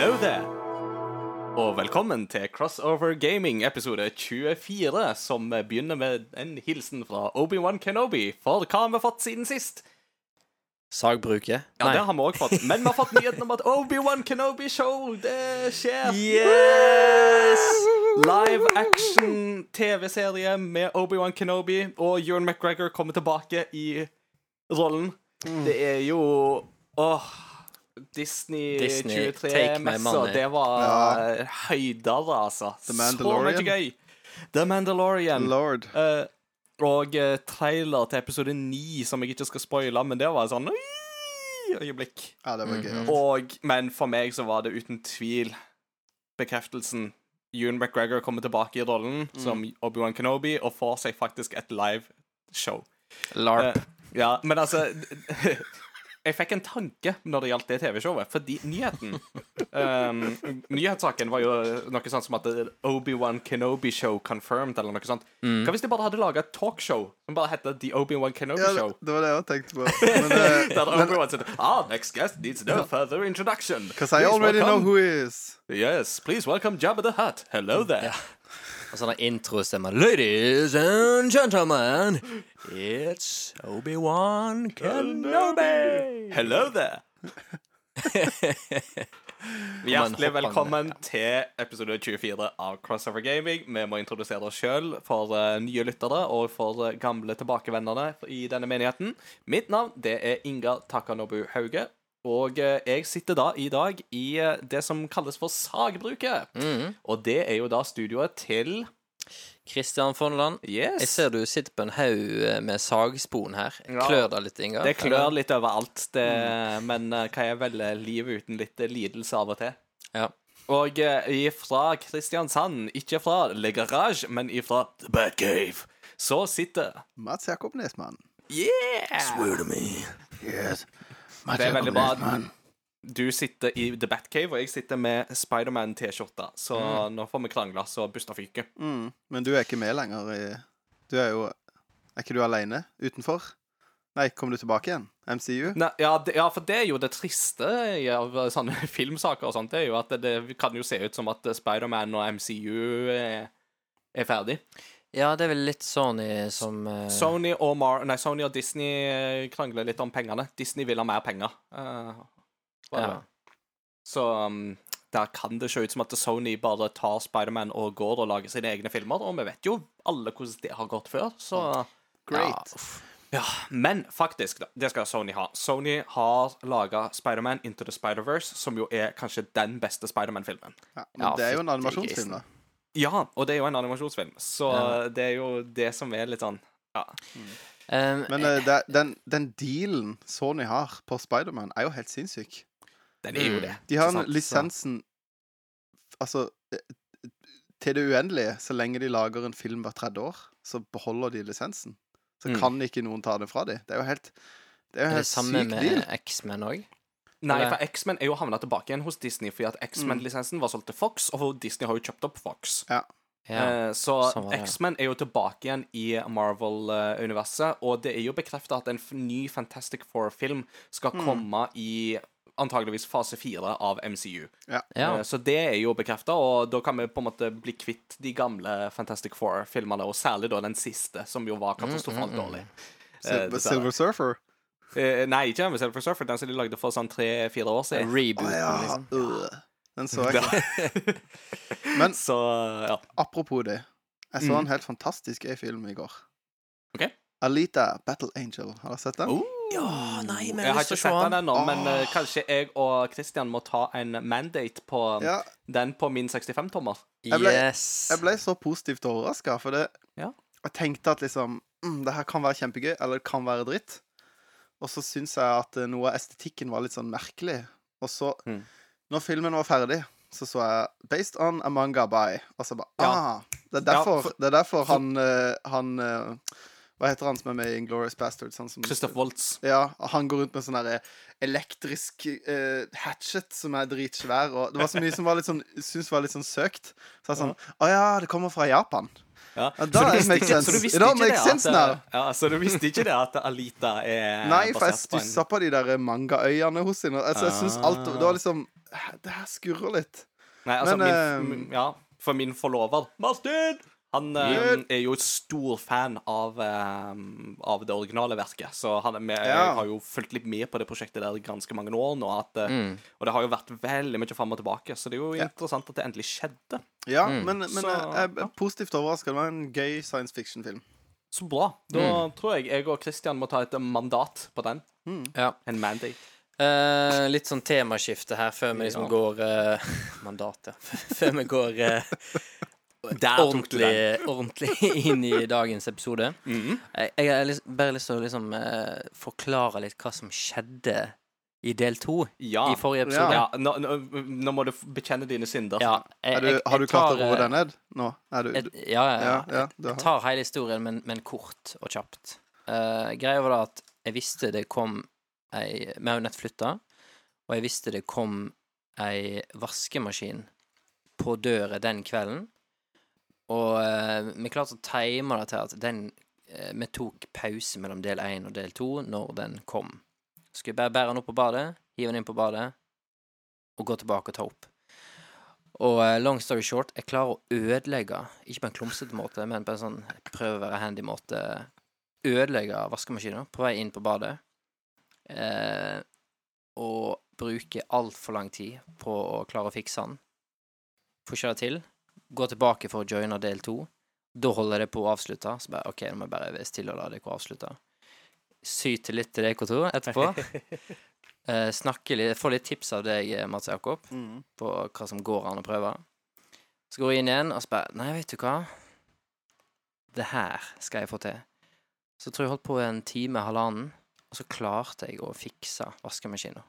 There! Og velkommen til Crossover Gaming episode 24, som begynner med en hilsen fra Obi-Wan Kenobi. For hva har vi fått siden sist? Sagbruket? Ja, det har vi også fått. Men vi har fått nyheten om at Obi-Wan Kenobi-show, det skjer. Yes! Live action TV-serie med Obi-Wan Kenobi, og Ewan McGregor kommer tilbake i rollen. Det er jo Åh Disney, Disney, 23-messer, det var ja. høydere, altså. The Så mye gøy. The Mandalorian. Lord. Uh, og uh, trailer til episode 9, som jeg ikke skal spoile, men det var sånn øyeblikk. Ja, det var Mhm. gøy. Og, men for meg så var det uten tvil bekreftelsen. Ewan McGregor kommer tilbake i rollen som Obi-Wan Kenobi og får seg faktisk et live show. LARP. Uh, ja, men altså Jeg fikk en tanke når det gjaldt det TV-showet, fordi nyheten um, Nyhetssaken var jo noe sånt som at Obi-Wan Kenobi Show confirmed, eller noe sånt. Hva hvis de bare hadde laga et talkshow som bare het The Obi-Wan Kenobi Ja, Show? det var det jeg tenkte på. Men, uh, Der Obi-Wan said, ah, next guest needs no further introduction. Because I Please already know who he is. Yes, please welcome Jabba the Hutt. Hello there. Og sånn introstemme. Ladies and gentlemen, it's Obi-Wan Kenobi. Hello there. Hjertelig velkommen til episode 24 av Crossover Gaming. Vi må introdusere oss sjøl for eh, nye lyttere og for eh, gamle tilbakevendere i denne menigheten. Mitt navn det er Inga Takanobu Hauge. Og eh, jeg sitter da i dag i eh, det som kalles for Sagbruket. Mm. Og det er jo da studioet til Kristian Fonneland. Yes. Jeg ser du sitter på en haug eh, med sagspon her. Ja. Klør det litt, Inga? Det klør litt overalt, det, men eh, hva er vel livet uten litt lidelse av og til? Ja. Og ifra Kristiansand, ikke fra Le Garage, men ifra The Batcave, så sitter Mats Jakob Nesmann. Yeah! to me. Yes. Det er veldig bra. Du sitter i The Batcave, og jeg sitter med Spiderman-T-skjorta. Så nå får vi krangla så busta fyker. Mm. Men du er ikke med lenger. I, du er jo Er ikke du alene utenfor? Nei, kommer du tilbake igjen? MCU? Nei, ja, det, ja, for det er jo det triste i av sånne filmsaker og sånt. Det er jo at det, det kan jo se ut som at Spiderman og MCU er, er ferdig. Ja, det er vel litt Sony som eh, Sony og, Mar nei, Sony og Disney eh, krangler litt om pengene. Disney vil ha mer penger. eh. Ja. Så um, der kan det se ut som at Sony bare tar Spiderman og går og lager sine egne filmer. Og vi vet jo alle hvordan det har gått før, så Great. Ja, Men faktisk, da, det skal Sony ha. Sony har laga Spiderman Into the Spider-Verse, som jo er kanskje den beste Spiderman-filmen. Ja, men Ja, det er jo en animasjonsfilm, da. Ja, og det er jo en animasjonsfilm, så det er jo det som er litt sånn Ja. Um, Men uh, det, den, den dealen Sony har på Spiderman, er jo helt sinnssyk. Den er jo Mm. det. De har sant? en lisensen Altså eh, til det uendelige. Så lenge de lager en film hvert tredje år, så beholder de lisensen. Så Mm. kan ikke noen ta det fra dem. Det er jo helt Det er jo er en det helt samme syk med. X-Men òg? Nei, for X-Men er jo havna tilbake igjen hos Disney, fordi at X-Men-lisensen var solgt til Fox, og Disney har jo kjøpt opp Fox. Ja. Ja. Eh, Så. X-Men er jo tilbake igjen i Marvel-universet, og det er jo bekrefta at en ny Fantastic Four-film skal Mm. komme i antageligvis fase fire av MCU. Ja. ja. Eh, Så det er jo bekrefta, og da kan vi på en måte bli kvitt de gamle Fantastic Four-filmene, og særlig da den siste, som jo var katastrofalt mm, mm. dårlig. Silver, Eh. Silver Surfer. Eh, Nei, ikke med Silver Surfer, den som de lagde for sånn tre-fire år En siden. Reboot, ah, ja. liksom. Den så jeg ikke. Men Så ja. apropos det. Jeg så Mm. en helt fantastisk gøy film i går. Ok. Alita Battle Angel. Har dere sett den? Oh. Ja, nei, men Jeg har ikke sett se den ennå, men eh, kanskje jeg og Christian må ta en mandate på Ja, den på min 65-tommer. Jeg Yes. jeg ble så positivt overraska, for det Ja. Jeg tenkte at liksom mm, Det her kan være kjempegøy, eller det kan være dritt. Og så syns jeg at eh, noe av estetikken var litt sånn merkelig. Og så, Mm. når filmen var ferdig, så så jeg 'Based on a manga by'. Og så bare Ja. ah, Det er derfor, for- det er derfor han, eh, han eh, Hva heter han som er med i Inglorious Bastards? Han som Christoph Waltz. Ja, han går rundt med sånn elektrisk uh, hatchet som er dritsvær, og det var så mye som var litt sånn syntes var litt sånn søkt. Så jeg sånn Å ja, det kommer fra Japan. Ja. Ja, Så da it visste ikke- sense. så du visste It ikke det makes sense at, now. eh, Ja, så du visste ikke det at Alita er Nei, for jeg stussa på de der mangaøyene hos henne. Altså, jeg synes alt Det var liksom Det her skurrer litt. Nei, altså, Men, eh, min, min, ja, for min forlover, Martin, han eh, er jo stor fan av, um, av det originale verket. Så han er med, Ja. jeg har jo fulgt litt med på det prosjektet der ganske mange år nå. At, eh, Mm. Og det har jo vært veldig mye fram og tilbake, så det er jo Ja. interessant at det endelig skjedde. Ja, Mm. men, men Så, jeg ja. er positivt overraska. Det var en gøy science fiction-film. Så bra. Da tror jeg jeg og Christian må ta et mandat på den. Ja. En mandate. Uh, litt sånn temaskifte her før vi liksom Ja. går Mandat, Mandatet. Før vi går du ordentlig, ordentlig inn i dagens episode. Mm Jeg, jeg har bare lyst til å liksom eh, forklare litt hva som skjedde i del to Ja. i forrige episode. ja nå, nå, nå må du bekjenne dine synder. Ja, jeg- Er du, jeg- har du klart å roe eh, deg ned nå? Er du, et- ja, ja, ja. Ja, ja, du. Jeg tar hele historien, men, men kort og kjapt. Uh, greia var da at jeg visste det kom ei Vi har jo nett flytta, og jeg visste det kom ei vaskemaskin på døra den kvelden. Og eh, vi klarte å time det til at den eh, Vi tok pause mellom del én og del to når den kom. Skulle bare bære den opp på badet, hive den inn på badet, og gå tilbake og ta opp. Og eh, long story short, jeg klarer å ødelegge, ikke på en klumsete måte, men på en sånn prøve å være handy måte, ødelegge vaskemaskinen på vei inn på badet. Eh, og bruke altfor lang tid på å klare å fikse den. Får ikke det til. Gå tilbake for å joine del to. Da holder det på å avslutte. Så bare OK, nå må jeg bare være stille og la dere avslutte. Syte litt til dere to etterpå. Eh, snakke litt, få litt tips av deg, Mats Jakob Mm. på hva som går an å prøve. Så går jeg inn igjen og spør Nei, vet du hva? Det her skal jeg få til. Så tror jeg jeg holdt på en time, halvannen, og så klarte jeg å fikse vaskemaskinen.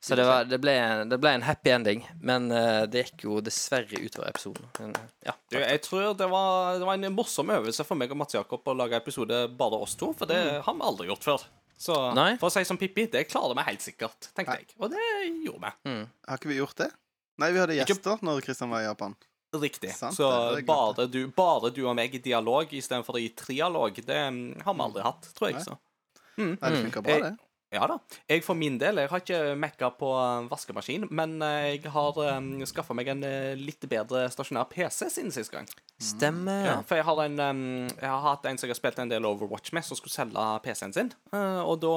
Så det, var, det, ble en, det ble en happy ending, men uh, det gikk jo dessverre utover episoden. Men, ja. Du, jeg tror det var, det var en morsom øvelse for meg og Mats Jakob å lage episode bare oss to, for det har vi aldri gjort før. Så Nei. for å si som Pippi, det klarer vi helt sikkert, tenkte Nei. jeg. Og det gjorde vi. Mm. Har ikke vi gjort det? Nei, vi hadde Ikke- gjester når Kristian var i Japan. Riktig. Sant, så bare du, bare du og meg i dialog istedenfor i trialog, det mm, har vi aldri hatt, tror jeg. Nei. så. Nei, det Mm. funka bra, det. Ja da. Jeg for min del, jeg har ikke mekka på eh, vaskemaskin, men eh, jeg har um, skaffa meg en eh, litt bedre stasjonær PC siden sist gang. Stemmer. Ja, for jeg har, en, um, jeg har hatt en som jeg har spilt en del Overwatch med, som skulle selge PC-en sin. Uh, og da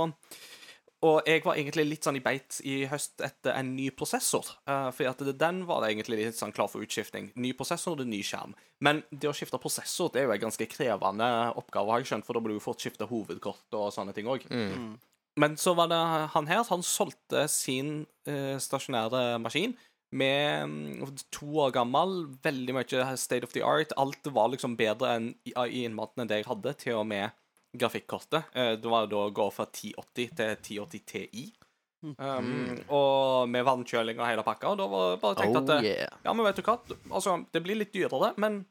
Og jeg var egentlig litt sånn i beit i høst etter en ny prosessor. Uh, for at det, den var det egentlig litt sånn klar for utskifting. Ny prosessor og ny skjerm. Men det å skifte prosessor det er jo en ganske krevende oppgave, har jeg skjønt, for da blir du fort skifte hovedkort og sånne ting òg. Mm. Men så var det han her, han solgte sin eh, stasjonære maskin med mm, to år gammel, veldig mye state of the art. Alt var liksom bedre enn i, i innmaten enn det jeg hadde, til og med grafikkortet. Eh, det var da å gå fra 1080 til 1080 Ti. Um, og med vannkjøling og hele pakka. Og da var det bare tenkt at Oh eh, yeah. ja, men vet du hva? Altså, det blir litt dyrere, men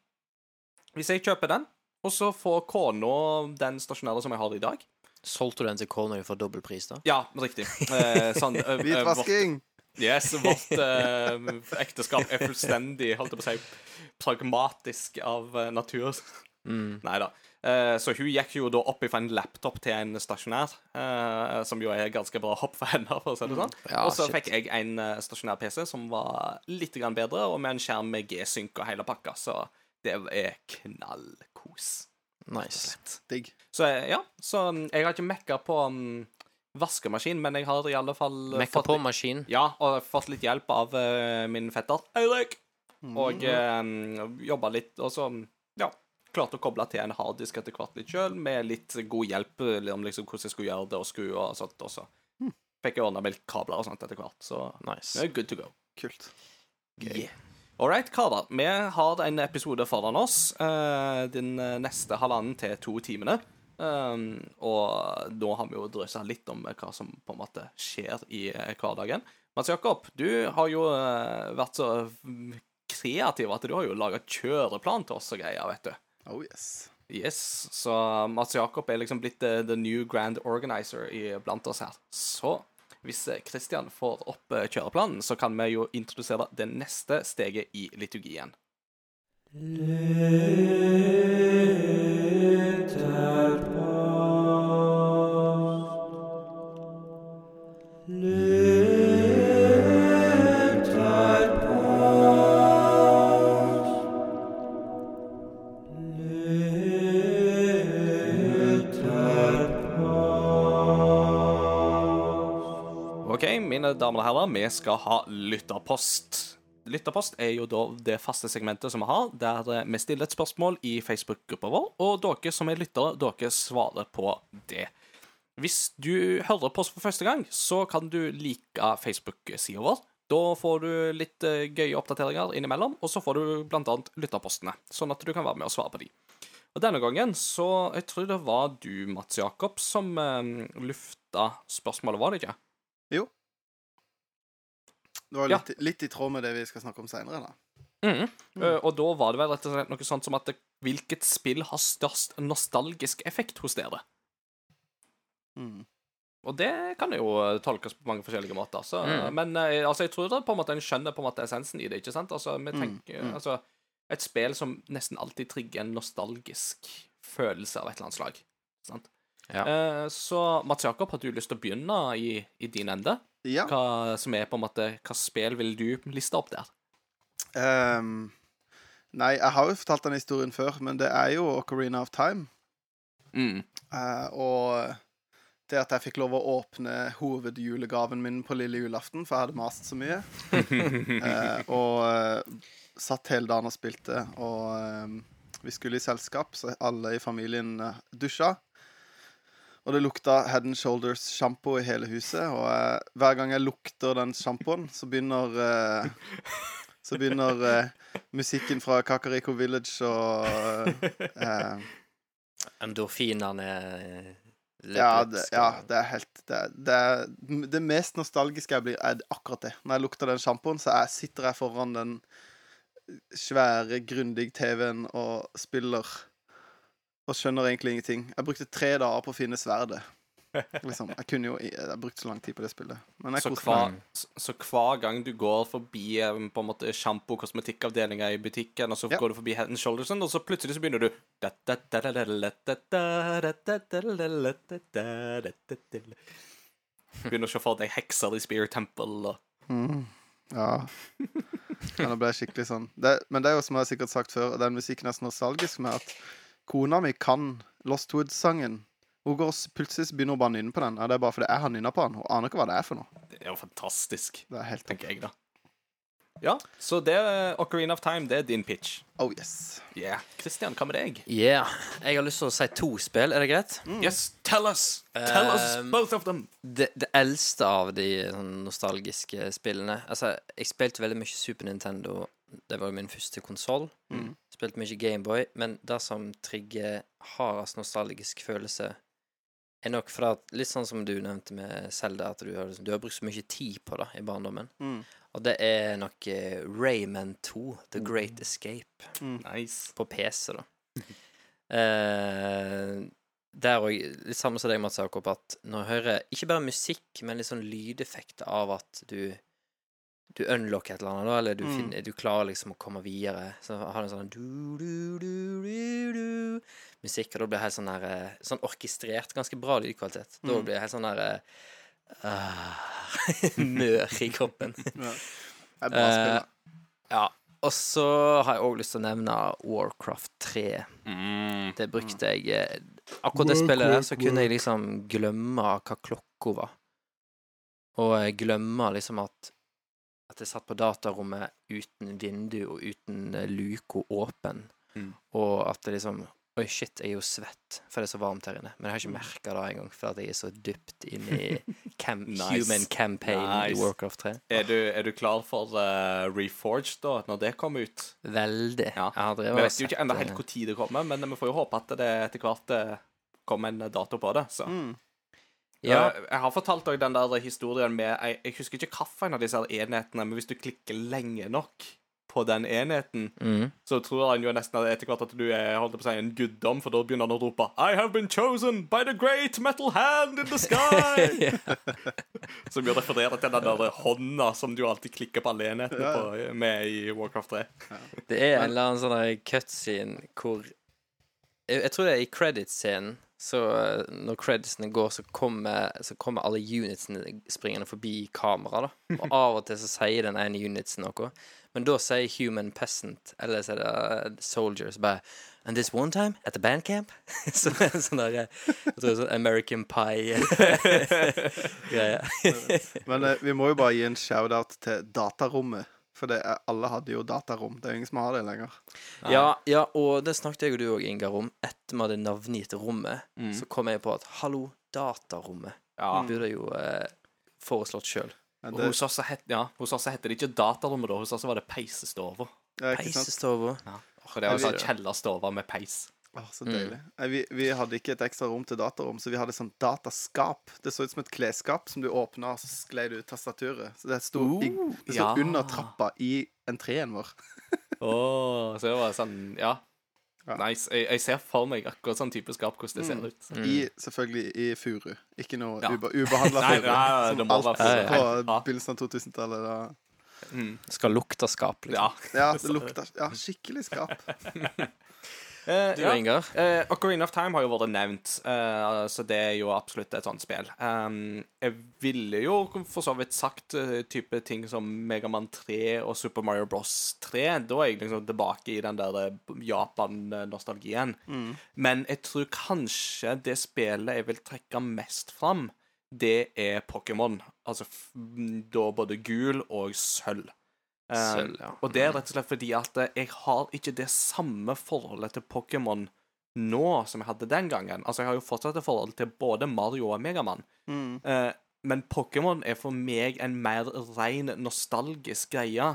hvis jeg kjøper den, og så får kona den stasjonære som jeg har i dag Solgte du den til kona for dobbel pris, da? Ja, riktig. Eh, sånn, eh, Hvitvasking! vårt, yes, vårt eh, ekteskap er fullstendig, holdt jeg på å si, pragmatisk av eh, natur. Mm. Nei da. Eh, så hun gikk jo da opp fra en laptop til en stasjonær, eh, som jo er ganske bra hopp for henne, for å si det sånn. Ja, og så shit. fikk jeg en stasjonær PC som var litt bedre, og med en skjerm med G-synk og hele pakka, så det er knallkos. Nice. Digg. Så eh, ja, så mm, jeg har ikke mekka på um, vaskemaskin, men jeg har i alle fall eh, Mekka fått på litt- maskin. Ja, og fått litt hjelp av uh, min fetter Eirik. Og uh, jobba litt, og så ja, klarte å koble til en harddisk etter hvert litt sjøl, med litt god hjelp om liksom hvordan jeg skulle gjøre det og skru og sånt. også. fikk jeg ordna med kabler og sånt etter hvert, så Nice. good to go. Kult. Yeah. All right, karer. Vi har en episode foran oss. uh, den eh, neste halvannen til to timene. Um, og nå har vi jo drøsa litt om hva som på en måte skjer i eh, hverdagen. Mats Jakob, du har jo uh, vært så kreativ at du har jo laga kjøreplan til oss og greier, vet du. Oh yes. Yes, Så Mats Jakob er liksom blitt eh, the new grand organizer i, blant oss her. Så hvis Kristian får opp eh, kjøreplanen, så kan vi jo introdusere det neste steget i liturgien. Mine damer og herrer, vi skal ha lytterpost. Lytterpost er jo da det faste segmentet som vi har, der eh, vi stiller et spørsmål i Facebook-gruppa vår, og dere som er lyttere, dere svarer på det. Hvis du hører på oss for første gang, så kan du like Facebook-sida vår. Da får du litt eh, gøye oppdateringer innimellom, og så får du annet lytterpostene, sånn at du kan være med og svare på de. Og denne gangen så Jeg tror det var du, Mats Jakob, som eh, lufta spørsmålet, var det ikke? Det var Ja. litt, litt i tråd med det vi skal snakke om seinere, da. Mm. Eh, og da var det vel rett og slett noe sånt som at det, hvilket spill har størst nostalgisk effekt hos dere? Mm. Og det kan jo eh, tolkes på mange forskjellige måter. Så, Mm. Men eh, altså, jeg tror det på en måte en skjønner på en måte essensen i det. ikke sant? Altså, vi Mm, tenker, mm. altså, Et spill som nesten alltid trigger en nostalgisk følelse av et eller annet slag. Sant? Ja. Uh, så Mats Jakob, har du lyst til å begynne i, i din ende? Ja. Hva som er på en måte, hva spill vil du liste opp der? Um, nei, jeg har jo fortalt den historien før, men det er jo Ocarina of Time. Mm. Uh, og det at jeg fikk lov å åpne hovedjulegaven min på lille julaften, for jeg hadde mast så mye. uh, og uh, satt hele dagen og spilte, og eh, vi skulle i selskap, så alle i familien dusja. Og det lukta Head and Shoulders sjampo i hele huset, og eh, hver gang jeg lukter den sjampoen, så begynner eh, Så begynner eh, musikken fra Kakariko Village og eh, Endorfinene ja, det, ja, det er helt det, det, det mest nostalgiske jeg blir, er akkurat det. Når jeg lukter den sjampoen, så jeg, sitter jeg foran den svære, grundig TV-en og spiller og skjønner egentlig ingenting. Jeg brukte tre dager på å finne sverdet. Liksom. Jeg kunne jo Jeg brukte så lang tid på det spillet. Så hver, så, hver gang du går forbi eh, på en måte sjampo- og kosmetikkavdelinga i butikken, og så Ja. går du forbi Head Shouldersen, og så plutselig så begynner du Begynner å se for deg hekser i Spear Temple og Mm. Ja. ja. Nå ble jeg skikkelig sånn. Det, men det er jo som jeg har sikkert sagt før, den musikken er så nostalgisk med at kona mi kan Lost Woods-sangen. Hun går plutselig begynner hun bare å nynne på den. Er det bare fordi jeg har nynna på den. Hun aner ikke hva det er for noe. Det er jo fantastisk, Det er helt tenker jeg, da. Ja, så det Ocarina of Time, det er din pitch. Oh yes. Yeah. Christian, hva med deg? Yeah. Jeg har lyst til å si to spill, er det greit? Yes, tell us! Tell us Um, both of them! Det, det eldste av de sånn, nostalgiske spillene Altså, jeg spilte veldig mye Super Nintendo. Det var jo min første konsoll. Mm. Spilte mye Gameboy. Men det som trigger hardest nostalgisk følelse, er nok fra at Litt sånn som du nevnte med Selda, at du har, liksom, du har brukt så mye tid på det i barndommen. Mm. Og det er nok eh, Rayman 2, The Great Escape, Nice. på PC, da. eh, der òg, litt samme som deg, Mats Jakob, at når jeg hører ikke bare musikk, men litt sånn lydeffekter av at du du unlocker et eller annet, da, eller du, Mm. finner, du klarer liksom å komme videre. Så har du en sånn du, du, du, du, du, musikk, og da blir det helt sånn her eh, Sånn orkestrert, ganske bra lydkvalitet. Da Mm. blir det helt sånn her eh, ah, Mør i kroppen. Ja. Det er bra spill. da. Ja. Og så har jeg òg lyst til å nevne Warcraft 3. Mm. Det brukte jeg eh, Akkurat det spillet der, så kunne jeg liksom glemme hva klokka var. Og jeg glemmer liksom at At jeg satt på datarommet uten vindu og uten eh, luka åpen. Mm. Og at det liksom Oi, shit, jeg er jo svett, for det er så varmt her inne. Men jeg har ikke merka det engang, for at jeg er så dypt inne i cam Nice. human campaign i Nice. Warcraft 3. Er du, er du klar for uh, Reforged, da, når det kommer ut? Veldig. Ja. Jeg har Vi drevet og vet jo ikke ennå eh, helt når det kommer, men vi får jo håpe at det etter hvert eh, kommer en dato på det. Så. Mm. Ja, Eh, Jeg har fortalt deg den der historien med Jeg, jeg husker ikke hvilken av disse her enhetene, men hvis du klikker lenge nok på den enheten, mm. så tror han jo nesten etter hvert at du er holdt på å si, en guddom, for da begynner han å rope I have been chosen by the great metal hand in the sky! som jo refererer til den der hånda som du alltid klikker på alle enhetene på, med i Warcraft 3. Det er en eller annen sånn cutscene hvor jeg, jeg tror det er i credit-scenen. Så eh, når creditsene går, så kommer, så kommer alle unitsene springende forbi kamera, da. Og av og til så sier den ene unitsen noe. Men da sier human peasant, eller så er det eh, soldiers, bare And this one time at the bandcamp Så sånn der Jeg tror sånn American Pie-greie. Men eh, vi må jo bare gi en shout-out til datarommet. For det er, alle hadde jo datarom. Det er jo ingen som har det lenger. ja, ja, og det snakket jeg og du òg, Ingar, om. Etter vi hadde navngitt rommet, Mm. så kom jeg på at hallo, datarommet. Ja. Vi burde jo eh, foreslått sjøl. Men det, hos oss, så het, ja, hos oss så heter det ikke datarommet, da. Hos oss så var det peisestova. ja? Peisestova. For det var Ja, sånn vi- med peis. Åh, så deilig. Nei, vi, vi hadde ikke et ekstra rom til datarom, så vi hadde sånn dataskap. Det så ut som et klesskap som du åpna, og så sklei du ut tastaturet. Så det sto, i, det sto ja. under trappa i entreen vår. Åh, så det var sånn Ja. Ja. Nice. Jeg, jeg ser for meg akkurat sånn type skap, hvordan det ser ut. I, selvfølgelig i furu. Ikke noe Ja. ube, ubehandla furu. nei, som alt være på Ja. begynnelsen av 2000-tallet. Da. Mm. Skal lukte skap, liksom. Ja. Ja, det lukter ja, skikkelig skap. Eh, Du, ja. Ingar? Uh, Ocarina of Time har jo vært nevnt, uh, så det er jo absolutt et sånt spill. Um, jeg ville jo for så vidt sagt type ting som Megaman 3 og Super Mario Bros 3. Da er jeg liksom tilbake i den der Japan-nostalgien. Men jeg tror kanskje det spillet jeg vil trekke mest fram, det er Pokémon. Altså f da både gul og sølv. Um, Sølv, ja. Og det er rett og slett fordi at eh, jeg har ikke det samme forholdet til Pokémon nå som jeg hadde den gangen. Altså, jeg har jo fortsatt et forhold til både Mario og Megaman. Mm. Eh, men Pokémon er for meg en mer ren nostalgisk greie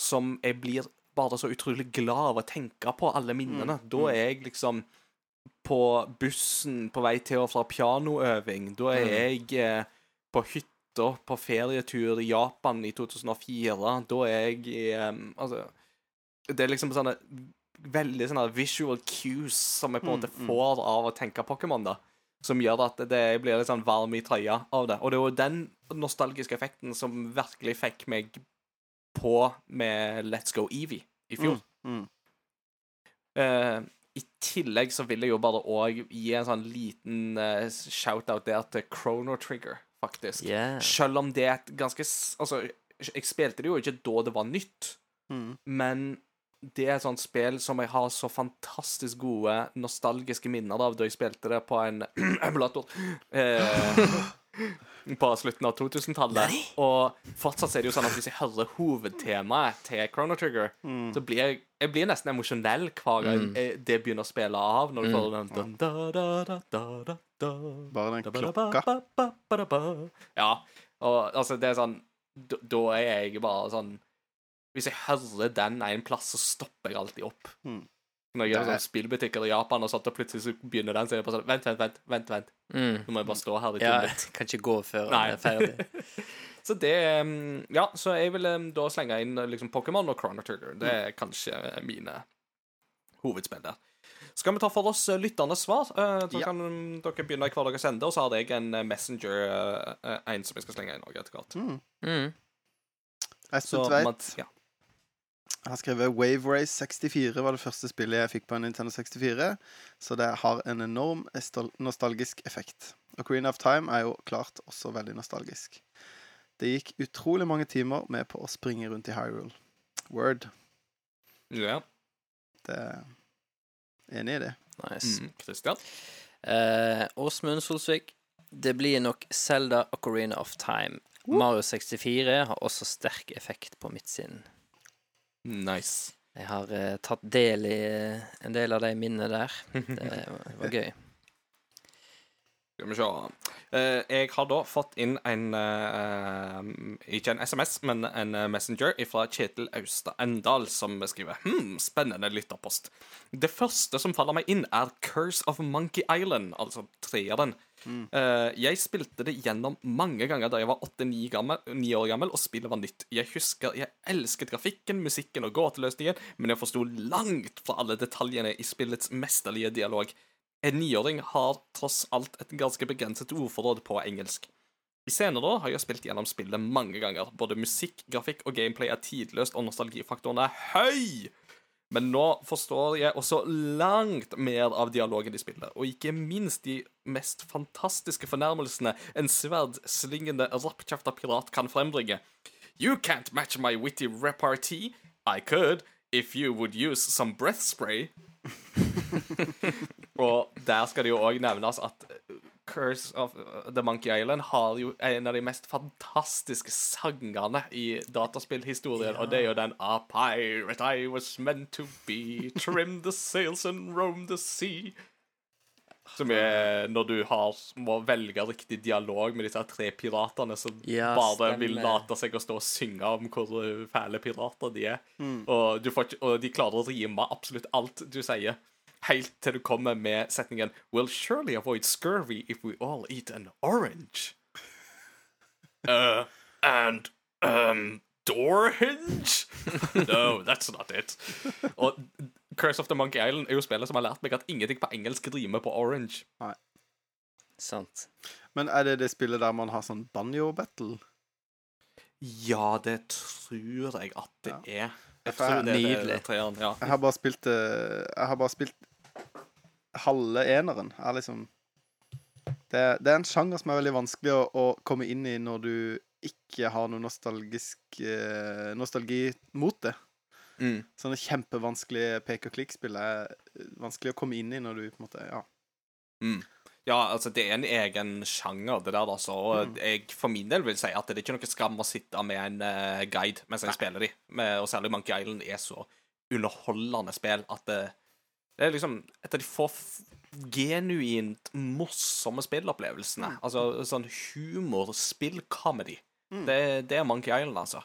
som jeg blir bare så utrolig glad av å tenke på alle minnene. Da er jeg liksom på bussen på vei til og fra pianoøving. Da er jeg eh, på hytta på ferietur i Japan i 2004. Da er jeg i um, Altså Det er liksom sånne veldig sånne visual cues som jeg på en måte får av å tenke Pokémon, da. Som gjør at det jeg blir litt sånn varm i trøya av det. Og det er jo den nostalgiske effekten som virkelig fikk meg på med Let's Go Evie i fjor. Mm. Eh, I tillegg så vil jeg jo bare òg gi en sånn liten uh, shout-out der til Chrono Trigger, faktisk. Yeah. Selv om det er et ganske Altså, jeg spilte det jo ikke da det var nytt, Mm. men det er et sånt spill som jeg har så fantastisk gode nostalgiske minner av da jeg spilte det på en emulator eh, på slutten av 2000-tallet. Og fortsatt er det jo sånn at hvis jeg hører hovedtemaet til Chrono Trigger, så blir jeg, jeg blir nesten emosjonell hver gang mm. det begynner å spille av, når du får den da, da, da. Bare den klokka. Ja. Og altså, det er sånn Da, da er jeg bare sånn Hvis jeg hører den en plass, så stopper jeg alltid opp. Mm. Når jeg er i er- sånn spillbutikker i Japan, og, sånt, og plutselig så begynner den, så er jeg bare sånn Vent, vent, vent. vent, vent. Mm. Nå må jeg bare stå her litt Ja, jeg kan ikke gå før Nei. den er ferdig. Så det Ja, så jeg vil da slenge inn liksom Pokémon og Chrono Trigger. Det er kanskje mine hovedspill der. Skal vi ta for oss uh, lytternes svar? Uh, da Ja. kan dere begynne hver dag å sende, og så har jeg en uh, Messenger, en som jeg skal slenge inn òg etter hvert. Mm. Mm. Espen Så Tveit Mats, ja. Har skrevet Wave Race 64 var det første spillet jeg fikk på en Nintendo 64, så det har en enorm nostalgisk effekt. Og Queen of Time er jo klart også veldig nostalgisk. Det gikk utrolig mange timer med på å springe rundt i Hyrule. Word. ja. Det Enig i det. Nice. Mm, Christian? Eh, Åsmund Solsvik. Det blir nok Zelda Ocarina of Time. Mario 64 har også sterk effekt på mitt sinn. Nice. Jeg har eh, tatt del i eh, en del av de minnene der. Det var, gøy. Skal vi se. Eh, jeg har da fått inn en eh, Ikke en SMS, men en eh, Messenger fra Kjetil Austad Endal, som skriver Hm, spennende lytterpost. Det første som faller meg inn, er Curse of Monkey Island, altså treeren. Mm. jeg spilte det gjennom mange ganger da jeg var åtte-ni ni år gammel, og spillet var nytt. Jeg husker jeg elsket grafikken, musikken og gåteløsningen, men jeg forsto langt fra alle detaljene i spillets mesterlige dialog. En niåring har tross alt et ganske begrenset ordforråd på engelsk. I senere år har jeg spilt gjennom spillet mange ganger. Både musikk, grafikk og gameplay er tidløst, og nostalgifaktoren er høy! Men nå forstår jeg også langt mer av dialogen i spillet, og ikke minst de mest fantastiske fornærmelsene en sverdslingende rappkjefta pirat kan frembringe. You can't match my witty repartee. I could, if you would use some breath spray. og der skal det jo òg nevnes at Curse of the Monkey Island har jo en av de mest fantastiske sangene i dataspillhistorien, og det er jo den A pirate I was meant to be, trim the sails and roam the sea. Som er når du har, må velge riktig dialog med disse tre piratene som Ja, bare vil late seg å stå og synge om hvor fæle pirater de er. Og, du får, ikke- og de klarer å rime absolutt alt du sier. Helt til du kommer med setningen We'll surely avoid scurvy if we all eat an orange. Uh, and um, door hinge? No, that's not it. Og Curse of the Monkey Island er jo spillet som har lært meg at ingenting på engelsk rimer på orange. Nei. Sant. Men er det det spillet der man har sånn banjo-battle? Ja, det tror jeg at det er. Jeg For er Nydelig. treeren, ja. Jeg har bare spilt eh, Jeg har bare spilt halve eneren. Er liksom det, det er en sjanger som er veldig vanskelig å, å komme inn i når du ikke har noe nostalgisk eh, nostalgi mot det. Mm. Sånne kjempevanskelige pek-og-klikk-spill er eh, vanskelig å komme inn i når du på en måte Ja. Mm. Ja, altså, det er en egen sjanger, det der, altså. Og Mm. jeg for min del vil si at det er ikke noe skam å sitte med en uh, guide mens jeg spiller de. Med, og særlig Monkey Island er så underholdende spill at det, det er liksom et av de få f- genuint morsomme spillopplevelsene. Mm. Altså sånn humor, spill-comedy. Mm. Det, det er Monkey Island, altså.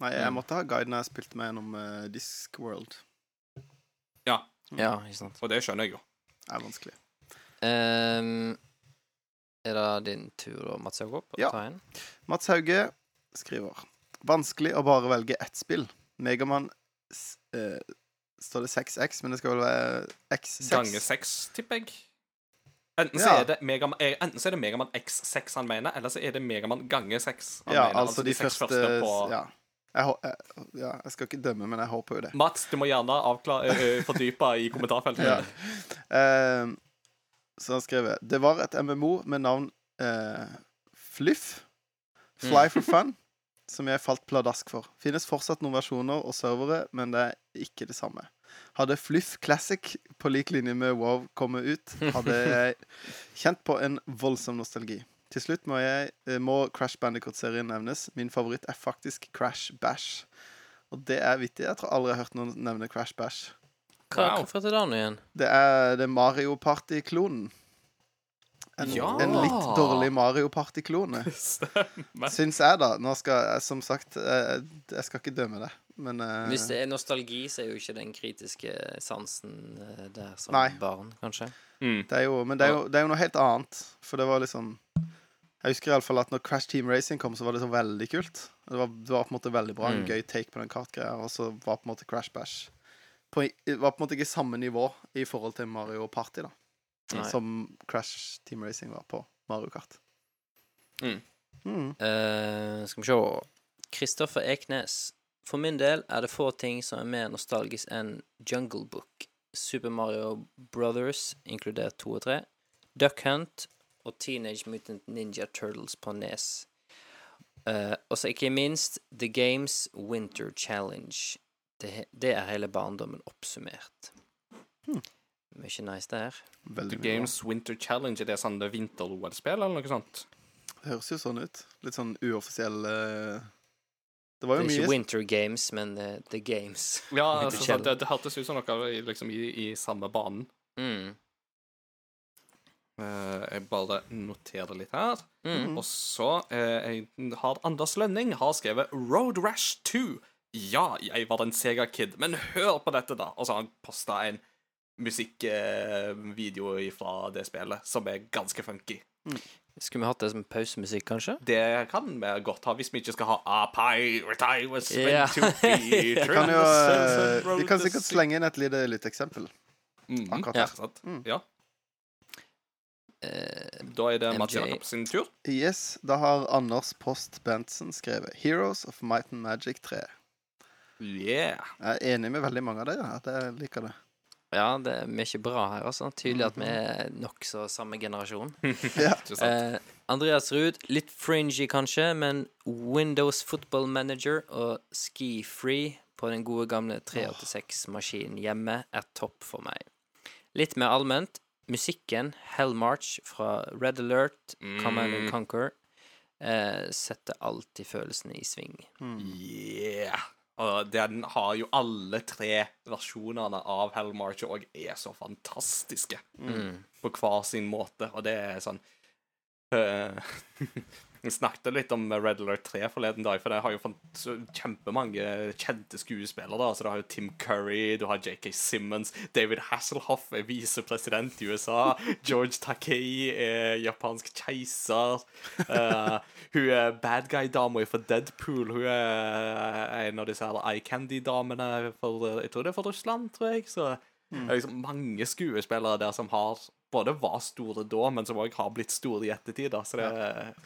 Nei, jeg Mm. måtte ha guiden jeg spilte med gjennom uh, Discworld. Ja, Ja, ikke sant. og det skjønner jeg jo. Det er vanskelig. Ehm, er det din tur, Og Mats Jakob? å Ja. ta en? Mats Hauge skriver Vanskelig å bare velge ett spill. Megaman eh, Står det 6X, men det skal vel være X6? Gange 6, tipper jeg. Enten så, Ja. er det Megaman, eh, enten så er det Megaman X6 han mener, eller så er det Megaman gange 6 han Ja, mener. altså de de første, på ja. Jeg, jeg, ja, jeg skal ikke dømme, men jeg håper jo det. Mats, du må gjerne avklare, fordype i kommentarfeltet. Ja. Eh, så han skrev Det var et MMO med navn eh, Flyff. Fly for fun. Som jeg falt pladask for. Finnes fortsatt noen versjoner og servere, men det er ikke det samme. Hadde Flyff Classic på lik linje med WoW kommet ut, hadde jeg kjent på en voldsom nostalgi. Til slutt må, jeg, eh, må Crash Bandicoot-serien nevnes. Min favoritt er faktisk Crash Bash. Og det er vittig. Jeg tror aldri jeg har hørt noen nevne Crash Bash. Hva, Wow. Hvorfor heter det nå igjen? Det er det Mario Party-klonen. En, Ja. en litt dårlig Mario Party-klone, syns jeg, da. Nå skal jeg, som sagt, jeg, jeg skal ikke dømme det, men uh, Hvis det er nostalgi, så er jo ikke den kritiske sansen eh, der som Nei. barn, kanskje. Mm. det er jo, Men det er jo, det er jo noe helt annet. For det var liksom Jeg husker iallfall at når Crash Team Racing kom, så var det så veldig kult. Det var, det var på en måte veldig bra. En Mm. gøy take på den kartgreia. Og så var på en måte Crash Bash på, var på en måte ikke samme nivå i forhold til Mario Party, da. Nei. Som Crash Team Racing var på Mario Kart. Mm. Mm. Uh, skal vi se Kristoffer Eknes. For min del er det få ting som er mer nostalgisk enn Jungle Book, Super Mario Brothers, inkludert 2 og 3, Duck Hunt og Teenage Mutant Ninja Turtles på Nes. Uh, og så ikke minst The Games Winter Challenge. Det, det er hele barndommen oppsummert. Hmm. Mye nice der. Veldig The Games bra. Winter Challenge, er det sånn vinter-OL-spill, eller noe sånt? Det høres jo sånn ut. Litt sånn uoffisiell eh, Det Det er mye... ikke Winter Games, men eh, The Games. Ja, altså, Challenge. det, det hørtes ut som noe i- liksom, i, i samme banen. Mm. Uh, jeg bare noterer litt her. Mm. Og så uh, jeg har Anders Lønning har skrevet Road Rash 2. Ja, jeg var en Sega-kid, men hør på dette, da. Og så har han posta en musikkvideo fra det spillet som er ganske funky. Skulle vi hatt det som pausemusikk, kanskje? Det kan vi godt ha, hvis vi ikke skal ha A pirate I was meant to be. Vi kan jo Vi kan sikkert slenge inn et lite, lite eksempel. mm, akkurat ja. her. sant. Mm. ja. Eh, Da er det Mats. Jakob sin tur. Yes, da har Anders Post Bentsen skrevet 'Heroes of Might and Magic 3'. Yeah. Jeg er enig med veldig mange av dere. At jeg liker det. ja, det er mye bra her, altså. Tydelig at vi er nokså samme generasjon. Ja. Eh, Andreas Ruud, litt fringy kanskje, men Windows Football Manager og Ski Free på den gode gamle 386-maskinen hjemme er topp for meg. Litt mer allment, musikken, Hell March fra Red Alert, Command and Mm. Conquer, eh, setter alltid følelsene i sving. Yeah! Og den har jo alle tre versjonene av Hell March og er så fantastiske Mm. på hver sin måte, og det er sånn øh, Vi snakket litt om Red Alert 3 forleden dag, for det har jo kjempemange kjente skuespillere. da, så Du har jo Tim Curry, du har JK Simmons, David Hasselhoff er visepresident i USA, George Takei er japansk keiser. Uh, hun er bad guy-dama fra Deadpool. Hun er en av disse eye candy-damene for Jeg tror det er for Russland, tror jeg. Så det er liksom mange skuespillere der som har både var store da, men som òg har blitt store i ettertid. da, så det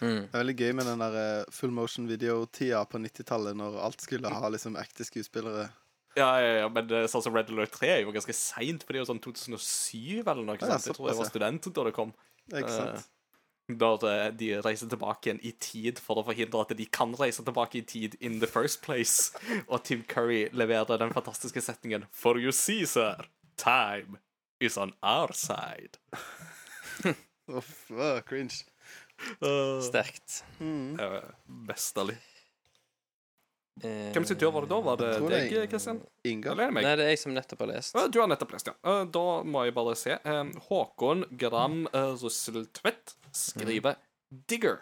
Mm. Det er veldig gøy med den der eh, full motion video-tida på 90-tallet, når alt skulle ha liksom ekte skuespillere. Ja, ja, ja, men sånn som Red Alert 3 er jo ganske seint, for det er jo sånn 2007 eller noe Ja, sant? Jeg tror jeg var student da det kom. Ikke sant? Da eh, de reiser tilbake igjen i tid for å forhindre at de kan reise tilbake i tid in the first place. Og Tim Curry leverer den fantastiske setningen For you see, sir, time is on our side. Uff, oh, cringe. Uh, Sterkt. Mm. Mesterlig. Eh, Hvem sin tur var det da? Var det deg, Kristian? Inga? Eller er meg? Nei, det er jeg som nettopp har lest. Du har nettopp lest, ja. Eh, Da må jeg bare se. Eh, Håkon Gram eh, Russeltvedt skriver Digger.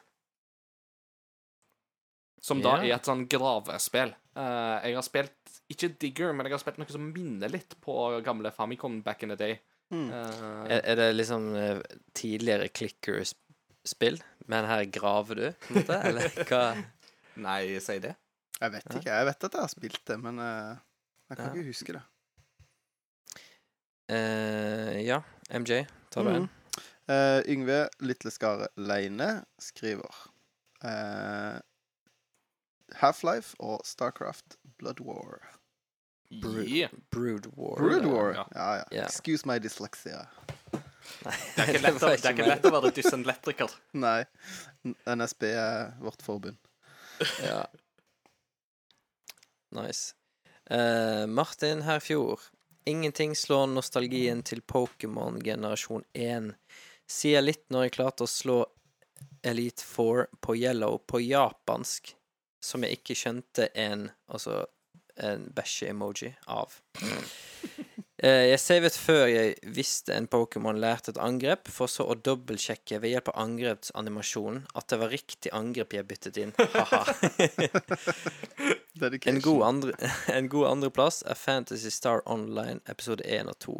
Som da Ja. er et sånn gravespill. Eh, jeg har spilt ikke Digger, men jeg har spilt noe som minner litt på gamle Famicom back in the day. Mm. Uh, Er, er det liksom eh, tidligere clicker-spill, men her graver du, på en måte? Eller hva? nei, si det. Jeg vet ikke. Jeg vet at jeg har spilt det, men uh, jeg kan Ja. ikke huske det. Uh, ja, MJ, tar du en? Mm. Eh, Yngve Litleskare Leine skriver uh, Half-Life og Starcraft Blood War. Yeah. Brood War. Brood War? ja. Ja, ja. Yeah. Excuse my dyslexia. Nei, Det er ikke lett, å, det er ikke lett å være dysenlektriker. Nei. NSB er vårt forbund. Ja. Nice. Uh, Martin Herfjord. Ingenting slår nostalgien til Pokémon generasjon 1. Sier litt når jeg klarte å slå Elite Four på Yellow på japansk, som jeg ikke skjønte en Altså en bæsje-emoji av. Eh, Jeg savet før jeg visste en Pokémon lærte et angrep, for så å dobbeltsjekke ved hjelp av angrepsanimasjonen at det var riktig angrep jeg byttet inn. Ha-ha. En god, andre, en god andreplass er Fantasy Star Online episode 1 og 2.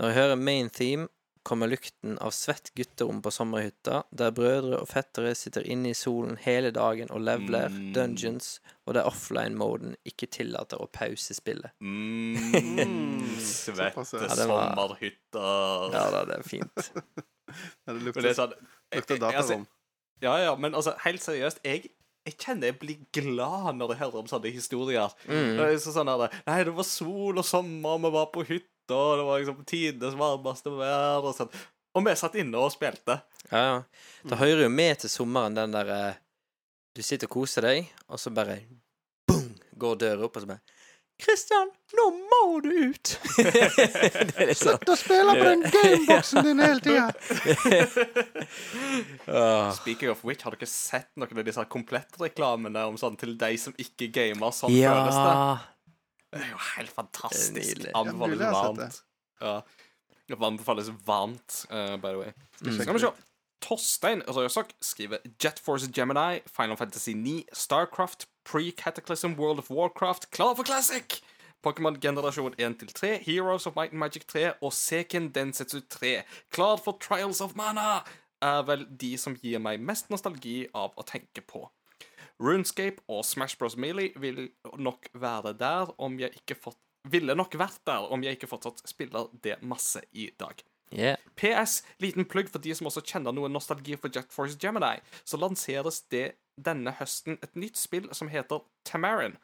Når jeg hører main theme, kommer lukten av svett gutterom på sommerhytta, der brødre og fettere sitter inne i solen hele dagen og leveler Mm. dungeons, og der offline-moden ikke tillater å pause spillet. Mm, svette ja. Ja, var- sommerhytter. Ja da, det er fint. Ja, det Men det lukter, er sånn lukter jeg- altså, datarom. Ja, ja, men altså, helt seriøst, jeg, jeg kjenner jeg blir glad når jeg hører om sånne historier. Mm. Det så sånn her, Nei, det var sol og sommer, vi var på hytta, og det var liksom tidenes varmeste vær, og sånn. Og vi satt inne og spilte. Ja, ja. Det hører jo med til sommeren den der eh, Du sitter og koser deg, og så bare boom, går døra opp, og så bare Kristian, nå må du ut! det sånn Slutt å spille på den gameboxen din hele tida! Speaking of which, har dere sett noen av disse komplettreklamene om sånn til deg som ikke gamer? Sånn føles det. Det er jo helt fantastisk. Anbefales varmt. Ja. Anbefales varmt, uh, by the way. Skal vi se. Torstein Røsok skriver Jet Force Gemini, Final Fantasy 9, Starcraft, Pre-Cataclysm, World of Warcraft, klar for Classic! Pokémon generasjon 1-3, Heroes of Might and Magic 3 og Seken Densetsu 3. Klar for Trials of Mana! Er vel de som gir meg mest nostalgi av å tenke på. Runescape og Smash Bros. Melee vil nok være der om jeg ikke fått ville nok vært der om jeg ikke fortsatt spiller det masse i dag. Yeah. PS, liten plugg for de som også kjenner noe nostalgi for Jet Force Gemini, så lanseres det denne høsten et nytt spill som heter Tamarin.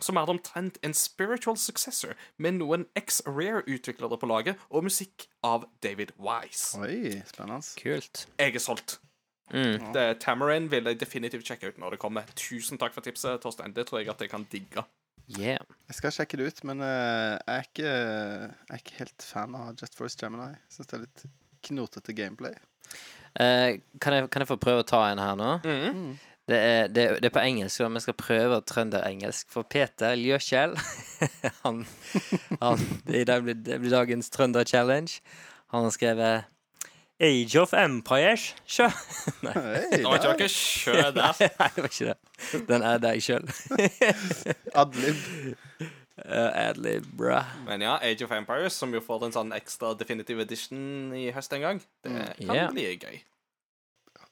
Som er omtrent en spiritual successor, med noen X-Rare-utviklere på laget, og musikk av David Wise. Oi, spennende. Kult. Jeg er solgt. Mm. Det, Tamarin vil jeg definitivt sjekke ut når det kommer. Tusen takk for tipset, Torstein. Det tror jeg at jeg kan digge. Yeah. Jeg skal sjekke det ut, men eh, jeg, er ikke, jeg er ikke helt fan av Jet Force Gemini. Syns det er litt knotete gameplay. Uh, kan, jeg, kan jeg få prøve å ta en her nå? Mm. Det er, det, det er på engelsk, og vi skal prøve trønderengelsk. For Peter Ljøkjell han, han, det, blir, det blir dagens trønder-challenge. Han har skrevet Age of Empires. Sjø. Nei. Hey, Det var ikke noe sjø der. Nei, det var ikke det. Den er deg sjøl. Adlib. Uh, Adlib, bra. Men ja, Age of Empires, som jo får en sånn ekstra definitive edition i høst en gang, det kan Yeah. bli gøy.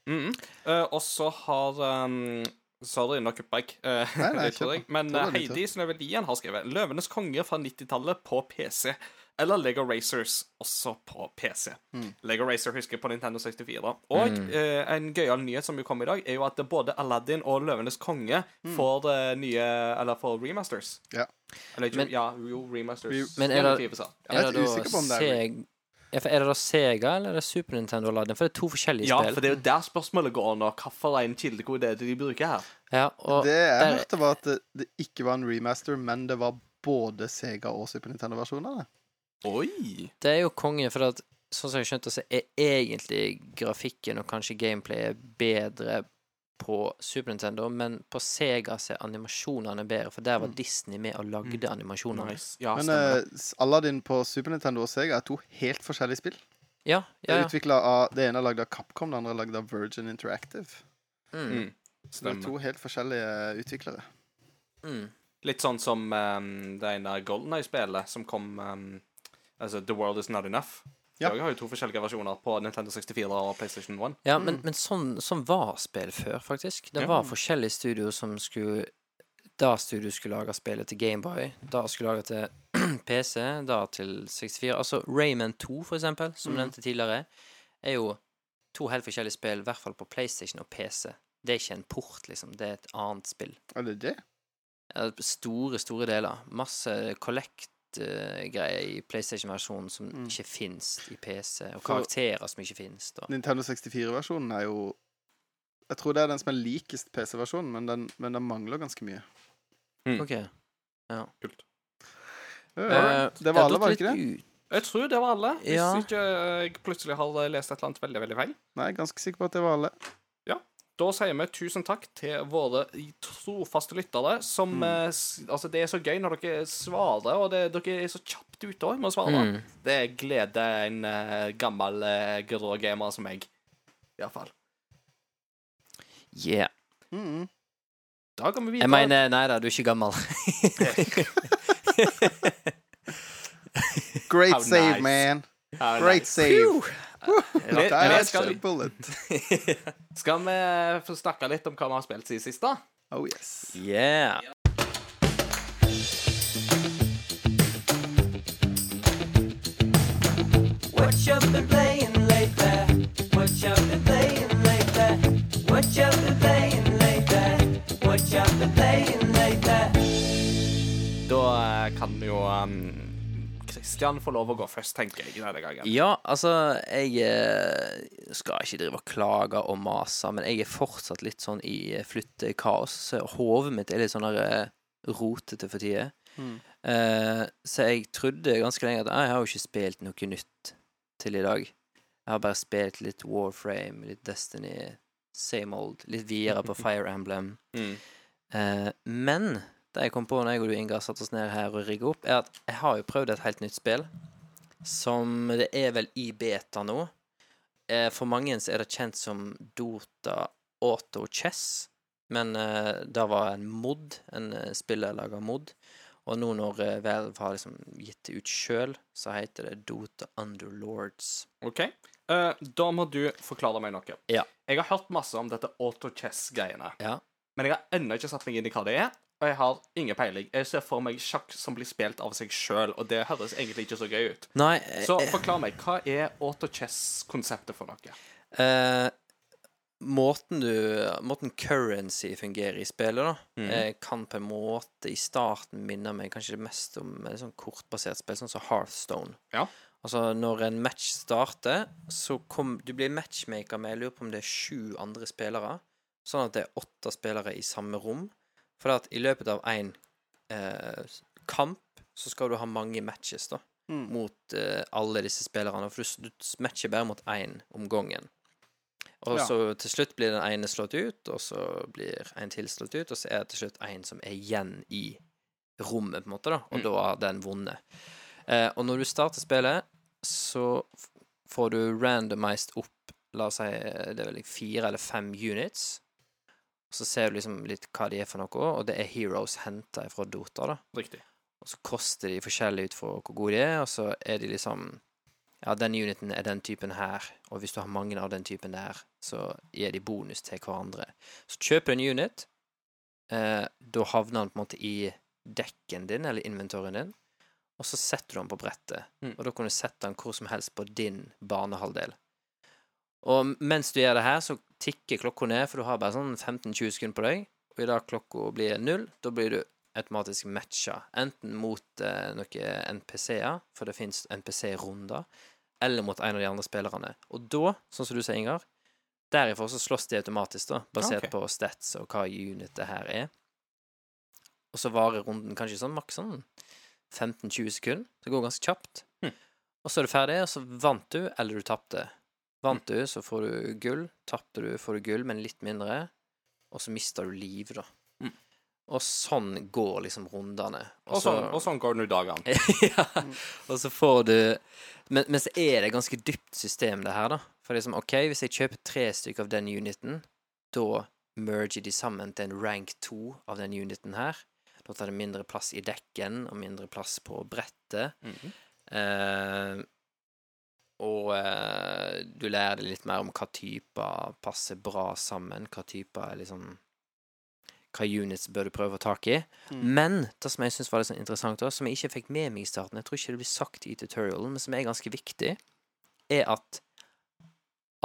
Mm. Eh, og så har um, Sorry, nå kuppa jeg. Uh, Nei, nei, tror jeg. Men uh, Heidi Snøvelien har skrevet 'Løvenes konge' fra 90-tallet på PC. Eller Lego Racers, også på PC. Mm. Lego Racer husker på Nintendo 64. Og eh, en gøyal nyhet som jo kom i dag, er jo at både Aladdin og Løvenes konge får eh, nye Eller får remasters. Ja. Eller ikke, Men- ja, jo, remasters. Men er det- sa. det er Er det da er Ja, for er det da Sega eller er det Super Nintendo-laden? For det er to forskjellige Ja, spill. for det er jo der spørsmålet går nå. Hvilken kildekode er det de bruker her? Ja, og Det jeg der- hørte, var at det, det ikke var en remaster, men det var både Sega og Super Nintendo-versjonene. Oi! Det er jo konge, for at sånn som jeg skjønte, så er egentlig grafikken og kanskje gameplayet bedre på Super Nintendo, men på Sega er animasjonene bedre, for der var Disney med og lagde animasjonene. Nice. Ja, Men eh, Aladdin på Super Nintendo og Sega er to helt forskjellige spill. Ja, Det ja, er ja. utviklet av, det ene er lagd av Capcom, det andre er lagd av Virgin Interactive. Mm. Mm. Så det er to helt forskjellige utviklere. Mm. Litt sånn som um, det ene Golden Eye-spillet som kom um, Altså The World Is Not Enough. Ja. Jeg har jo to forskjellige versjoner på Nintendo 64 og PlayStation 1. Ja, men, men sånn, sånn var spill før, faktisk. Det Ja. var forskjellige studio som skulle Da studio skulle lage spillet til Gameboy, da skulle lage til PC, da til 64. Altså Rayman 2, for eksempel, som Mm. nevnte tidligere, er jo to helt forskjellige spill, i hvert fall på PlayStation og PC. Det er ikke en port, liksom. Det er et annet spill. Er det det? Store, store deler. Masse collect-greier i PlayStation-versjonen som Mm. ikke fins i PC, og For- karakterer som ikke fins. Nintendo 64-versjonen er jo Jeg tror det er den som er likest PC-versjonen, men, den- men den mangler ganske mye. OK. Kult. Ja, det var alle, var det ikke det? Ut. Jeg tror det var alle. Hvis Ja. ikke jeg plutselig har lest et eller annet veldig veldig feil. Nei, ganske sikker på at det var alle. Da sier vi tusen takk til våre trofaste lyttere. Som eh, Altså, det er så gøy når dere svarer, og det, dere er så kjapt ute òg med å svare. Mm. Det gleder en eh, gammel uh, grå gamer som meg. Iallfall. Yeah. Mm. Da kan vi videre. Jeg mener, nei da, du er ikke gammel. Great How save, nice. man. How Great nice. save. Vi- Der skal- bullet. Skal vi få snakke litt om hva vi har spilt siden sist, da? Oh yes. Yeah. What you been playing lately? What you been playing lately? What you been playing lately? What you been playing lately? Da kan vi jo um, Christian få lov å gå først, tenker jeg, denne gangen. Ja, altså, jeg eh, skal ikke drive og klage og mase, men jeg er fortsatt litt sånn i eh, flyttekaos. Så hodet mitt er litt sånn eh, rotete for tida. Mm. Uh, så jeg trodde ganske lenge at jeg har jo ikke spilt noe nytt til i dag. Jeg har bare spilt litt Warframe, litt Destiny, same old, litt videre på Fire Emblem. Mm. Uh, men det jeg kom på når jeg og du, Inga, satte oss ned her og rigga opp, er at jeg har jo prøvd et helt nytt spill. Som det er vel i beta nå. Eh, for mange er det kjent som Dota Auto Chess. Men eh, det var en mod, en eh, spiller mod. Og nå når Valve har liksom gitt det ut sjøl, så heter det Dota Underlords. OK. Uh, da må du forklare meg noe. Ja. Jeg har hørt masse om dette auto-chess-greiene, Ja. men jeg har ennå ikke satt meg inn i hva det er. Og jeg har ingen peiling. Jeg ser for meg sjakk som blir spilt av seg sjøl, og det høres egentlig ikke så gøy ut. Nei eh, Så forklar meg, hva er auto-chess-konseptet for noe? Uh, måten du Måten currency fungerer i spillet, da, eh, kan på en måte i starten minne meg kanskje det mest om et sånn kortbasert spill, sånn som Hearthstone. Ja. Altså, når en match starter, så kom Du blir matchmaker med Jeg lurer på om det er sju andre spillere. Sånn at det er åtte spillere i samme rom. For at i løpet av én eh, kamp så skal du ha mange matches, da. Mm. Mot eh, alle disse spillerne. For du, du matcher bare mot én om gangen. Og Ja. så til slutt blir den ene slått ut, og så blir en til slått ut, og så er det til slutt en som er igjen i rommet, på en måte, da. Og Mm. da har den vunnet. Eh, og når du starter spillet, så får du randomized opp La oss si det er vel fire eller fem units. Og så ser du liksom litt hva de er for noe, og det er heroes henta fra Dota, da. Riktig. Og så koster de forskjellig ut fra hvor gode de er, og så er de liksom Ja, den uniten er den typen her, og hvis du har mange av den typen der, så gir de bonus til hverandre. Så kjøper du en unit, eh, da havner den på en måte i dekken din, eller inventorien din, og så setter du den på brettet. Mm. Og da kan du sette den hvor som helst på din banehalvdel. Og mens du gjør det her, så tikker klokka ned, for du har bare sånn 15-20 sekunder på deg. Og i dag klokka blir null, da blir du automatisk matcha. Enten mot eh, noen NPC-er, for det fins NPC-runder, eller mot en av de andre spillerne. Og da, sånn som du sier, Ingar, derifra så slåss de automatisk, da, basert okay. på stats og hva unit det her er. Og så varer runden kanskje sånn maks sånn 15-20 sekunder. Det går ganske kjapt. Hm. Og så er du ferdig, og så vant du, eller du tapte. Vant du, så får du gull. Tapte du, får du gull, men litt mindre. Og så mister du liv, da. Mm. Og sånn går liksom rundene. Og sånn, og sånn går nå dagene. ja. Og så får du men, men så er det et ganske dypt system, det her, da. For liksom, OK, hvis jeg kjøper tre stykker av den uniten, da merger de sammen til en rank 2 av den uniten her. Da tar det mindre plass i dekken og mindre plass på brettet. Mhm. Eh, og eh, du lærer deg litt mer om hva typer passer bra sammen, hva typer er liksom Hva units bør du prøve å få tak i. Mm. Men det som jeg syns var litt sånn interessant, da, som jeg ikke fikk med meg i starten, jeg tror ikke det blir sagt i tutorialen, men som er ganske viktig, er at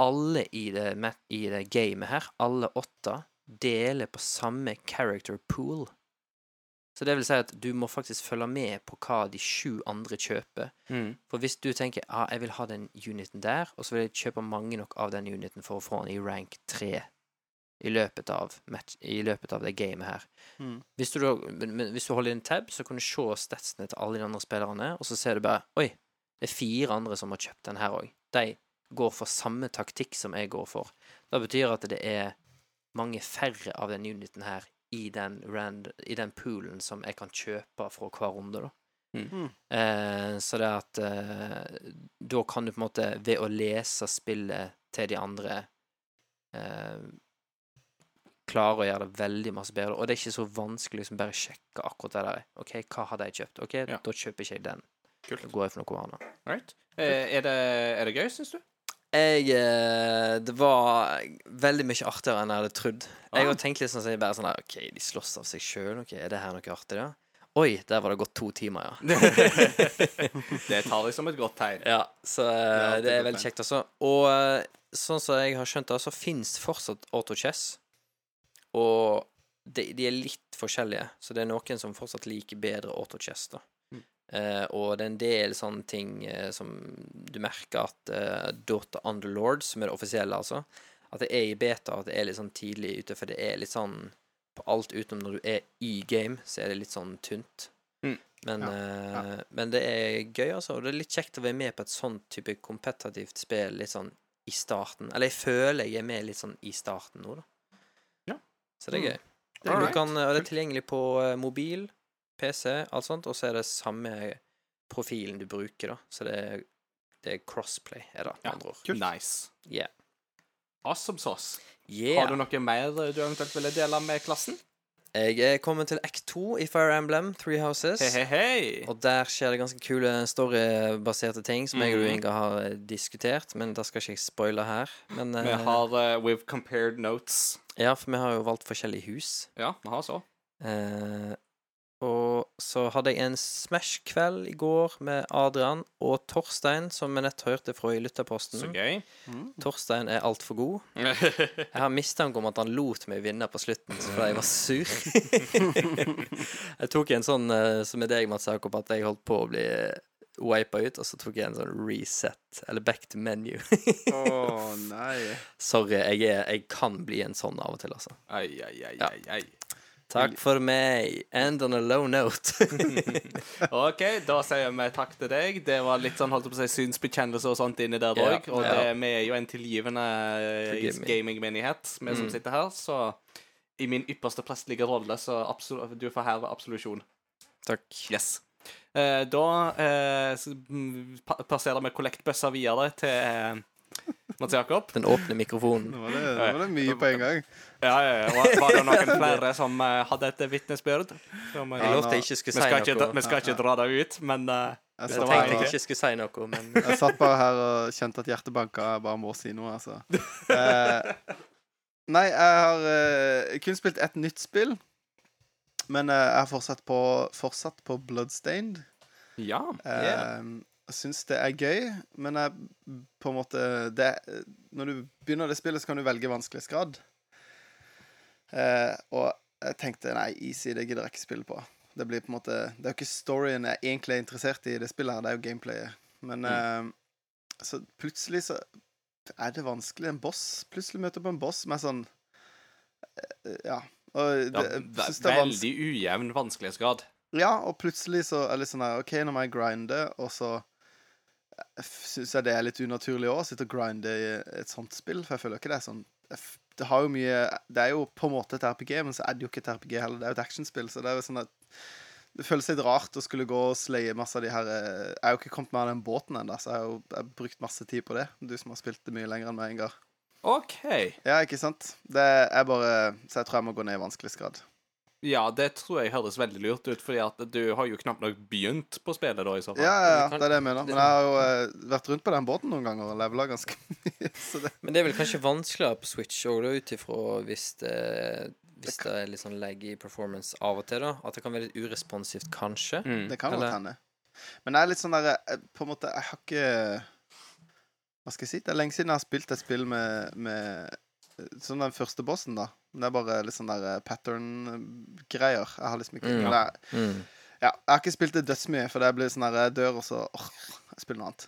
alle i det, i det gamet her, alle åtte, deler på samme character pool. Så det vil si at du må faktisk følge med på hva de sju andre kjøper. Mm. For hvis du tenker ah, jeg vil ha den uniten der, og så vil jeg kjøpe mange nok av den uniten for å få den i rank 3 i løpet av, match, i løpet av det gamet her. Mm. Hvis du, da, hvis du holder inn tab, så kan du se statsene til alle de andre spillerne, og så ser du bare Oi, det er fire andre som har kjøpt den her òg. De går for samme taktikk som jeg går for. Det betyr at det er mange færre av den uniten her i den, rand, i den poolen som jeg kan kjøpe fra hver runde, da. Mm. Eh, så det at eh, Da kan du på en måte, ved å lese spillet til de andre eh, Klare å gjøre det veldig masse bedre. Og det er ikke så vanskelig liksom bare sjekke akkurat det der. OK, hva hadde jeg kjøpt? OK, Ja. da kjøper ikke jeg den. Kult. Da går jeg for noe annet. Right. Eh, er, det, er det gøy, syns du? Jeg eh, Det var veldig mye artigere enn jeg hadde trodd. Jeg Ah. har tenkt litt sånn så bare sånn der OK, de slåss av seg sjøl. OK, er det her noe artig, da? Oi, der var det gått to timer, ja. det tar jeg som et godt tegn. Ja, så det, alltid det er veldig kjekt, altså. Og eh, sånn som jeg har skjønt det, så fins fortsatt autochess. Og de, de er litt forskjellige, så det er noen som fortsatt liker bedre autochess, da. Eh, og det er en del sånne ting uh, som du merker at uh, Dota Underlords, som er det offisielle, altså, at det er i beta, at det er litt sånn tidlig ute, for det er litt sånn på alt utenom når du er i game, så er det litt sånn tynt. Mm. Men, Ja, Ja. men det er gøy, altså. Og det er litt kjekt å være med på et sånt type kompetativt spill litt sånn i starten. Eller jeg føler jeg er med litt sånn i starten nå, da. Ja. Så det er Mm. gøy. Det Du kan, og det er tilgjengelig på eh, mobil, PC, alt sånt, og så er det samme profilen du bruker, da. Så det er, det er crossplay, er det, med Ja. andre ord. Kult. Nice. Yeah. Awesome sauce. Yeah. Har du noe mer du eventuelt ville dele med klassen? Jeg er kommet til Act 2 i Fire Emblem, Three Houses. Hei, hei, hei. Og der skjer det ganske kule storybaserte ting som jeg og du, Mhm. Inga, har eh, diskutert. Men det skal ikke jeg spoile her. Men Vi eh, har uh, We've compared notes. Ja, for vi har jo valgt forskjellige hus. Ja, vi har så. Eh, og så hadde jeg en Smash-kveld i går med Adrian og Torstein, som vi nett hørte fra i Lytterposten. Så gøy. Mm. Torstein er altfor god. Jeg har mistanke om at han lot meg vinne på slutten fordi jeg var sur. jeg tok en sånn eh, som er deg, Mats Jakob, at jeg holdt på å bli wipa ut, og så tok jeg en sånn reset, eller back to menu. Å nei. Sorry, jeg, er, jeg kan bli en sånn av og til, altså. Ai, ai, ai, Ja. ai, ai. Takk for meg. End on a low note. OK, da sier vi takk til deg. Det var litt sånn holdt på å si synsbekjennelse og sånt inni der Ja, òg. Og ja. det, vi er jo en tilgivende eh, gamingmenighet, vi som Mm. sitter her. Så i min ypperste prestelige rolle, så du får herved absolusjon. Takk. Yes. Eh, da eh, passerer vi kollektbøssa videre til eh, Mats Jakob. Den åpne mikrofonen. Nå var det, nå var det mye på en gang. Ja, ja, ja. Var, var det noen flere som uh, hadde et vitnesbyrd? Som, eh, Jeg lovte jeg ikke skulle si ikke, noe. vi skal ikke dra det ut, men uh, Jeg Jeg tenkte jeg ikke skulle si noe, men jeg satt bare her og kjente at hjertet banka. Jeg bare må si noe, altså. Eh, nei, jeg har eh, kun spilt ett nytt spill. Men eh, jeg har fortsatt på, fortsatt på Bloodstained. ja. Eh, Jeg syns det er gøy, men jeg på en måte det, Når du begynner det spillet, så kan du velge vanskelighetsgrad. Eh, og jeg tenkte nei, easy, det gidder jeg ikke spille på. Det blir på en måte Det er jo ikke storyen jeg egentlig er interessert i i det spillet, her, det er jo gameplayet. Men eh, så plutselig så er det vanskelig. En boss Plutselig møter på en boss som er sånn eh, Ja. Og det, ja ve- det er veldig ujevn vanskelighetsgrad. Ja, og plutselig så er det litt sånn her OK, nå må jeg grinde, og så syns jeg det er litt unaturlig òg, å sitte og grinde i et sånt spill, for jeg føler ikke det er sånn jeg f- Det har jo mye Det er jo på en måte et RPG, men så er det jo ikke et RPG heller. Det er jo et actionspill, så det er jo sånn at det føles litt rart å skulle gå og sleie masse av de her eh, Jeg er jo ikke kommet med av den båten ennå, så jeg har jo jeg har brukt masse tid på det. Du som har spilt det mye lenger enn meg, Ingar. OK. Ja, ikke sant? Det er bare Så jeg tror jeg må gå ned i vanskelighetsgrad. Ja, det tror jeg høres veldig lurt ut, fordi at du har jo knapt nok begynt på spillet da, i så fall. Ja, ja, ja, det er det jeg mener. Men jeg har jo eh, vært rundt på den båten noen ganger og levela ganske mye. Så det Men det er vel kanskje vanskeligere på Switch òg, ut ifra hvis det, hvis det er litt sånn lag i performance av og til, da. At det kan være litt uresponsivt, kanskje. Mm. Det kan godt hende. Men det er litt sånn derre eh, På en måte, jeg har ikke Hva skal jeg si? Det er lenge siden jeg har spilt et spill med, med Som den første bossen, da. Det er bare litt sånn der pattern-greier. Jeg har liksom ikke Mm. jeg, Mm. ja, jeg har ikke spilt det dødsmye, for det blir sånn der dør, og så åh, jeg spiller noe annet.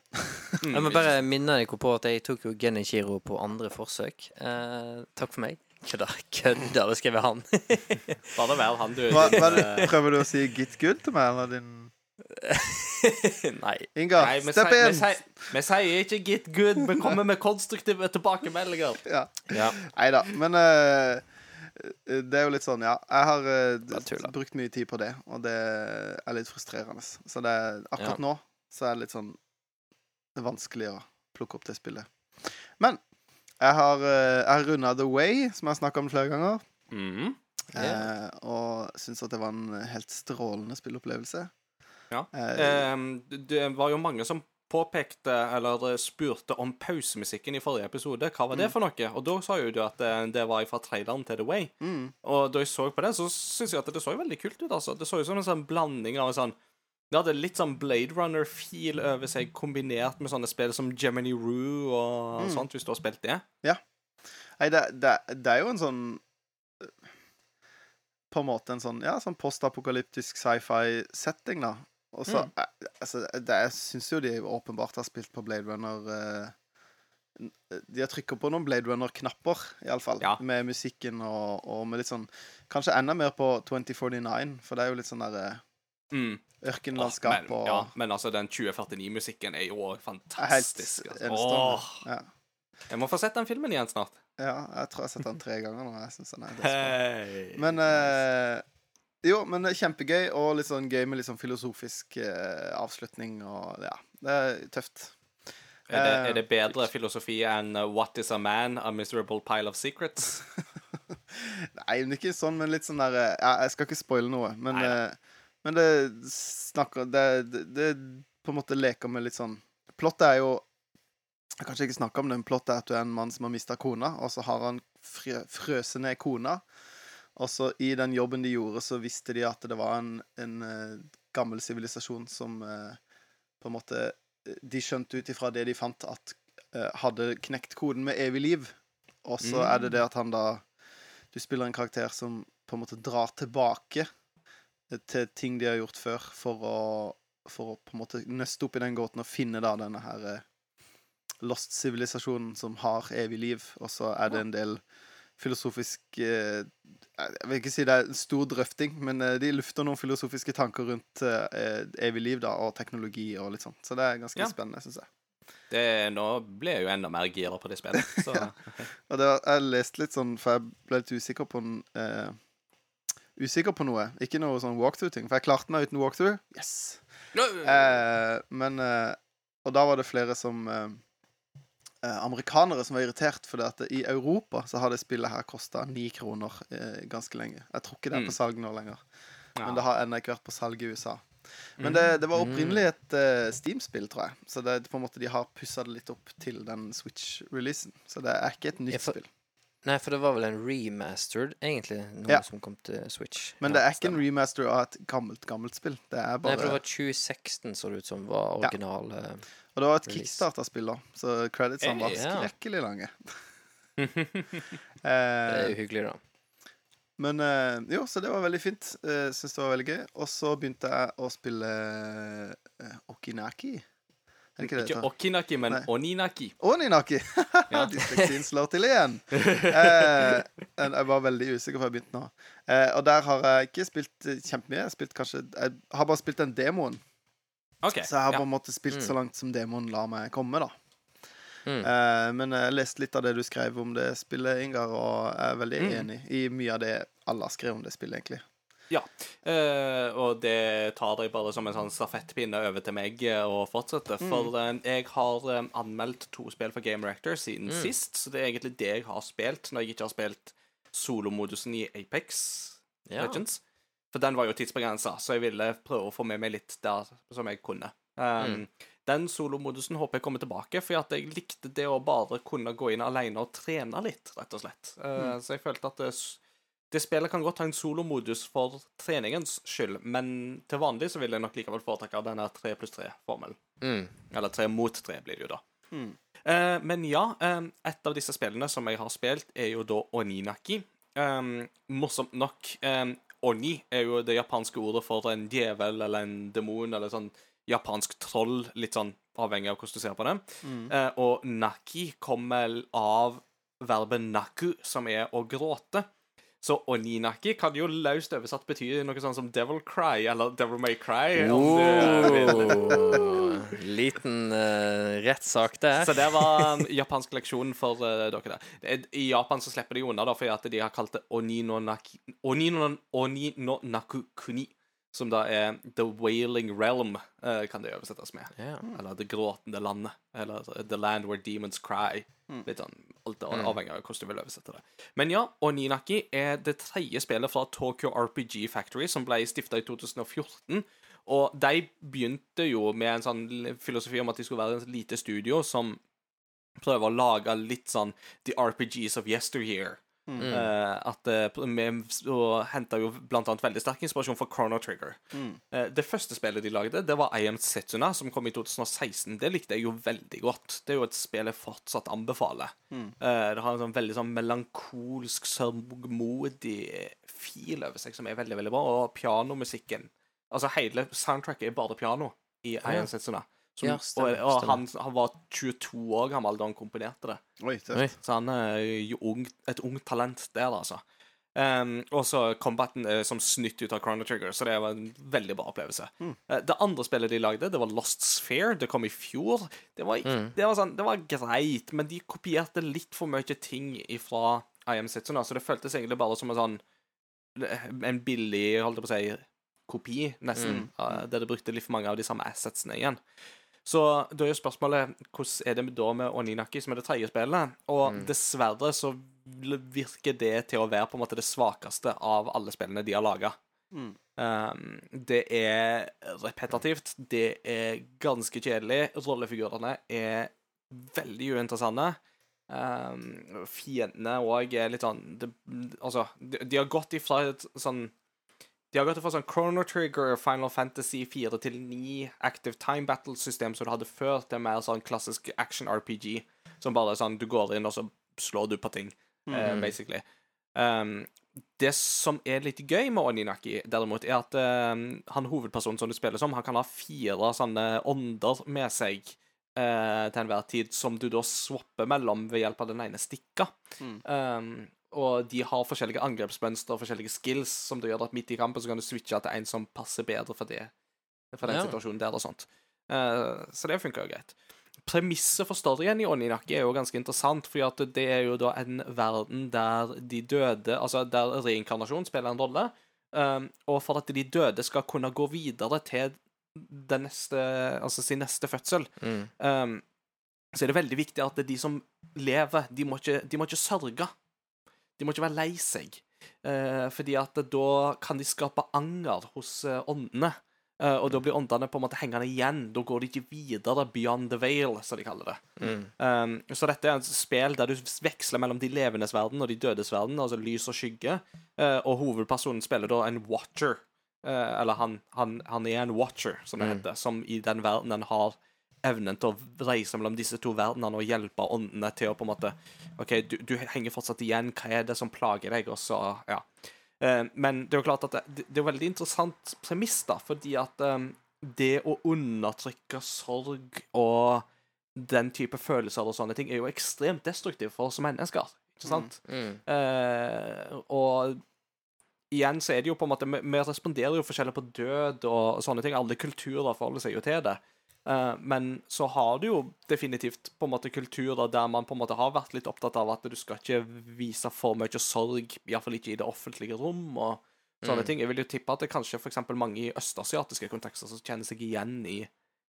Mm, Jeg må bare minne dere på at jeg tok jo Genichiro på andre forsøk. Eh, takk for meg. Kødda, kødda, det skrev han. Bare vær han, du. Hva, din, hva, eh, prøver du å si 'get good' til meg, eller din Nei. Inga, Nei, vi stepp sier- vi sier- ikke 'get good', vi kommer med konstruktive tilbakemeldinger. Ja. Ja. Nei da, men eh, det er jo litt sånn, ja. Jeg har eh, tulla. brukt mye tid på det, og det er litt frustrerende. Så det, akkurat Ja. nå så er det litt sånn Det er vanskelig å plukke opp det spillet. Men jeg har, uh, har runda The Way, som jeg har snakka om flere ganger, Mhm. eh, og syns at det var en helt strålende spillopplevelse. Ja. Eh, Ehm, det var jo mange som påpekte, eller spurte om pausemusikken i forrige episode. Hva var det Mm. for noe? Og da sa jo du at det, det var fra traileren til The Way. mm, Og da jeg så på det, så syns jeg at det så veldig kult ut, altså. Det så ut som en sånn blanding av en sånn Det hadde litt sånn Blade Runner-feel over seg, kombinert med sånne spill som Gemini Rue og Mm. sånt, hvis du har spilt det. Nei, det, det, det er jo en sånn eh, På en måte en sånn Ja, sånn postapokalyptisk sci-fi-setting, da. Og så Mm. eh, Altså, det, jeg syns jo de åpenbart har spilt på Blade Runner eh, De har trykka på noen Blade Runner-knapper, iallfall. Ja. Med musikken og, og med litt sånn Kanskje enda mer på 2049, for det er jo litt sånn der Mm. Ørkenlandskap ørkenlandskap men, og ja, men altså, den 2049-musikken er jo er helt fantastisk. Altså. enestående. Ja. jeg må få sett den filmen igjen snart. ja, jeg tror jeg har sett den tre ganger nå. Jeg synes den er. Hey. Men eh, Jo, men det er kjempegøy, og litt sånn gøy med litt sånn filosofisk eh, avslutning og Ja, det er tøft. er, det, eh, er det bedre filosofi enn uh, What is a man? A miserable pile of secrets? Nei, men ikke sånn, men litt sånn der eh, ja, Jeg skal ikke spoile noe, men, eh, men det snakker det, det, det på en måte leker med litt sånn Plottet er jo Jeg kan kanskje ikke snakke om det, men plottet er at du er en mann som har mista kona, og så har han frø, frøset ned kona. Og så i den jobben de gjorde, så visste de at det var en, en uh, gammel sivilisasjon som uh, på en måte eh, De skjønte ut ifra det de fant, at uh, hadde knekt koden med evig liv. Og så Mm. er det det at han da Du spiller en karakter som på en måte drar tilbake til ting de har gjort før, for å, for å på en måte nøste opp i den gåten og finne da denne her eh, lost sivilisasjonen som har evig liv. Og så er det en del filosofisk eh, Jeg vil ikke si det er en stor drøfting, men eh, de lufter noen filosofiske tanker rundt eh, evig liv da, og teknologi og litt sånn. Så det er ganske Ja. spennende, syns jeg. Det, nå ble jeg jo enda mer gira på det spillet. Så Og det, var- jeg leste litt sånn, for jeg ble litt usikker på en, eh, Usikker på noe. Ikke noe sånn walkthrough-ting. For jeg klarte meg uten walkthrough. Yes! Eh, men eh, Og da var det flere som Amerikanere som var irritert fordi at i Europa så har det spillet her kosta ni kroner eh, ganske lenge. Jeg tror ikke det er på Mm. salg nå lenger. Ja. Men det har ennå ikke vært på salg i USA. Mm. Men det, det var opprinnelig et uh, Steam-spill, tror jeg. Så det, på en måte de har pussa det litt opp til den Switch-releasen. Så det er ikke et Ja, nytt for- spill. Nei, for det var vel en remastered, egentlig, noe Ja. som kom til Switch. Men Ja, det er ikke en remaster av et gammelt, gammelt spill. Det er bare Nei, for det var 2016 så det ut som var Ja. original. eh, Og det var et kickstarter-spill, da. Så creditsene var skrekkelig lange. Det er eh, jo hyggelig, da. men eh, jo, så det var veldig fint. Uh, Syns det var veldig gøy. Og så begynte jeg å spille eh, Okinaki. Er det ikke det Ikke? Okinaki, men Nei. Oninaki. Oninaki! Ja. Dysleksien slår til igjen. Eh, jeg var veldig usikker før jeg begynte nå. Eh, og der har jeg ikke spilt eh, kjempemye. Jeg, jeg har bare spilt den demoen. OK. Så jeg har ja. på en måte spilt Mm. så langt som demoen lar meg komme, da. Mm. Uh, men jeg leste litt av det du skrev om det spillet, Ingar, og jeg er veldig Mm. enig i mye av det alle har skrevet om det spillet, egentlig. Eh, og det tar jeg bare som en sånn stafettpinne over til meg og fortsetter. fortsette. For uh, jeg har um, anmeldt to spill for Game Reactor siden Mm. sist, så det er egentlig det jeg har spilt når jeg ikke har spilt solomodusen i Apex Ja. Legends. For den var jo tidsbegrensa, så jeg ville prøve å få med meg litt der som jeg kunne. Um, Den solomodusen håper jeg kommer tilbake, for jeg likte det å bare kunne gå inn alene og trene litt, rett og slett. Uh, Så jeg følte at det, det spillet kan godt ha en solomodus for treningens skyld, men til vanlig så vil jeg nok likevel foretrekke denne tre pluss tre-formelen. Mm. Eller tre mot tre blir det jo da. Mm. Eh, men ja, um, et av disse spillene som jeg har spilt, er jo da Oninaki. Um, morsomt nok, um, Oni er jo det japanske ordet for en djevel eller en demon eller sånn japansk troll, litt sånn avhengig av hvordan du ser på det. Eh, og naki kommer av verbet naku, som er å gråte. Så oninaki kan jo løst oversatt bety noe sånn som devil cry, eller devil may cry. Oh, liten uh, rettssak det. Så det var japansk leksjon for uh, dere der. I Japan så slipper de unna da, fordi at de har kalt det oni no, naku kuni. Som da er The Wailing Realm, uh, kan det oversettes med. Ja. Eller Det gråtende landet. Eller The Land Where Demons Cry. Litt sånn, Alt er avhengig av hvordan du vil oversette det. Men ja, Oninaki er det tredje spillet fra Tokyo RPG Factory, som ble stifta i 2014. Og de begynte jo med en sånn filosofi om at de skulle være et lite studio som prøver å lage litt sånn The RPGs of yesteryear. Mm. Uh, at eh, Vi og henta jo blant annet veldig sterk inspirasjon fra Chrono Trigger. Eh, det første spillet de lagde, det var I Am Setsuna, som kom i 2016. Det likte jeg jo veldig godt. Det er jo et spill jeg fortsatt anbefaler. Eh, det har en sånn veldig sånn melankolsk, sørgmodig fil over seg som er veldig, veldig bra. Og pianomusikken Altså, hele soundtracket er bare piano i I Am Setsuna. Som, Ja, stemmer, og og han, han var 22 år gammel da han komponerte det. Oi, tøft. Oi. Så han er jo ung, et ungt talent der, altså. Um, og så combaten er som snytt ut av Chrono Trigger, så det var en veldig bra opplevelse. Eh, det andre spillet de lagde, det var Lost Sphere. Det kom i fjor. Det var, mm. det var, sånn, det var greit, men de kopierte litt for mye ting fra I Am Setsuna, så det føltes egentlig bare som en sånn En billig, holdt jeg på å si, kopi, nesten, eh, der de brukte litt for mange av de samme assetsene igjen. Så da er jo spørsmålet hvordan er det da med Oninaki, som er det tredje spillet? Og dessverre så virker det til å være på en måte det svakeste av alle spillene de har laga. Mm. Um, det er repetitivt, det er ganske kjedelig. Rollefigurene er veldig uinteressante. Um, fiendene òg er litt sånn det, Altså, de, de har gått ifra et sånn de har gått fra sånn Chrono Trigger, Final Fantasy 4 til 9 Active Time Battle-system som du hadde før, til mer sånn klassisk action-RPG. Som bare er sånn Du går inn, og så slår du på ting, eh, basically. Um, det som er litt gøy med Oninaki, derimot, er at um, han hovedpersonen som du spiller som, han kan ha fire sånne ånder med seg uh, til enhver tid, som du da swapper mellom ved hjelp av den ene stikka. Um, og de har forskjellige angrepsmønster og forskjellige skills som det gjør at midt i kampen så kan du switche til en som passer bedre for det. For den Ja. situasjonen der og sånt. Uh, så det funker jo greit. Premisset for storyen i Oninaki er jo ganske interessant, fordi at det er jo da en verden der de døde Altså der reinkarnasjon spiller en rolle. Um, og for at de døde skal kunne gå videre til den neste, altså sin neste fødsel, Mm. um, så er det veldig viktig at de som lever, de må ikke, de må ikke sørge. De må ikke være lei seg. Eh, fordi at da kan de skape anger hos eh, åndene. Eh, og da blir åndene på en måte hengende igjen. Da går de ikke videre beyond the veil, som de kaller det. Mm. Um, så dette er et spill der du veksler mellom de levendes verden og de dødes verden, altså lys og skygge. Eh, og hovedpersonen spiller da en watcher. Eh, eller han, han, han er en watcher, som det heter, som i den verdenen har evnen til å reise mellom disse to verdenene og hjelpe åndene til å på en måte OK, du, du henger fortsatt igjen. Hva er det som plager deg? Og så, ja. Eh, men det er jo klart at det, det er veldig interessant premiss, da, fordi at eh, det å undertrykke sorg og den type følelser og sånne ting er jo ekstremt destruktivt for oss som mennesker. Ikke sant? Mm. Eh, og igjen så er det jo på en måte vi responderer jo forskjellig på død og sånne ting. Alle kulturer forholder seg jo til det. Eh, men så har du jo definitivt på en måte kulturer der man på en måte har vært litt opptatt av at du skal ikke vise for mye sorg, iallfall ikke i det offentlige rom. og sånne Mm. ting. Jeg vil jo tippe at det kanskje eksempel mange i østasiatiske kontekster som kjenner seg igjen i,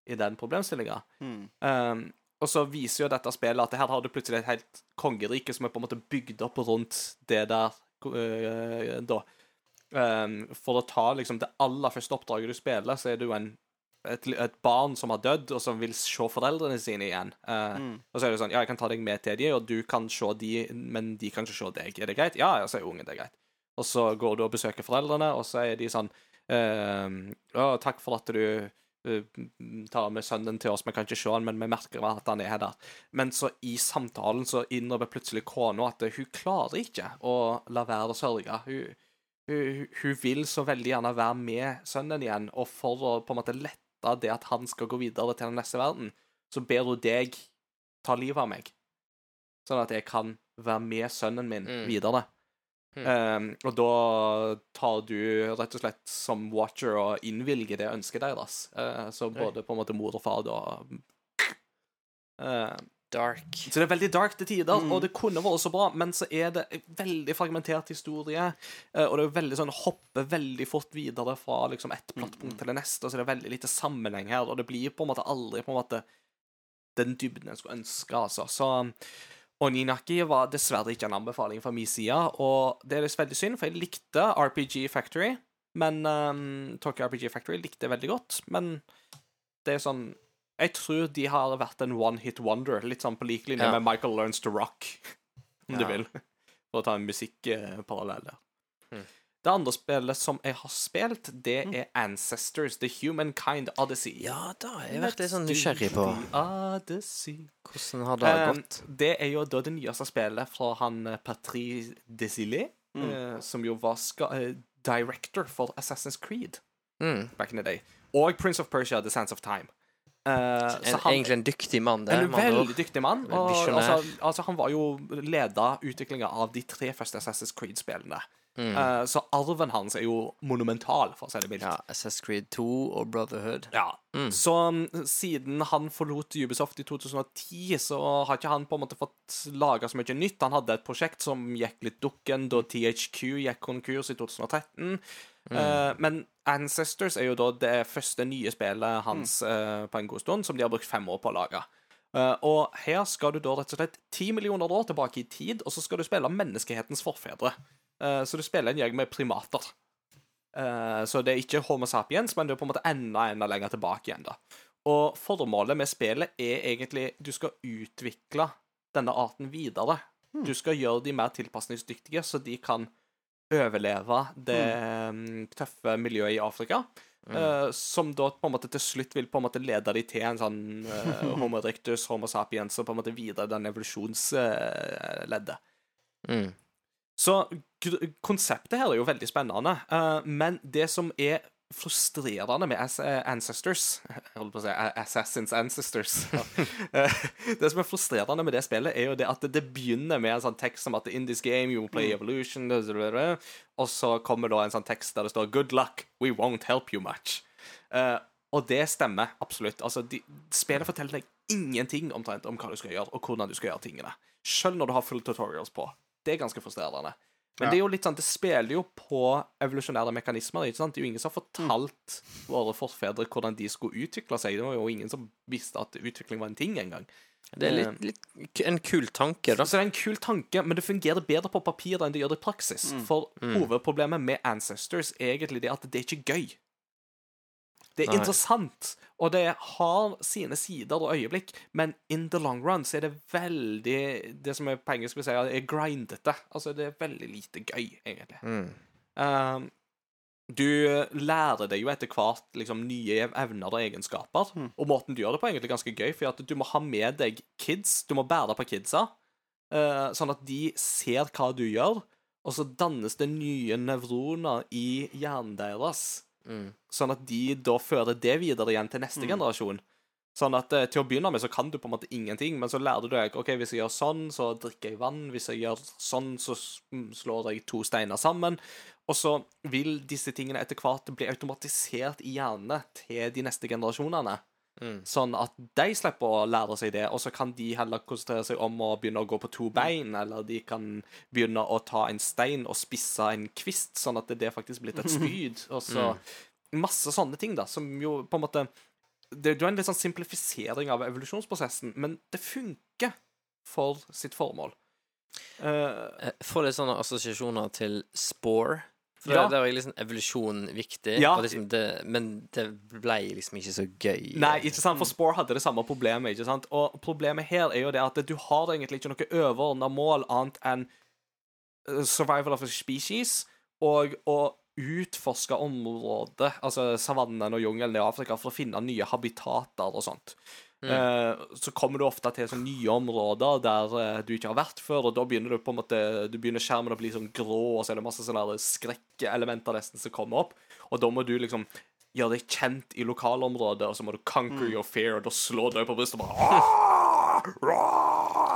i den problemstillinga. Mm. Um, og så viser jo dette spillet at her har du plutselig et helt kongerike som er på en måte bygd opp rundt det der uh, da. Um, for å ta liksom det aller første oppdraget du spiller, så er du en et, et barn som har dødd, og som vil se foreldrene sine igjen. Uh, Mm. Og så er det sånn Ja, jeg kan ta deg med til de, og du kan se de, men de kan ikke se deg. Er det greit? Ja, ja, sier ungen. Det er greit. Og så går du og besøker foreldrene, og så er de sånn ehm, Å, takk for at du eh, tar med sønnen til oss. Vi kan ikke se han, men vi merker at han er der. Men så i samtalen så innrømmer plutselig kona at hun klarer ikke å la være å sørge. Hun, hun, hun vil så veldig gjerne være med sønnen igjen, og for å på en måte lette det at han skal gå videre til den neste verden, så ber hun deg ta livet av meg. Sånn at jeg kan være med sønnen min Mm. videre. Mm. Um, og da tar du rett og slett som watcher og innvilger det ønsket deres. Uh, så både på en måte mor og far da uh, Dark. Så det er veldig dark til tider, Mm. og det kunne vært så bra, men så er det en veldig fragmentert historie, uh, og det er veldig sånn hopper veldig fort videre fra liksom ett plattpunkt til det neste, så det er veldig lite sammenheng her, og det blir på en måte aldri på en måte den dybden en skulle ønske, altså. Så Oninaki var dessverre ikke en anbefaling fra min side, og det er veldig synd, for jeg likte RPG Factory, men um, Tokyo RPG Factory likte jeg veldig godt, men det er sånn Jeg tror de har vært en one hit wonder, litt sånn på lik linje Ja. med Michael Learns to Rock, om du vil, for å ta en musikkparallell der. Mm. Det andre spillet som jeg har spilt, det er Ancestors, The Humankind Odyssey. Ja, da jeg har vært litt sånn nysgjerrig på Odyssey. hvordan har det um, gått. det er jo da det nyeste spillet fra han eh, Patrice Desilets, Mm. uh, som jo var ska uh, director for Assassin's Creed Mm. back in the day. Og Prince of Persia, The Sands of Time. Så En, han egentlig en dyktig mann der. en veldig dyktig mann. Og, altså, altså, han var jo leda utviklinga av de tre første Assassin's Creed-spillene. Mm. Uh, så arven hans er jo monumental, for å si det mildt. Ja, Assassin's Creed 2 og Brotherhood. Ja. Mm. Så um, siden han forlot Ubisoft i 2010, så har ikke han på en måte fått laga så mye nytt. Han hadde et prosjekt som gikk litt dukken da THQ gikk konkurs i 2013. Eh, men Ancestors er jo da det første nye spillet hans eh, på en god stund, som de har brukt fem år på å lage. Uh, og her skal du da rett og slett ti millioner år tilbake i tid, og så skal du spille menneskehetens forfedre. Så du spiller en gjeng med primater. Så det er ikke Homo sapiens, men det er på en måte enda enda lenger tilbake igjen. da. Og formålet med spillet er egentlig du skal utvikle denne arten videre. Du skal gjøre de mer tilpasningsdyktige, så de kan overleve det mm, tøffe miljøet i Afrika. eh, som da på en måte til slutt vil på en måte lede de til en sånn uh, homo erectus, homo sapiens, og på en måte videre den evolusjonsleddet. Mm. Så konseptet her er jo veldig spennende, eh, men det som er frustrerende med eh, Ancestors Jeg holdt på å si Assassins Ancestors. Eh, det som er frustrerende med det spillet, er jo det at det, begynner med en sånn tekst som at in this game you will play evolution, og så kommer da en sånn tekst der det står Good luck, we won't help you much. Eh, og det stemmer absolutt. Altså, de, spillet forteller deg ingenting omtrent om hva du skal gjøre, og hvordan du skal gjøre tingene. Selv når du har full tutorials på. Det er ganske frustrerende. Men Ja. det er jo litt sånn, det spiller jo på evolusjonære mekanismer. ikke sant? Det er jo ingen som har fortalt våre forfedre hvordan de skulle utvikle seg. Det var jo ingen som visste at utvikling var en ting engang. Det er litt, litt en kul tanke, da. Så det er en kul tanke, men det fungerer bedre på papiret enn det gjør i praksis. For hovedproblemet med Ancestors er egentlig det at det er ikke gøy. Det er Nei. interessant, og det har sine sider og øyeblikk, men in the long run så er det veldig Det som er på engelsk vil si, er grindete. Altså, det er veldig lite gøy, egentlig. Um, du lærer deg jo etter hvert liksom, nye evner og egenskaper. Og måten du gjør det på, er egentlig ganske gøy, for du må ha med deg kids. Du må bære på kidsa, uh, sånn at de ser hva du gjør. Og så dannes det nye nevroner i hjernen deres, sånn at de da fører det videre igjen til neste generasjon. Sånn at eh, Til å begynne med så kan du på en måte ingenting, men så lærer du deg ok, hvis jeg gjør sånn, så drikker jeg vann. Hvis jeg gjør sånn, så mm, slår jeg to steiner sammen. Og så vil disse tingene etter hvert bli automatisert i hjernene til de neste generasjonene. Sånn at de slipper å lære seg det, og så kan de heller konsentrere seg om å begynne å gå på to bein, eller de kan begynne å ta en stein og spisse en kvist, sånn at det faktisk blir et spyd. Og så masse sånne ting, da, som jo på en måte Det er er en litt sånn simplifisering av evolusjonsprosessen, men det funker for sitt formål. Uh, får litt sånne assosiasjoner til Spore. For Ja. der er liksom evolusjon viktig, Ja. liksom det, men det ble liksom ikke så gøy. Nei, ikke sant, for Spore hadde det samme problemet. ikke sant? Og problemet her er jo det at du har egentlig ikke noe overordna mål annet enn eh, survival of a species og å utforske området, altså savannen og jungelen i Afrika, for å finne nye habitater og sånt. Eh, så kommer du ofte til sånne nye områder der eh, du ikke har vært før, og da begynner du på en måte Du begynner skjermen å bli sånn grå, og så er det masse sånne skrekkelementer nesten som kommer opp, og da må du liksom gjøre deg kjent i lokalområdet, og så må du conquer your fear, og da slår du deg på brystet og bare «Ah!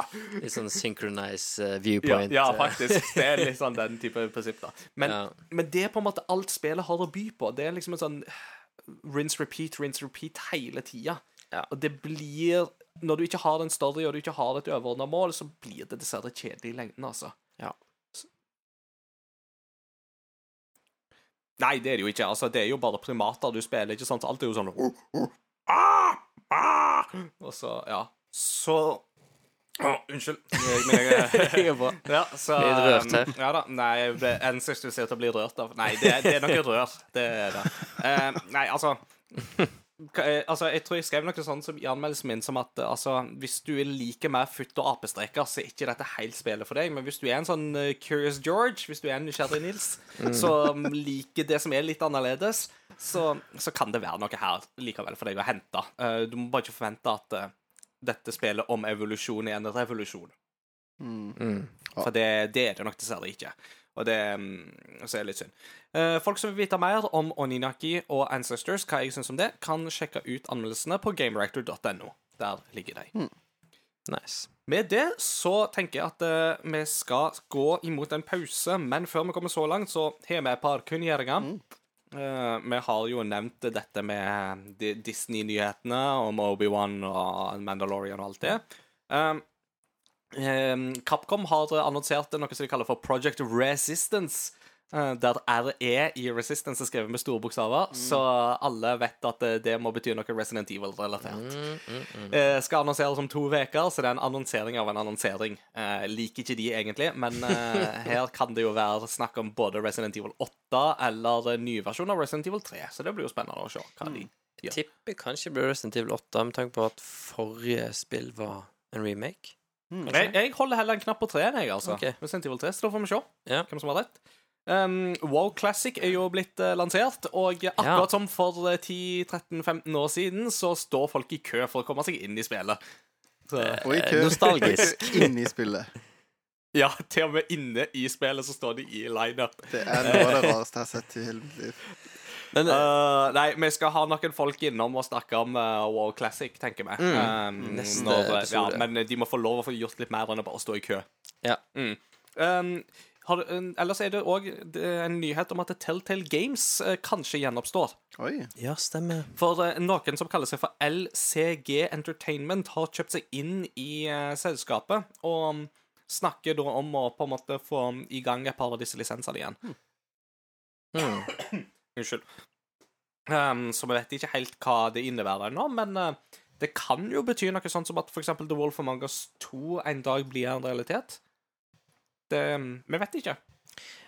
Litt sånn synchronized eh, ja, viewpoint. ja, eh. faktisk. Det er litt sånn den type prinsipp, da. Men, Ja. men det er på en måte alt spillet har å by på. Det er liksom en sånn rinse, repeat, rinse, repeat hele tida. Ja. Og det blir Når du ikke har en story, og du ikke har et overordna mål, så blir det dessverre kjedelig i lengden, altså. Ja. Nei, det er det jo ikke. Altså, det er jo bare primater du spiller, ikke sant? Alt er jo sånn ah, ah, Og så, ja. Så Oh, Unnskyld. Men jeg, går ja, så, Litt rørt her. Ja da. Nei, jeg ble ancestors ser til å bli rørt av Nei, det, det er noe rør. Det er det. Uh, nei, altså eh, Altså, Jeg tror jeg skrev noe sånn som i anmeldelsen min som at eh, altså, hvis du liker mer futt og apestreker, så er ikke dette helt spillet for deg. Men hvis du er en sånn uh, Curious George, hvis du er en nysgjerrig Nils, som liker det som er litt annerledes, så, så kan det være noe her likevel for deg å hente. Uh, du må bare ikke forvente at uh, dette spillet om evolusjon er en revolusjon. Mm. For det, det er det nok dessverre ikke. Og det mm, så er det litt synd. Eh, folk som vil vite mer om Oninaki og Ancestors, hva jeg syns om det, kan sjekke ut anmeldelsene på gamereactor.no. Der ligger de. Nice. Med det så tenker jeg at eh, vi skal gå imot en pause, men før vi kommer så langt, så har vi et par kunngjøringer. Eh, vi har jo nevnt dette med Disney-nyhetene om Obi-Wan og Mandalorian og alt det. Um, Capcom har annonsert noe som de kaller for Project Resistance. eh, der RE i Resistance er skrevet med store bokstaver, så alle vet at eh, det må bety noe Resident Evil-relatert. Eh, skal annonseres om to uker, så det er en annonsering av en annonsering. Eh, liker ikke de egentlig, men her kan det jo være snakk om både Resident Evil 8 eller ny versjon av Resident Evil 3, så det blir jo spennende å se hva de gjør. Tipper kanskje blir Resident Evil 8, med tanke på at forrige spill var en remake. Jeg, jeg holder heller en knapp på 3 jeg, altså. Okay. Resident Evil 3, så da får vi se Ja. hvem som har rett. Um, WoW Classic er jo blitt uh, lansert, og akkurat som for eh, 10-13-15 år siden, så står folk i kø for å komme seg inn i spillet. Så, Og i Eh, kø nostalgisk. inn i spillet. ja, til og med inne i spillet så står de i lineup. Det er noe av det rareste jeg har sett i hele mitt liv. Men, uh, nei, vi skal ha noen folk innom og snakke om uh, WoW Classic, tenker vi. Um, Neste når, episode. Ja, men de må få lov å få gjort litt mer enn å bare stå i kø. Ja. Mm. Um, har, du- ellers er det òg en nyhet om at Telltale Games kanskje gjenoppstår. Oi. ja, stemmer. For noen som kaller seg for LCG Entertainment, har kjøpt seg inn i selskapet og um, snakker da om å på en måte få i gang et par av disse lisensene igjen. Mm. Unnskyld. Um, så vi vet ikke helt hva det innebærer ennå, men uh, det kan jo bety noe sånt som at f.eks. The Wolf of Mangas 2 en dag blir en realitet. Det um, Vi vet ikke.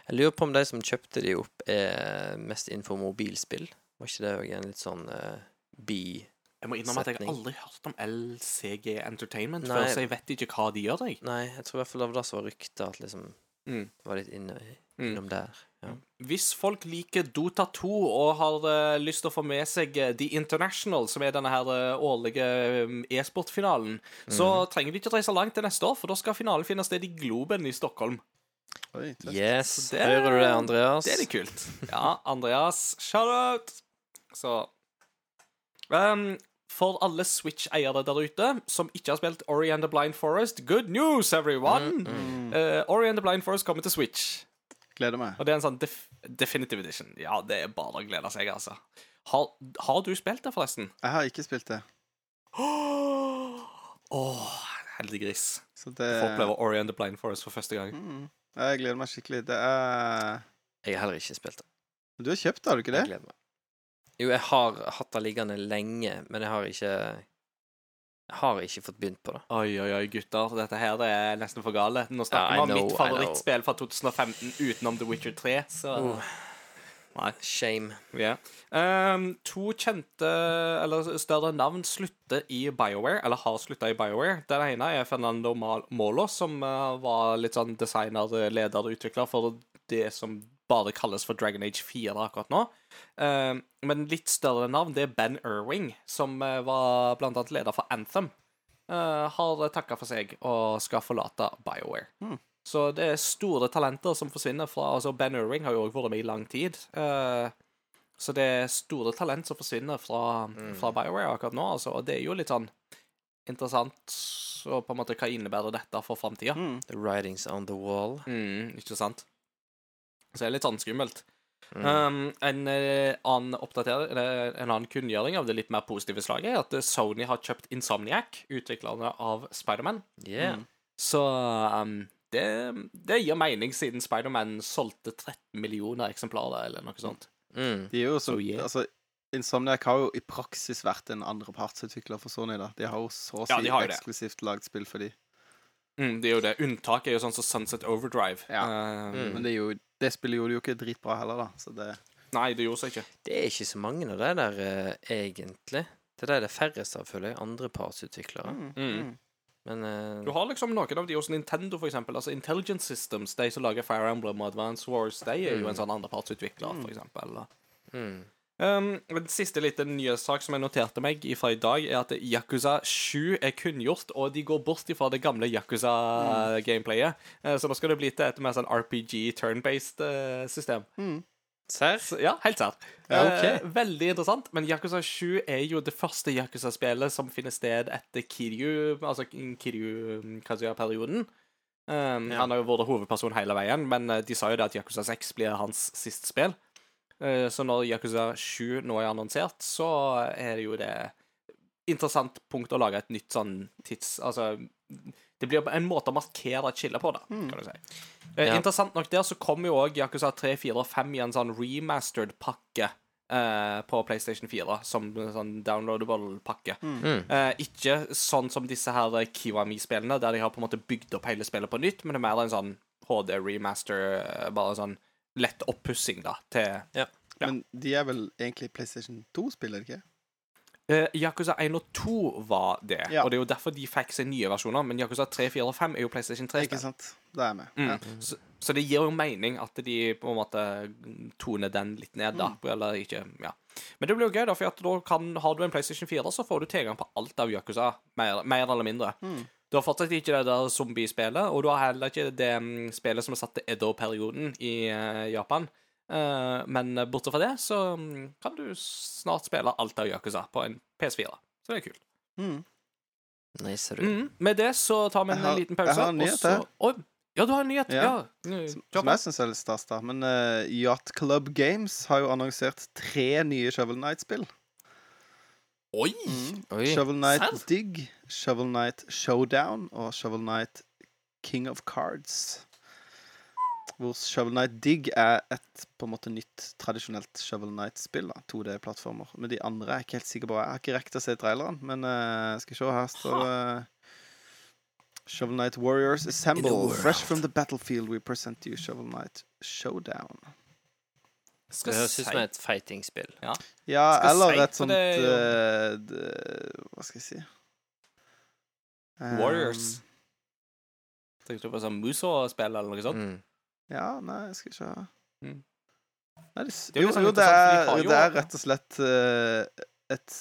Jeg lurer på om de som kjøpte de opp, er mest innenfor mobilspill. Var ikke det òg en litt sånn uh, bi... Jeg må innrømme at jeg har aldri hørt om LCG Entertainment Nei. før, så jeg vet ikke hva de gjør. Jeg. Nei, jeg tror i hvert fall det var det som var ryktet, at liksom Mm. var litt inne, Mm. innom der. Ja. Hvis folk liker Dota 2 og har uh, lyst til å få med seg uh, The International, som er denne her uh, årlige e-sportfinalen, så trenger de ikke reise langt til neste år, for da skal finalen finne sted i Globen i Stockholm. Oi. Yes, det- hører du det, Andreas? Det er litt kult. Ja, Andreas, shout out! Så um, For alle Switch-eiere der ute som ikke har spilt Ori and the Blind Forest, good news, everyone! Eh, Ori and the Blind Forest kommer til Switch. Gleder meg. Og det er en sånn def definitive edition. Ja, det er bare å glede seg, altså. Har, har du spilt det, forresten? Jeg har ikke spilt det. Åh, heldig gris. Det... Du får oppleve Ori and the Blind Forest for første gang. mm, Jeg gleder meg skikkelig. Det er Jeg har heller ikke spilt det. Du har kjøpt det, har du ikke det? Jeg gleder meg. Jo, jeg har hatt det liggende lenge, men jeg har ikke har ikke fått begynt på det. Oi, oi, oi, gutter. Dette her er nesten for gale. Nå snakker vi om mitt favorittspill fra 2015 utenom The Witcher 3, så Oh. Nei. Shame. Yeah. Um, to kjente, eller større navn, slutter i BioWare, eller har slutta i BioWare. Den ene er Fernando Molo, som eh, var litt sånn designer, leder og utvikler for det som bare kalles for Dragon Age 4 akkurat nå. Ehm, men litt større navn, det er Ben Irving, som eh, var annet leder for Anthem. eh, har takka for seg og skal forlate BioWare. Så det er store talenter som forsvinner fra altså Ben Irving har jo også vært med i lang tid. eh, så det er store talent som forsvinner fra, fra BioWare akkurat nå, altså. Og det er jo litt sånn interessant og på en måte hva innebærer dette for framtida. Mm. The writings on the wall. Mm, ikke sant? Så det er litt sånn skummelt. Mm. Um, en eh, annen en annen kunngjøring av det litt mer positive slaget, er at eh, Sony har kjøpt Insomniac, utviklerne av Spiderman. Yeah. Mm. Så um, det, det gir mening, siden Spiderman solgte 13 millioner eksemplarer, eller noe sånt. Mm. De er jo så, So, yeah. altså, Insomniac har jo i praksis vært en andrepartsutvikler for Sony. da De har jo så å si Ja, eksklusivt lagd spill for de Mm, det er jo det. Unntaket er jo sånn som Sunset Overdrive. Ja. Um, Mm. Men det, er jo, det spillet gjorde jo ikke dritbra heller, da. Så det Nei, det gjorde seg ikke. Det er ikke så mange av de der, uh, egentlig. Det er det færreste av, føler jeg. Andrepartsutviklere. mm. Mm. Mm. Men uh, Du har liksom noen av de hos Nintendo, for eksempel. Altså Intelligent Systems, de som lager Fire Emblem og Advance Wars, de er jo en sånn andrepartsutvikler, for eksempel. mm. Um, en siste liten nyhetssak som jeg noterte meg fra i dag, er at Yakuza 7 er kunngjort, og de går bort ifra det gamle Yakuza-gameplayet. Eh, så nå skal det bli til et mer sånn RPG turn-based eh, system. Serr? Ja, helt serr. Ja, ok. Eh, veldig interessant. Men Yakuza 7 er jo det første Yakuza-spillet som finner sted etter Kiryu, altså Kiryu-Kazuya-perioden. Um, Ja. Han har jo vært hovedperson hele veien, men eh, de sa jo det at Yakuza 6 blir hans siste spill. Eh, så når Yakuza 7 nå er annonsert, så er det jo det interessant punkt å lage et nytt sånn tids... Altså Det blir en måte å markere et skille på, da, kan du si. Eh, Ja. Interessant nok der så kommer jo òg Yakuza 3, 4 og 5 i en sånn remastered pakke eh, på PlayStation 4, som sånn downloadable pakke. Mm. Eh, ikke sånn som disse her Kiwami-spillene, der de har på en måte bygd opp hele spillet på nytt, men det er mer en sånn HD-remaster, eh, bare sånn lett oppussing, da, til Ja. Men de er vel egentlig PlayStation 2-spill, er ikke? Uh, Yakuza 1 og 2 var det, Ja. og det er jo derfor de fikk seg nye versjoner, men Yakuza 3, 4 og 5 er jo PlayStation 3. Ikke sant? det er jeg med. Mm. Ja. Så, så det gir jo mening at de på en måte toner den litt ned, da. Mm. Eller ikke Ja. Men det blir jo gøy, da, for at da kan, har du en PlayStation 4, så får du tilgang på alt av Yakuza, mer, mer eller mindre. Mm. Du har fortsatt ikke det der zombiespillet, og du har heller ikke det mm, spillet som er satt til Edo-perioden i eh, Japan. Eh, men bortsett fra det så mm, kan du snart spille alt av Yakuza på en PS4. Så det er kult. Mm. Nice. Mm. Med det så tar vi en har- liten pause. jeg har en nyhet jeg. her. Ja, du har en nyhet. Ja. Ja. Mm, Som, som jeg syns er litt stas, da. Men uh, Yacht Club Games har jo annonsert tre nye Shovel Knight-spill. Oi! Oi. Shovel Knight serr? Dig, Shovel Knight Showdown og Shovel Knight King of Cards. Hvor Shovel Knight Dig er et på en måte nytt, tradisjonelt Shovel Knight-spill. da, 2D-plattformer. Men de andre er jeg ikke helt sikker på. Jeg har ikke rekt å se traileren, men uh, skal se. Her står det Shovel Knight Warriors Assemble. Fresh from the battlefield, we present you Shovel Knight Showdown. Skal Det høres ut som et fighting-spill. Ja, Skal eller et sånt det uh, eh, Hva skal jeg si Warriors. Um, Tenkte du på sånn Muso-spill eller noe sånt? Mm. Ja, nei, jeg skal ikke ha Mm. Nei, det, Det er jo jo, sånn jo, det er, jo- det er rett og slett uh, et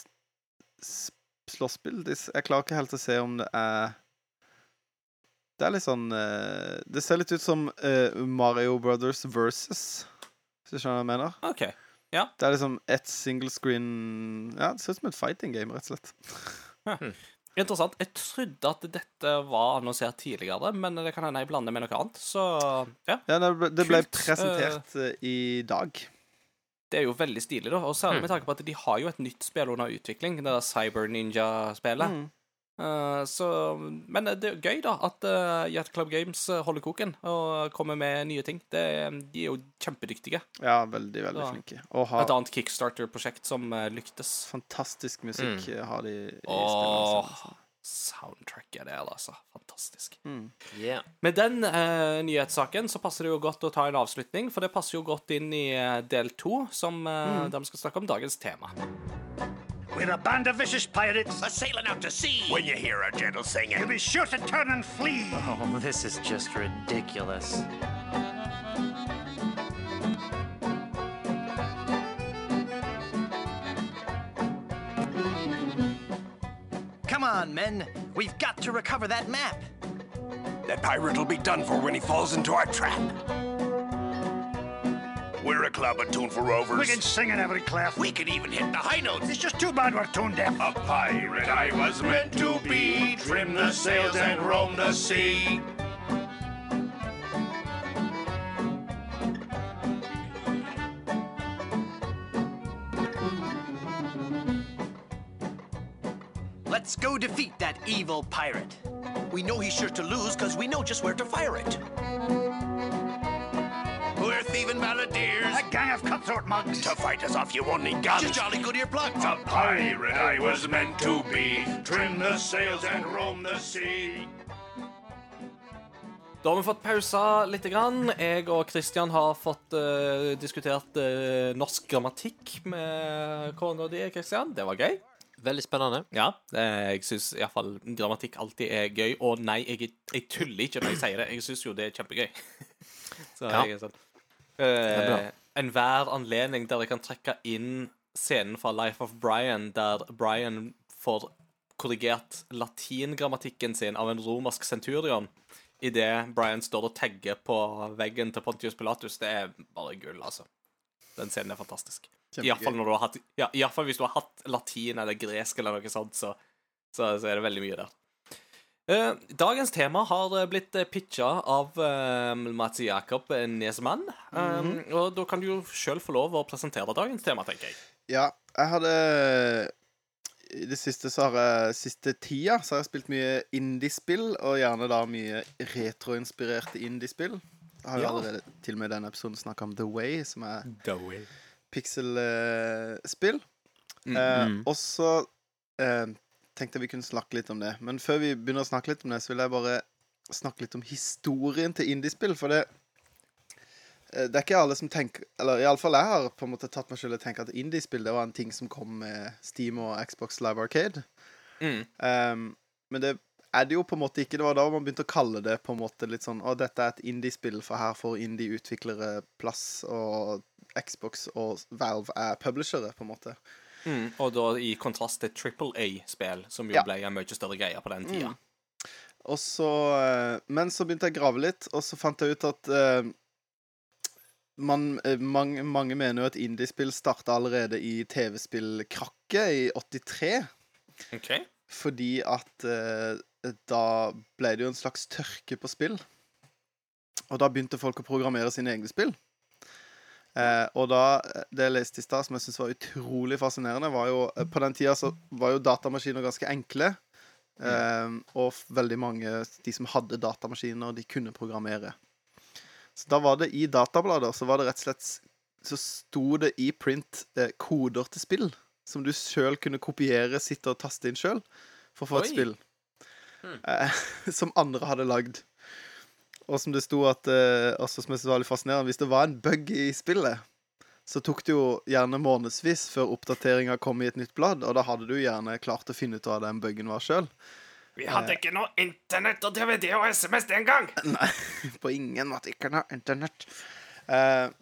slåsspill. Jeg klarer ikke helt å se om det er Det er litt sånn uh, Det ser litt ut som Mario Brothers versus, hvis du skjønner hva jeg mener. OK. Det er liksom ett single screen Ja, det ser ut som et fighting game, rett og slett. Interessant. Jeg trodde at dette var annonsert tidligere, men det kan hende jeg blander med noe annet. Så ja, Ja, det ble, det ble presentert uh, i dag. det er jo veldig stilig, da. Og særlig Hmm. med tanke på at de har jo et nytt spill under utvikling, det der Cyber Ninja-spillet. Mm. Eh, så Men det er gøy, da, at uh, Yacht Club Games eh, holder koken og kommer med nye ting. Det, de er jo kjempedyktige. Ja, veldig, veldig så, flinke. Og Et annet Kickstarter-prosjekt som eh, lyktes. fantastisk musikk Mm. eh, har de i spillene sine. Soundtracket der, altså. Fantastisk. Mm. Yeah. Med den eh, nyhetssaken så passer det jo godt å ta en avslutning, for det passer jo godt inn i eh, del to, som eh, mm. de skal snakke om dagens tema. We're a band of vicious pirates. A sailing out to sea. When you hear a gentle singing. you'll be sure to turn and flee. Oh, this is just ridiculous. Come on, men. We've got to recover that map. That pirate will be done for when he falls into our trap. We're a club attuned for rovers. We can sing in every clef. We can even hit the high notes. It's just too bad we're tone deaf. A pirate I was meant to be. Trim the sails and roam the sea. Let's go defeat that evil pirate. We know he's sure to lose because we know just where to fire it. Thieving balladeers. A gang of cutthroat mugs. To fight us off, you won't need guns. Just jolly good earplugs. A pirate I was meant to be. Trim the sails and roam the sea. Da har vi fått pausa litt. Grann. Jeg og Kristian har fått uh, diskutert uh, norsk grammatikk med kona di, Kristian. Det var gøy. Veldig spennende. Ja, jeg syns iallfall grammatikk alltid er gøy. Og nei, jeg, jeg tuller ikke når jeg sier det. Jeg syns jo det er kjempegøy. Så Ja. jeg er sånn. Eh, Enhver anledning der jeg kan trekke inn scenen fra Life of Brian, der Brian får korrigert latingrammatikken sin av en romersk centurion idet Brian står og tagger på veggen til Pontius Pilatus, det er bare gull, altså. Den scenen er fantastisk. Iallfall Ja, i hvert fall hvis du har hatt latin eller gresk eller noe sånt, så, så, så er det veldig mye der. Eh, dagens tema har eh, blitt uh, pitcha av uh, Mats Jakob Nesmann. Mm -hmm. Og da kan du jo sjøl få lov å presentere dagens tema, tenker jeg. Ja, jeg hadde I det siste så har jeg Siste tida så har jeg spilt mye indiespill, og gjerne da mye retroinspirerte indiespill. Jeg har jo Ja. allerede til og med i denne episoden snakka om The Way, som er pixel-spill. Mm, Eh, og så eh, tenkte jeg vi kunne snakke litt om det. Men før vi begynner å snakke litt om det, så vil jeg bare snakke litt om historien til indiespill. For det eh, Det er ikke alle som tenker Eller iallfall jeg har på en måte tatt meg selv og tenkt at indiespill det var en ting som kom med Steam og Xbox Live Arcade. Mm. Um, men det er det jo på en måte ikke. Det var da man begynte å kalle det på en måte litt sånn Å, dette er et indiespill, for her får indie-utviklere plass, og Xbox og Valve er publishere, på en måte. Mm. Og da i kontrast til Triple A-spill, som jo Ja. ble en mye større greie på den tida. Og så eh, Men så begynte jeg å grave litt, og så fant jeg ut at uh, man, eh, mange, mange mener jo at indiespill starta allerede i TV-spillkrakket i 83. OK. Fordi at uh, da ble det jo en slags tørke på spill. Og da begynte folk å programmere sine egne spill. Eh, og da, det jeg leste i stad, som jeg syntes var utrolig fascinerende, var jo eh, På den tida så var jo datamaskiner ganske enkle. Eh, og veldig mange, de som hadde datamaskiner, de kunne programmere. Så da var det i datablader, så var det rett og slett Så sto det i print eh, koder til spill som du sjøl kunne kopiere, sitte og taste inn sjøl for å få et Oi. spill. Eh, som andre hadde lagd. Og som det sto at eh, også som synes var litt fascinerende Hvis det var en bug i spillet, så tok det jo gjerne månedsvis før oppdateringa kom i et nytt blad, og da hadde du gjerne klart å finne ut hva den bugen var sjøl. Vi hadde ikke noe internett og DVD og SMS den gang. Nei, på ingen måte ikke noe internett. Eh,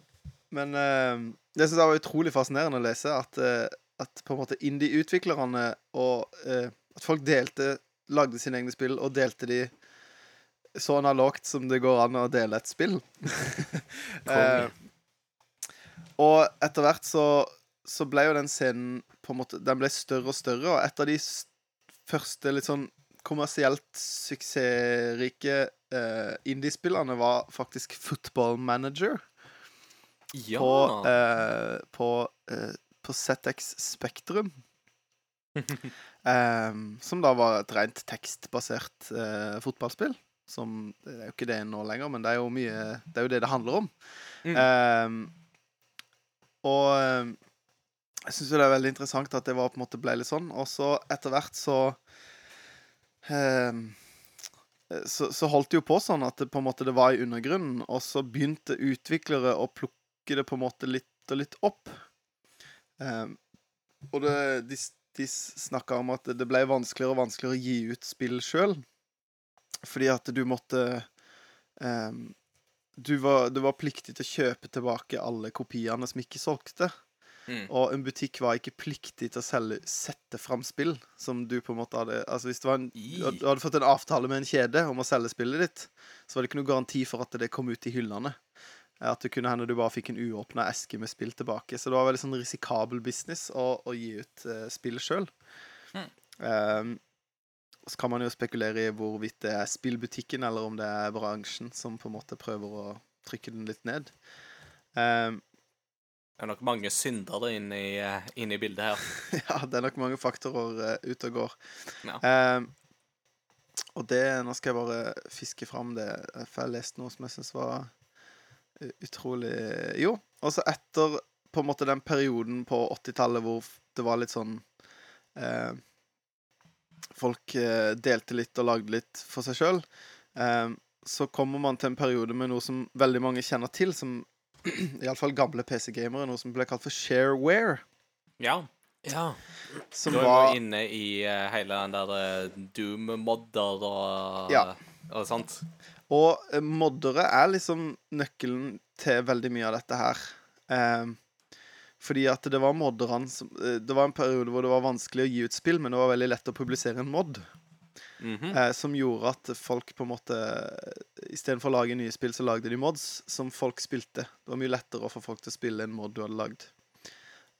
men eh, det syns jeg var utrolig fascinerende å lese, at, eh, at på en måte indie-utviklerne og eh, At folk delte Lagde sine egne spill og delte de så analogt som det går an å dele et spill. eh, og etter hvert så, så ble jo den scenen på en måte Den ble større og større, og et av de første litt sånn kommersielt suksessrike eh, indiespillene var faktisk Football Manager Ja. på, eh, på, eh, på ZX Spektrum. Em, som da var et rent tekstbasert eh, fotballspill. Som Det er jo ikke det nå lenger, men det er jo mye Det er jo det det handler om. Em, og jeg syns jo det er veldig interessant at det var på en måte ble litt sånn. Og så etter hvert så um, så, så holdt det jo på sånn at det på en måte det var i undergrunnen, og så begynte utviklere å plukke det på en måte litt og litt opp. Um, og det, de, de snakka om at det ble vanskeligere og vanskeligere å gi ut spill sjøl. Fordi at du måtte um, du var, du var pliktig til å kjøpe tilbake alle kopiene som ikke solgte. Mm. Og en butikk var ikke pliktig til å selge, sette fram spill som du på en måte hadde Altså Hvis en, du hadde fått en avtale med en kjede om å selge spillet ditt, så var det ikke noen garanti for at det kom ut i hyllene. At det kunne hende du bare fikk en uåpna eske med spill tilbake. Så det var veldig sånn risikabel business å, å gi ut uh, spill sjøl. Så kan man jo spekulere i hvorvidt det er spillbutikken eller om det er bransjen som på en måte prøver å trykke den litt ned. Um, Det er nok mange syndere inne i, eh, inne i bildet her. ja, det er nok mange faktorer uh, ute og går. Ja. Um, og det Nå skal jeg bare fiske fram det, for jeg leste noe som jeg syns var utrolig Jo, og så etter på en måte den perioden på 80-tallet hvor det var litt sånn eh, Folk eh, delte litt og lagde litt for seg sjøl. så kommer man til en periode med noe som veldig mange kjenner til, som iallfall gamle PC-gamere, noe som ble kalt for shareware. Ja. Ja. Som Du var jo inne i eh, hele den der eh, Doom-modder og, Ja. og sånt. Og eh, moddere er liksom nøkkelen til veldig mye av dette her. Eh, fordi at det var modderne som eh, Det var en periode hvor det var vanskelig å gi ut spill, men det var veldig lett å publisere en mod. Mhm. eh, som gjorde at folk på en måte Istedenfor å lage nye spill, så lagde de mods som folk spilte. Det var mye lettere å få folk til å spille en mod du hadde lagd.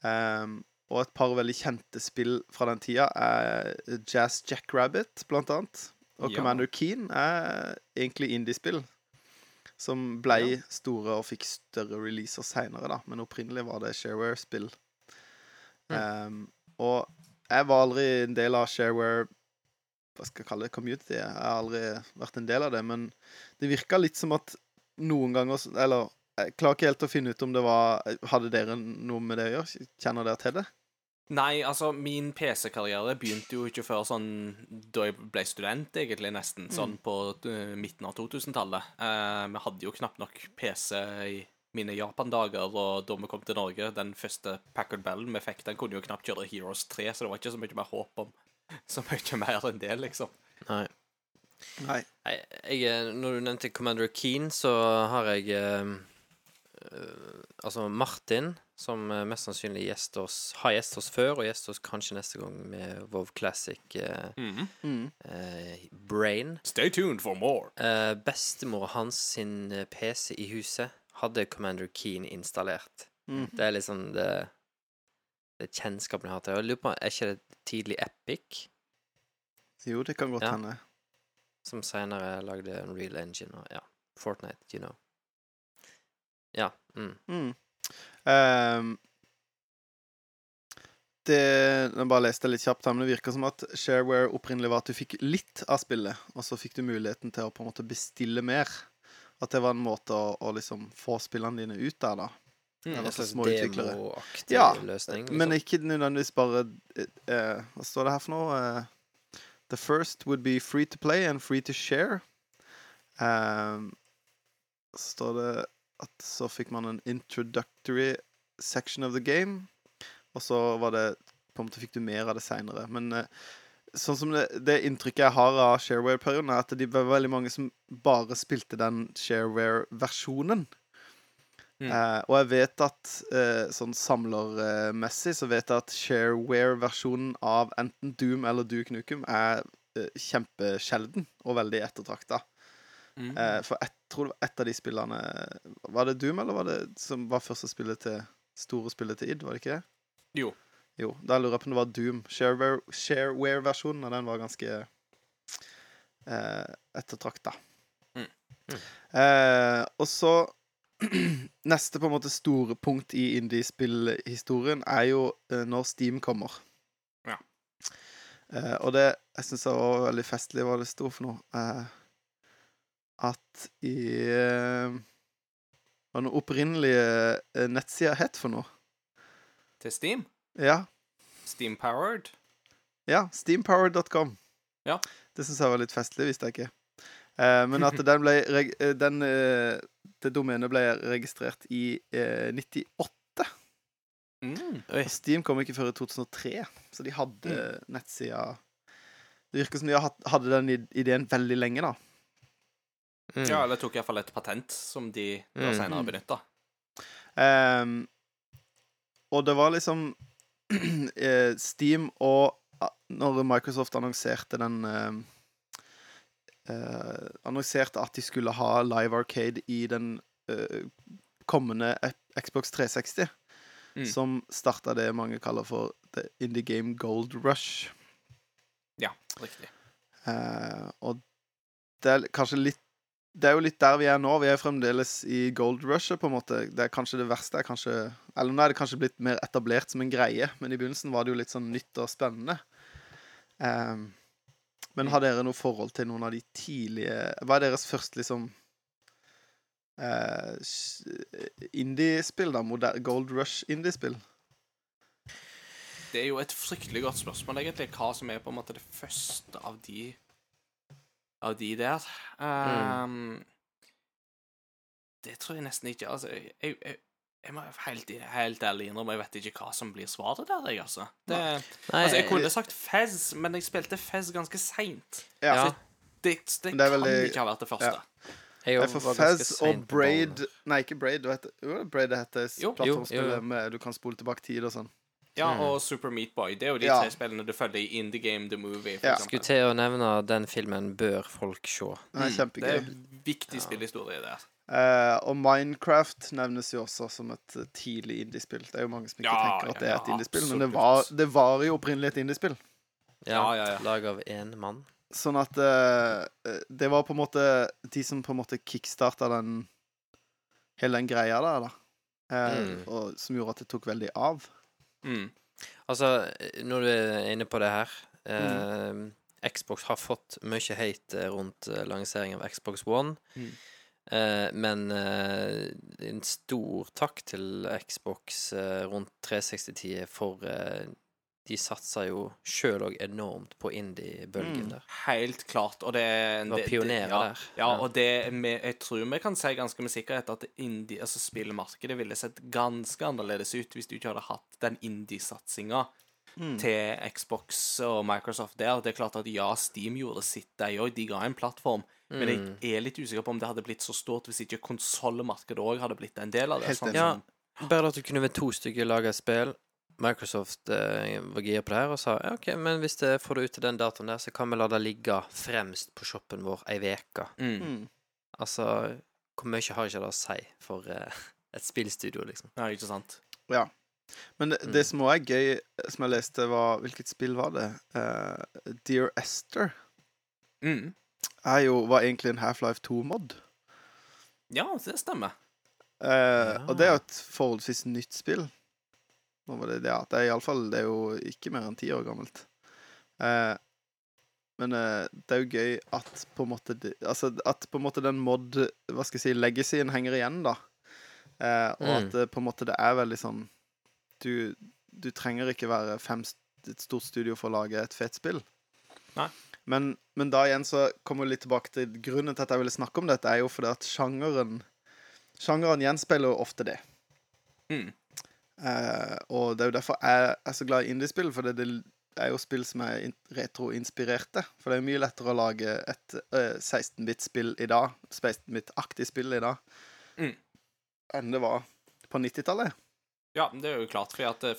Um, og et par veldig kjente spill fra den tida er Jazz Jackrabbit, blant annet. Og Ja. Commander Keen er egentlig indiespill. Som ble store og fikk større releaser seinere, da. Men opprinnelig var det Shareware-spill. Ehm, og jeg var aldri en del av Shareware hva skal jeg kalle det, community. Jeg har aldri vært en del av det, men det virka litt som at noen ganger Eller jeg klarer ikke helt å finne ut om det var Hadde dere noe med det å gjøre? Kjenner dere til det? Nei, altså, min PC-karriere begynte jo ikke før sånn da jeg ble student, egentlig, nesten. Sånn på uh, midten av 2000-tallet. Uh, vi hadde jo knapt nok PC i mine Japan-dager, og da vi kom til Norge, den første Packard Bellen vi fikk, den kunne jo knapt kjøre Heroes 3, så det var ikke så mye mer håp om så mye mer enn det, liksom. Nei. Nei. Nei, jeg, når du nevnte Commander Keen, så har jeg eh, eh, Altså Martin, som eh, mest sannsynlig gjest oss, har gjestet oss før, og gjest oss kanskje neste gang med Vov Classic eh, Mm. eh, Brain. Stay tuned for more. Eh, bestemor hans sin eh, PC i huset hadde Commander Keen installert. Mm. Det er liksom det Det kjennskapen jeg har til det. Jeg lurer på, Er ikke det tidlig Epic Jo, det kan godt Ja. hende. som senere lagde Unreal Engine og ja, Fortnite, you know. Ja. Mm. Mm. Um, det Jeg bare leste litt kjapt her, men det virker som at Shareware opprinnelig var at du fikk litt av spillet, og så fikk du muligheten til å på en måte bestille mer. At det var en måte å, å liksom få spillene dine ut der, da. Mm. Eller En slags små utviklere. Ja, løsning. Men liksom. ikke nødvendigvis bare eh, Hva står det her for noe? Uh, the first would be free to play and free to share. Um, så står det at så fikk man en introductory section of the game. Og så var det På en måte fikk du mer av det seinere. Men eh, sånn som det, det inntrykket jeg har av Shareware-perioden, er at det var veldig mange som bare spilte den Shareware-versjonen. Mm. Eh, og jeg vet at eh, sånn samlermessig så vet jeg at Shareware-versjonen av enten Doom eller Duke Nukem er eh, kjempesjelden og veldig ettertrakta. Mm. Eh, for jeg tror det var et av de spillene Var det Doom, eller var det som var første spillet til store spillet til id, var det ikke det? Jo. Jo, da lurer jeg på om det var Doom. Shareware- Shareware-versjonen av den var ganske eh, ettertrakta. Mm. Mm. Eh, og så Neste på en måte store punkt i indiespillhistorien er jo eh, når Steam kommer. Ja. Eh, og det jeg syns var veldig festlig hva det sto for noe. Eh, at i eh, Hva den opprinnelige eh, nettsida het for noe. Til Steam. Ja, Steam-powered. ja Steampowered.com. Ja. Det syns jeg var litt festlig, visste jeg ikke. Eh, men at den ble eh, den, Det domenet ble registrert i eh, 98. Mm. Steam kom ikke før i 2003, så de hadde nettsida Det virker som de hadde den ideen veldig lenge, da. Mm. Ja, eller tok iallfall et patent som de da Mm. senere benytta. Um, og det var liksom eh, Steam og ah, Når Microsoft annonserte den uh, uh, Annonserte at de skulle ha Live Arcade i den uh, kommende Xbox 360, Mm. som starta det mange kaller for The Indie Game Gold Rush. Ja, riktig. Eh, og det er kanskje litt Det er jo litt der vi er nå. Vi er fremdeles i gold rushet, på en måte. Det er kanskje det verste er kanskje Eller nå er det kanskje blitt mer etablert som en greie, men i begynnelsen var det jo litt sånn nytt og spennende. Um, men har dere noe forhold til noen av de tidlige Hva er deres første liksom uh, Indiespill, da? Moder gold rush-indiespill? Det er jo et fryktelig godt spørsmål, egentlig, hva som er på en måte det første av de Av de der. Um, Det tror jeg nesten ikke. Altså, jeg, jeg, jeg må helt, helt ærlig innrømme jeg vet ikke hva som blir svaret der, jeg, altså. Det, Nei, altså, jeg kunne sagt Fez, men jeg spilte Fez ganske seint. Ja. ja. Det, det, det er kan veldig- ikke ha vært det første. Ja. Jeg Nei, for Fez og. Braid Nei, ikke Braid. heter- Jo, Braid heter plattformspillet med du kan spole tilbake tid og sånn. Ja, Mm. og Super Meat Boy. Det er jo de Ja. tre spillene du følger i Indie Game The Movie. For Ja. Skulle til å nevne den filmen bør folk se. Den er Mm, kjempegøy. Det er viktig spillhistorie der. Uh, og Minecraft nevnes jo også som et eh, tidlig indiespill. Det er jo mange som ikke Ja, tenker at det er et indiespill, men det var, det var jo opprinnelig et indiespill. Ja, ja, ja. Lag av én mann. Sånn at eh, eh, det var på en måte de som på en måte kickstarta den hele den greia der, da. Uh, Mm. Og som gjorde at det tok veldig av. Mm. Altså, når du er inne på det her eh, Xbox har fått mye hate eh, rundt lanseringen lansering av Xbox One. Mm. Eh, men eh, en stor takk til Xbox eh, rundt 360-tida, for eh, de satsa jo sjøl òg enormt på indie-bølgen Mm. der. Helt klart. Og det Det var pionerer ja, der. Ja, Ja. og det med, jeg tror vi kan si ganske med sikkerhet at indie, altså spillmarkedet ville sett ganske annerledes ut hvis du ikke hadde hatt den indie-satsinga Mm. til Xbox og Microsoft der. Det er klart at ja, Steam gjorde sitt, de òg. De ga en plattform. Men Mm. jeg er litt usikker på om det hadde blitt så stort hvis ikke konsollmarkedet òg hadde blitt en del av det. Helt Sånn. Ja. Bare at du kunne ved to stykker lage et spill. Microsoft eh, var gira på det her og sa ja, OK, men hvis det får det ut til den datoen der, så kan vi la det ligge fremst på shoppen vår ei uke. mm. Mm. Altså hvor mye har ikke det å si for eh, et spillstudio, liksom? Ja, ikke sant? Ja. Men det, det som òg er gøy, som jeg leste, var Hvilket spill var det? Uh, Dear Esther Mm. er jo, var egentlig en Half-Life 2-mod. Ja, det stemmer. Eh, Og det er jo et forholdsvis nytt spill. Nå var det, ja, det er iallfall Det er jo ikke mer enn ti år gammelt. Eh, men eh, det er jo gøy at på en måte Altså at på en måte den mod Hva skal jeg si Legacyen henger igjen, da. Eh, og Mm. at på en måte det er veldig sånn Du, du trenger ikke være fem, et stort studio for å lage et fett spill. Nei. Men, men da igjen så kommer vi litt tilbake til grunnen til at jeg ville snakke om dette, er jo fordi at sjangeren Sjangeren gjenspeiler jo ofte det. Mm. Eh, og det er jo derfor jeg er så glad i indiespill, for det, det er jo spill som er in- retroinspirerte. For det er mye lettere å lage et uh, 16-bit-spill i dag, 16-bit-aktig spill i dag, Mm. enn det var på 90-tallet. Ja, det er jo klart, for at eh,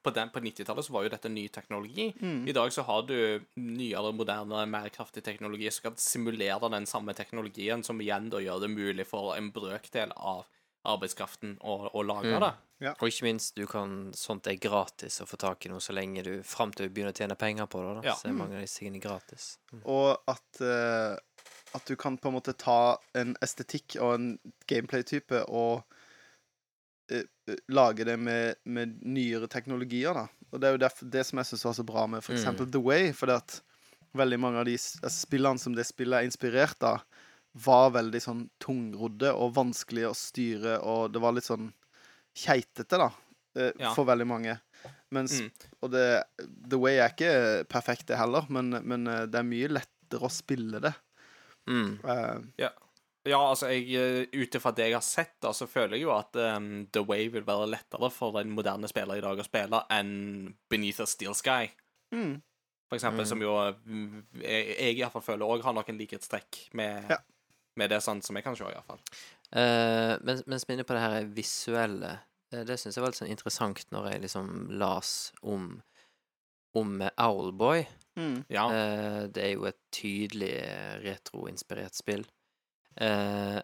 på, den- på 90-tallet så var jo dette ny teknologi. Mm. I dag så har du nyere, moderne, mer kraftig teknologi som kan simulere den samme teknologien, som igjen da gjør det mulig for en brøkdel av arbeidskraften og lager lage Mm. det. Og ikke minst, du kan, sånt er gratis å få tak i noe så lenge du Fram til du begynner å tjene penger på det. da Ja. Så er mange av disse tingene gratis. Og at, uh, at du kan på en måte ta en estetikk og en gameplay-type og eh, lage det med, med nyere teknologier, da. Og det er jo derfor, det som jeg syns var så bra med for Mm. The Way, fordi at veldig mange av de spillene som det spillet er inspirert av, var veldig sånn tungrodde og vanskelig å styre, og det var litt sånn keitete, da, eh, Ja. for veldig mange. Mens Mm. Og det The Way er ikke perfekt, det heller, men, men eh, det er mye lettere å spille det. Mm. Uh, Ja, altså, jeg, eh, ut ifra det jeg har sett, da, så føler jeg jo at um, The Way vil være lettere for en moderne spiller i dag å spille enn Beneath a Steel Sky, mm. for eksempel, Mm. som jo mm, jeg, jeg i hvert fall føler òg har noen likhetstrekk med, Ja. Med det sånn som jeg kan se, i hvert fall. Eh, mens, mens vi er inne på det her visuelle eh, Det syns jeg var litt sånn interessant når jeg liksom las om om Owlboy. Mm. Ja. Uh, det er jo et tydelig retroinspirert spill. Uh,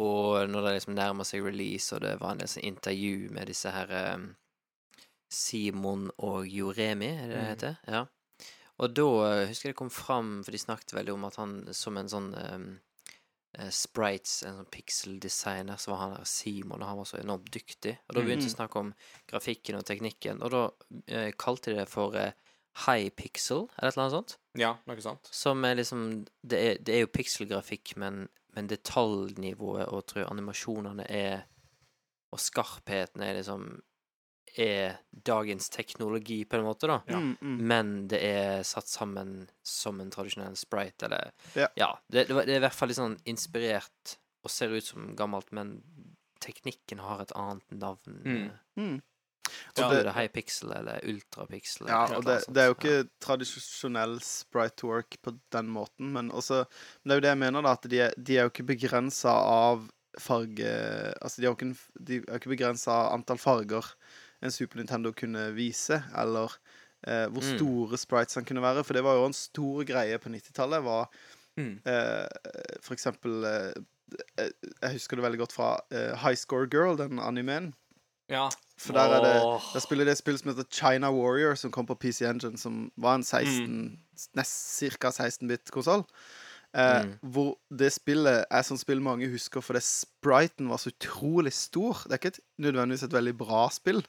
og når det liksom nærmer seg release, og det var en del sånn intervju med disse her um, Simon og Joremi, er det det Mm. heter? Ja. Og da husker jeg det kom fram, for de snakket veldig om at han som en sånn eh, sprites, en sånn pixel-designer, så var han der Simon, og han var så enormt dyktig. Og da begynte de å snakke om grafikken og teknikken, og da eh, kalte de det for eh, high pixel, eller et eller annet sånt. ja, noe sånt. Som er liksom Det er, det er jo pixelgrafikk, men, men detaljnivået og tror jeg animasjonene er Og skarpheten er liksom Er dagens teknologi, på en måte, da. Ja. Mm, mm. Men det er satt sammen som en tradisjonell sprite, eller Ja. det, det, det er i hvert fall litt sånn inspirert og ser ut som gammelt, men teknikken har et annet navn. Mm. Mm. Så Og blir det- det high pixel eller ultrapixel. Ja, og det, det er jo Ja. ikke tradisjonell sprite to work på den måten, men også Men det er jo det jeg mener, da, at de er, de er jo ikke begrensa av farge Altså, de er jo ikke, de er jo ikke begrensa av antall farger en Super Nintendo kunne vise, eller eh, hvor Mm. store sprites han kunne være, for det var jo en stor greie på 90-tallet, var Mm. eh, for eksempel eh, eh, Jeg husker det veldig godt fra eh, High Score Girl, den animeen. Ja. For der er det. Der spiller det et spill som heter China Warrior, som kom på PC Engine, som var en 16 Mm. Nest ca. 16-bit-konsoll. Eh, Mm. Hvor det spillet er sånn spill mange husker fordi spriten var så utrolig stor. Det er ikke et, nødvendigvis et veldig bra spill,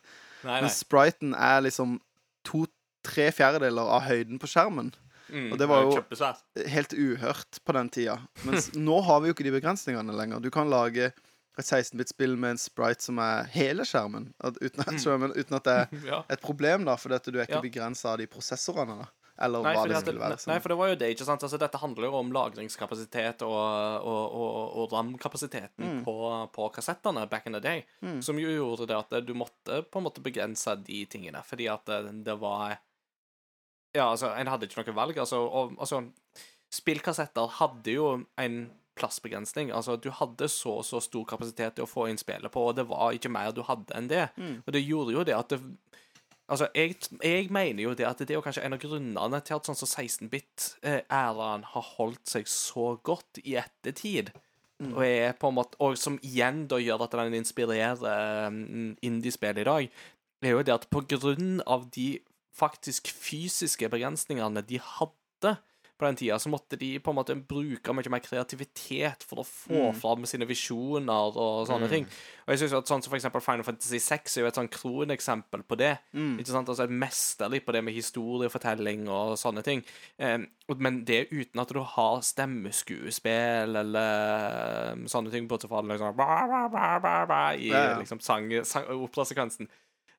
Nei, men spriten er liksom to-tre fjerdedeler av høyden på skjermen. Mm, og det var jo-. Helt uhørt på den tida. Mens nå har vi jo ikke de begrensningene lenger. Du kan lage et 16-bit-spill med en sprite som er hele skjermen, uten, at, skjermen, uten at det er et problem, da, fordi at du er ikke Ja. begrensa av de prosessorene, da. Eller Nei, hva det skulle være. nei, for det var jo det, ikke sant? Altså, dette handler jo om lagringskapasitet og, og, og, og RAM-kapasiteten Mm. på, på kassettene back in the day, Mm. som jo gjorde det at du måtte på en måte begrense de tingene, fordi at det, det var Ja, altså, en hadde ikke noe valg. Altså, og, altså Spillkassetter hadde jo en plassbegrensning. Altså, du hadde så og så stor kapasitet til å få inn spillet på, og det var ikke mer du hadde enn det. Mm. Og det gjorde jo det at det, Altså, jeg, jeg mener jo det at det er jo kanskje en av grunnene til at sånn som 16-bit-æraen har holdt seg så godt i ettertid. og er på en måte Og som igjen da gjør at den inspirerer um, indiespill i dag, er jo det at på grunn av de faktisk fysiske begrensningene de hadde på den tida, så måtte de på en måte bruke mye mer kreativitet for å få fram sine visjoner og sånne ting. Og jeg synes at sånn som for eksempel Final Fantasy 6 er jo et sånn kroneksempel på det. Ikke sant? Altså et mesterlig på det med historiefortelling og sånne ting. Um, men det uten at du har stemmeskuespill eller sånne ting, bortsett fra liksom i liksom sang, sang operasekvensen.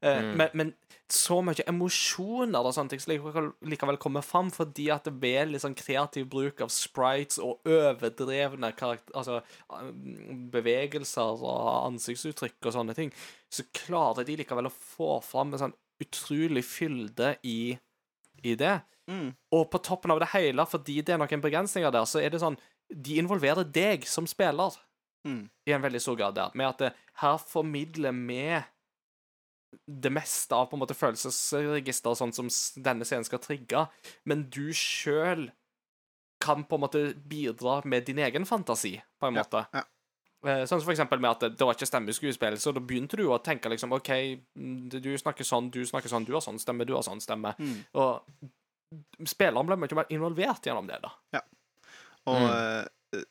Eh, men, men så mye emosjoner og sånne ting som likevel, likevel kommer fram fordi at det ved litt sånn kreativ bruk av sprites og overdrevne altså, um, bevegelser og ansiktsuttrykk og sånne ting, så klarer de likevel å få fram en sånn utrolig fylde i, i det. Og på toppen av det hele, fordi det er noen begrensninger der, så er det sånn De involverer deg som spiller Mm. i en veldig stor grad der. Med at det, her formidler vi det meste av på en måte følelsesregister, sånn som denne scenen skal trigge, men du sjøl kan på en måte bidra med din egen fantasi, på en måte. ja. ja. Sånn som for eksempel med at det, det var ikke stemmeskuespill, så da begynte du å tenke liksom OK, mm, du snakker sånn, du snakker sånn, du har sånn stemme, du har sånn stemme. Mm. Og spilleren ble mye mer involvert gjennom det, da. Ja. Og Mm. eh,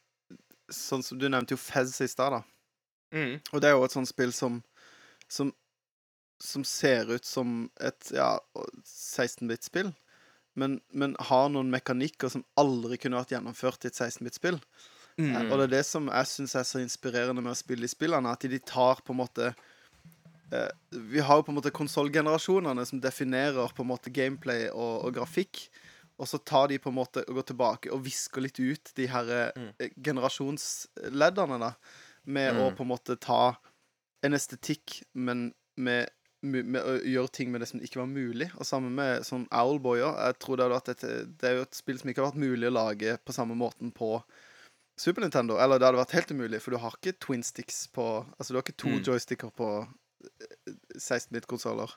sånn som Du nevnte jo Fez i stad, da. Mm. Og det er jo et sånt spill som Som, som ser ut som et ja, 16-bit-spill, men, men har noen mekanikker som aldri kunne vært gjennomført i et 16-bit-spill. Mm. Og det er det som jeg syns er så inspirerende med å spille de spillene, at de tar på en måte eh, Vi har jo på en måte konsollgenerasjonene som definerer på en måte gameplay og, og grafikk. Og så tar de på en måte og går tilbake og visker litt ut de her mm. generasjonsleddene, da. Med å på en måte ta en estetikk, men med, med å gjøre ting med det som ikke var mulig. Og sammen med sånn Owlboy òg. Jeg tror det et Det er jo et spill som ikke har vært mulig å lage på samme måten på Super Nintendo. Eller det hadde vært helt umulig, for du har ikke twin sticks på Altså, du har ikke to Mm. joysticker på 16-bit-konsoller.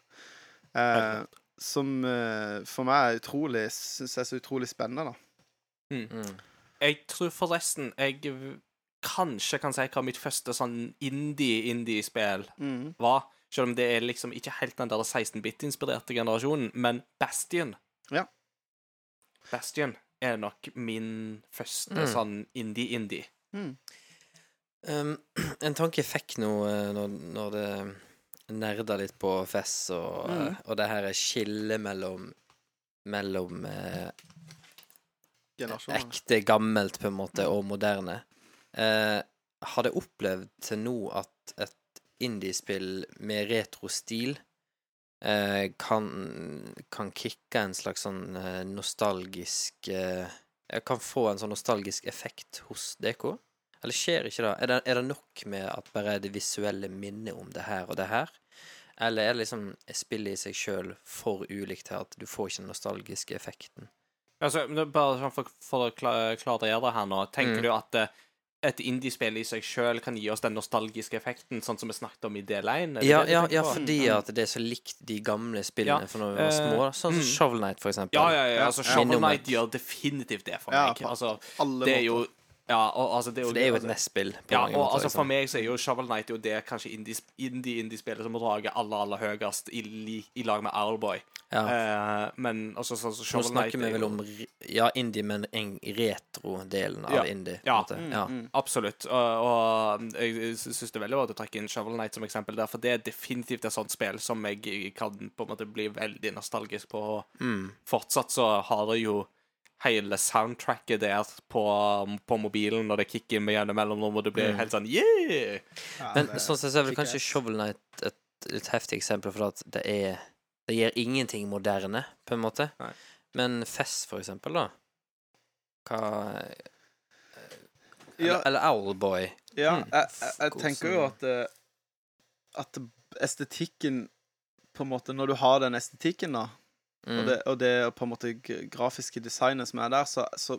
Eh, som eh, for meg er utrolig Syns jeg er så utrolig spennende, da. Mm. Jeg tror forresten jeg kanskje kan si hva mitt første sånn indie-indie-spill Mm. var. Selv om det er liksom ikke helt den der 16-bit-inspirerte generasjonen, men Bastion. Ja. Bastion er nok min første Mm. sånn indie-indie. Um, en tanke jeg fikk nå eh, når, når det nerda litt på Fess, og, mm. og det her skillet mellom Mellom eh, ekte gammelt, på en måte, og moderne. Eh, har det opplevd til nå at et indiespill med retro-stil eh, kan, kan kicke en slags sånn eh, nostalgisk eh, Kan få en sånn nostalgisk effekt hos DK? Eller skjer ikke det? Er det, er det nok med at bare det visuelle minner om det her og det her? Eller er det liksom spillet i seg sjøl for ulikt til at du får ikke den nostalgiske effekten? Altså, det bare sånn for, for å klare det her nå. Tenker Mm. du at eh, et indiespill i seg sjøl kan gi oss den nostalgiske effekten, sånn som vi snakket om i del 1? Er Ja, ja, ja, fordi fordi at det er så likt de gamle spillene Ja, fra når vi var eh, små. Sånn som mm. Shovel Knight, for eksempel. Ja, ja, ja. Altså, Shovel Knight gjør definitivt det for meg. Altså, det er jo måter. Ja, og, altså, det er jo For det er jo et altså, NES-spill. på Ja, mange og måter, altså for liksom. meg så er jo Shovel Knight jo det kanskje indie-indie-spillet som rager aller, aller høyest i, li- i lag med Owlboy. Ja. Eh, men altså så, så Nå Shovel Knight snakker vi er vel jo- om re- ja, indie, men en retro-delen av Ja, indie. på en ja, måte. Mm, ja. Absolutt. Og, og jeg syns det er veldig bra at du trekker inn Shovel Knight som eksempel der, for det er definitivt et sånt spill som jeg kan på en måte bli veldig nostalgisk på. Mm. Fortsatt så har det jo hele soundtracket der på, på mobilen når det kicker med mellomrom, og du blir Mm. helt sånn yeah! Ja, Men det- sånn sett så er vel kanskje. Shovel Knight et litt heftig eksempel, for at det er Det gir ingenting moderne, på en måte. Nei. Men Fess, for eksempel, da? Hva Ja. Eller, eller Owlboy. Ja, Mm. jeg, jeg, jeg tenker jo at eh, At estetikken På en måte Når du har den estetikken, da, Mm. og, det, og det på en måte grafiske designet som er der, så, så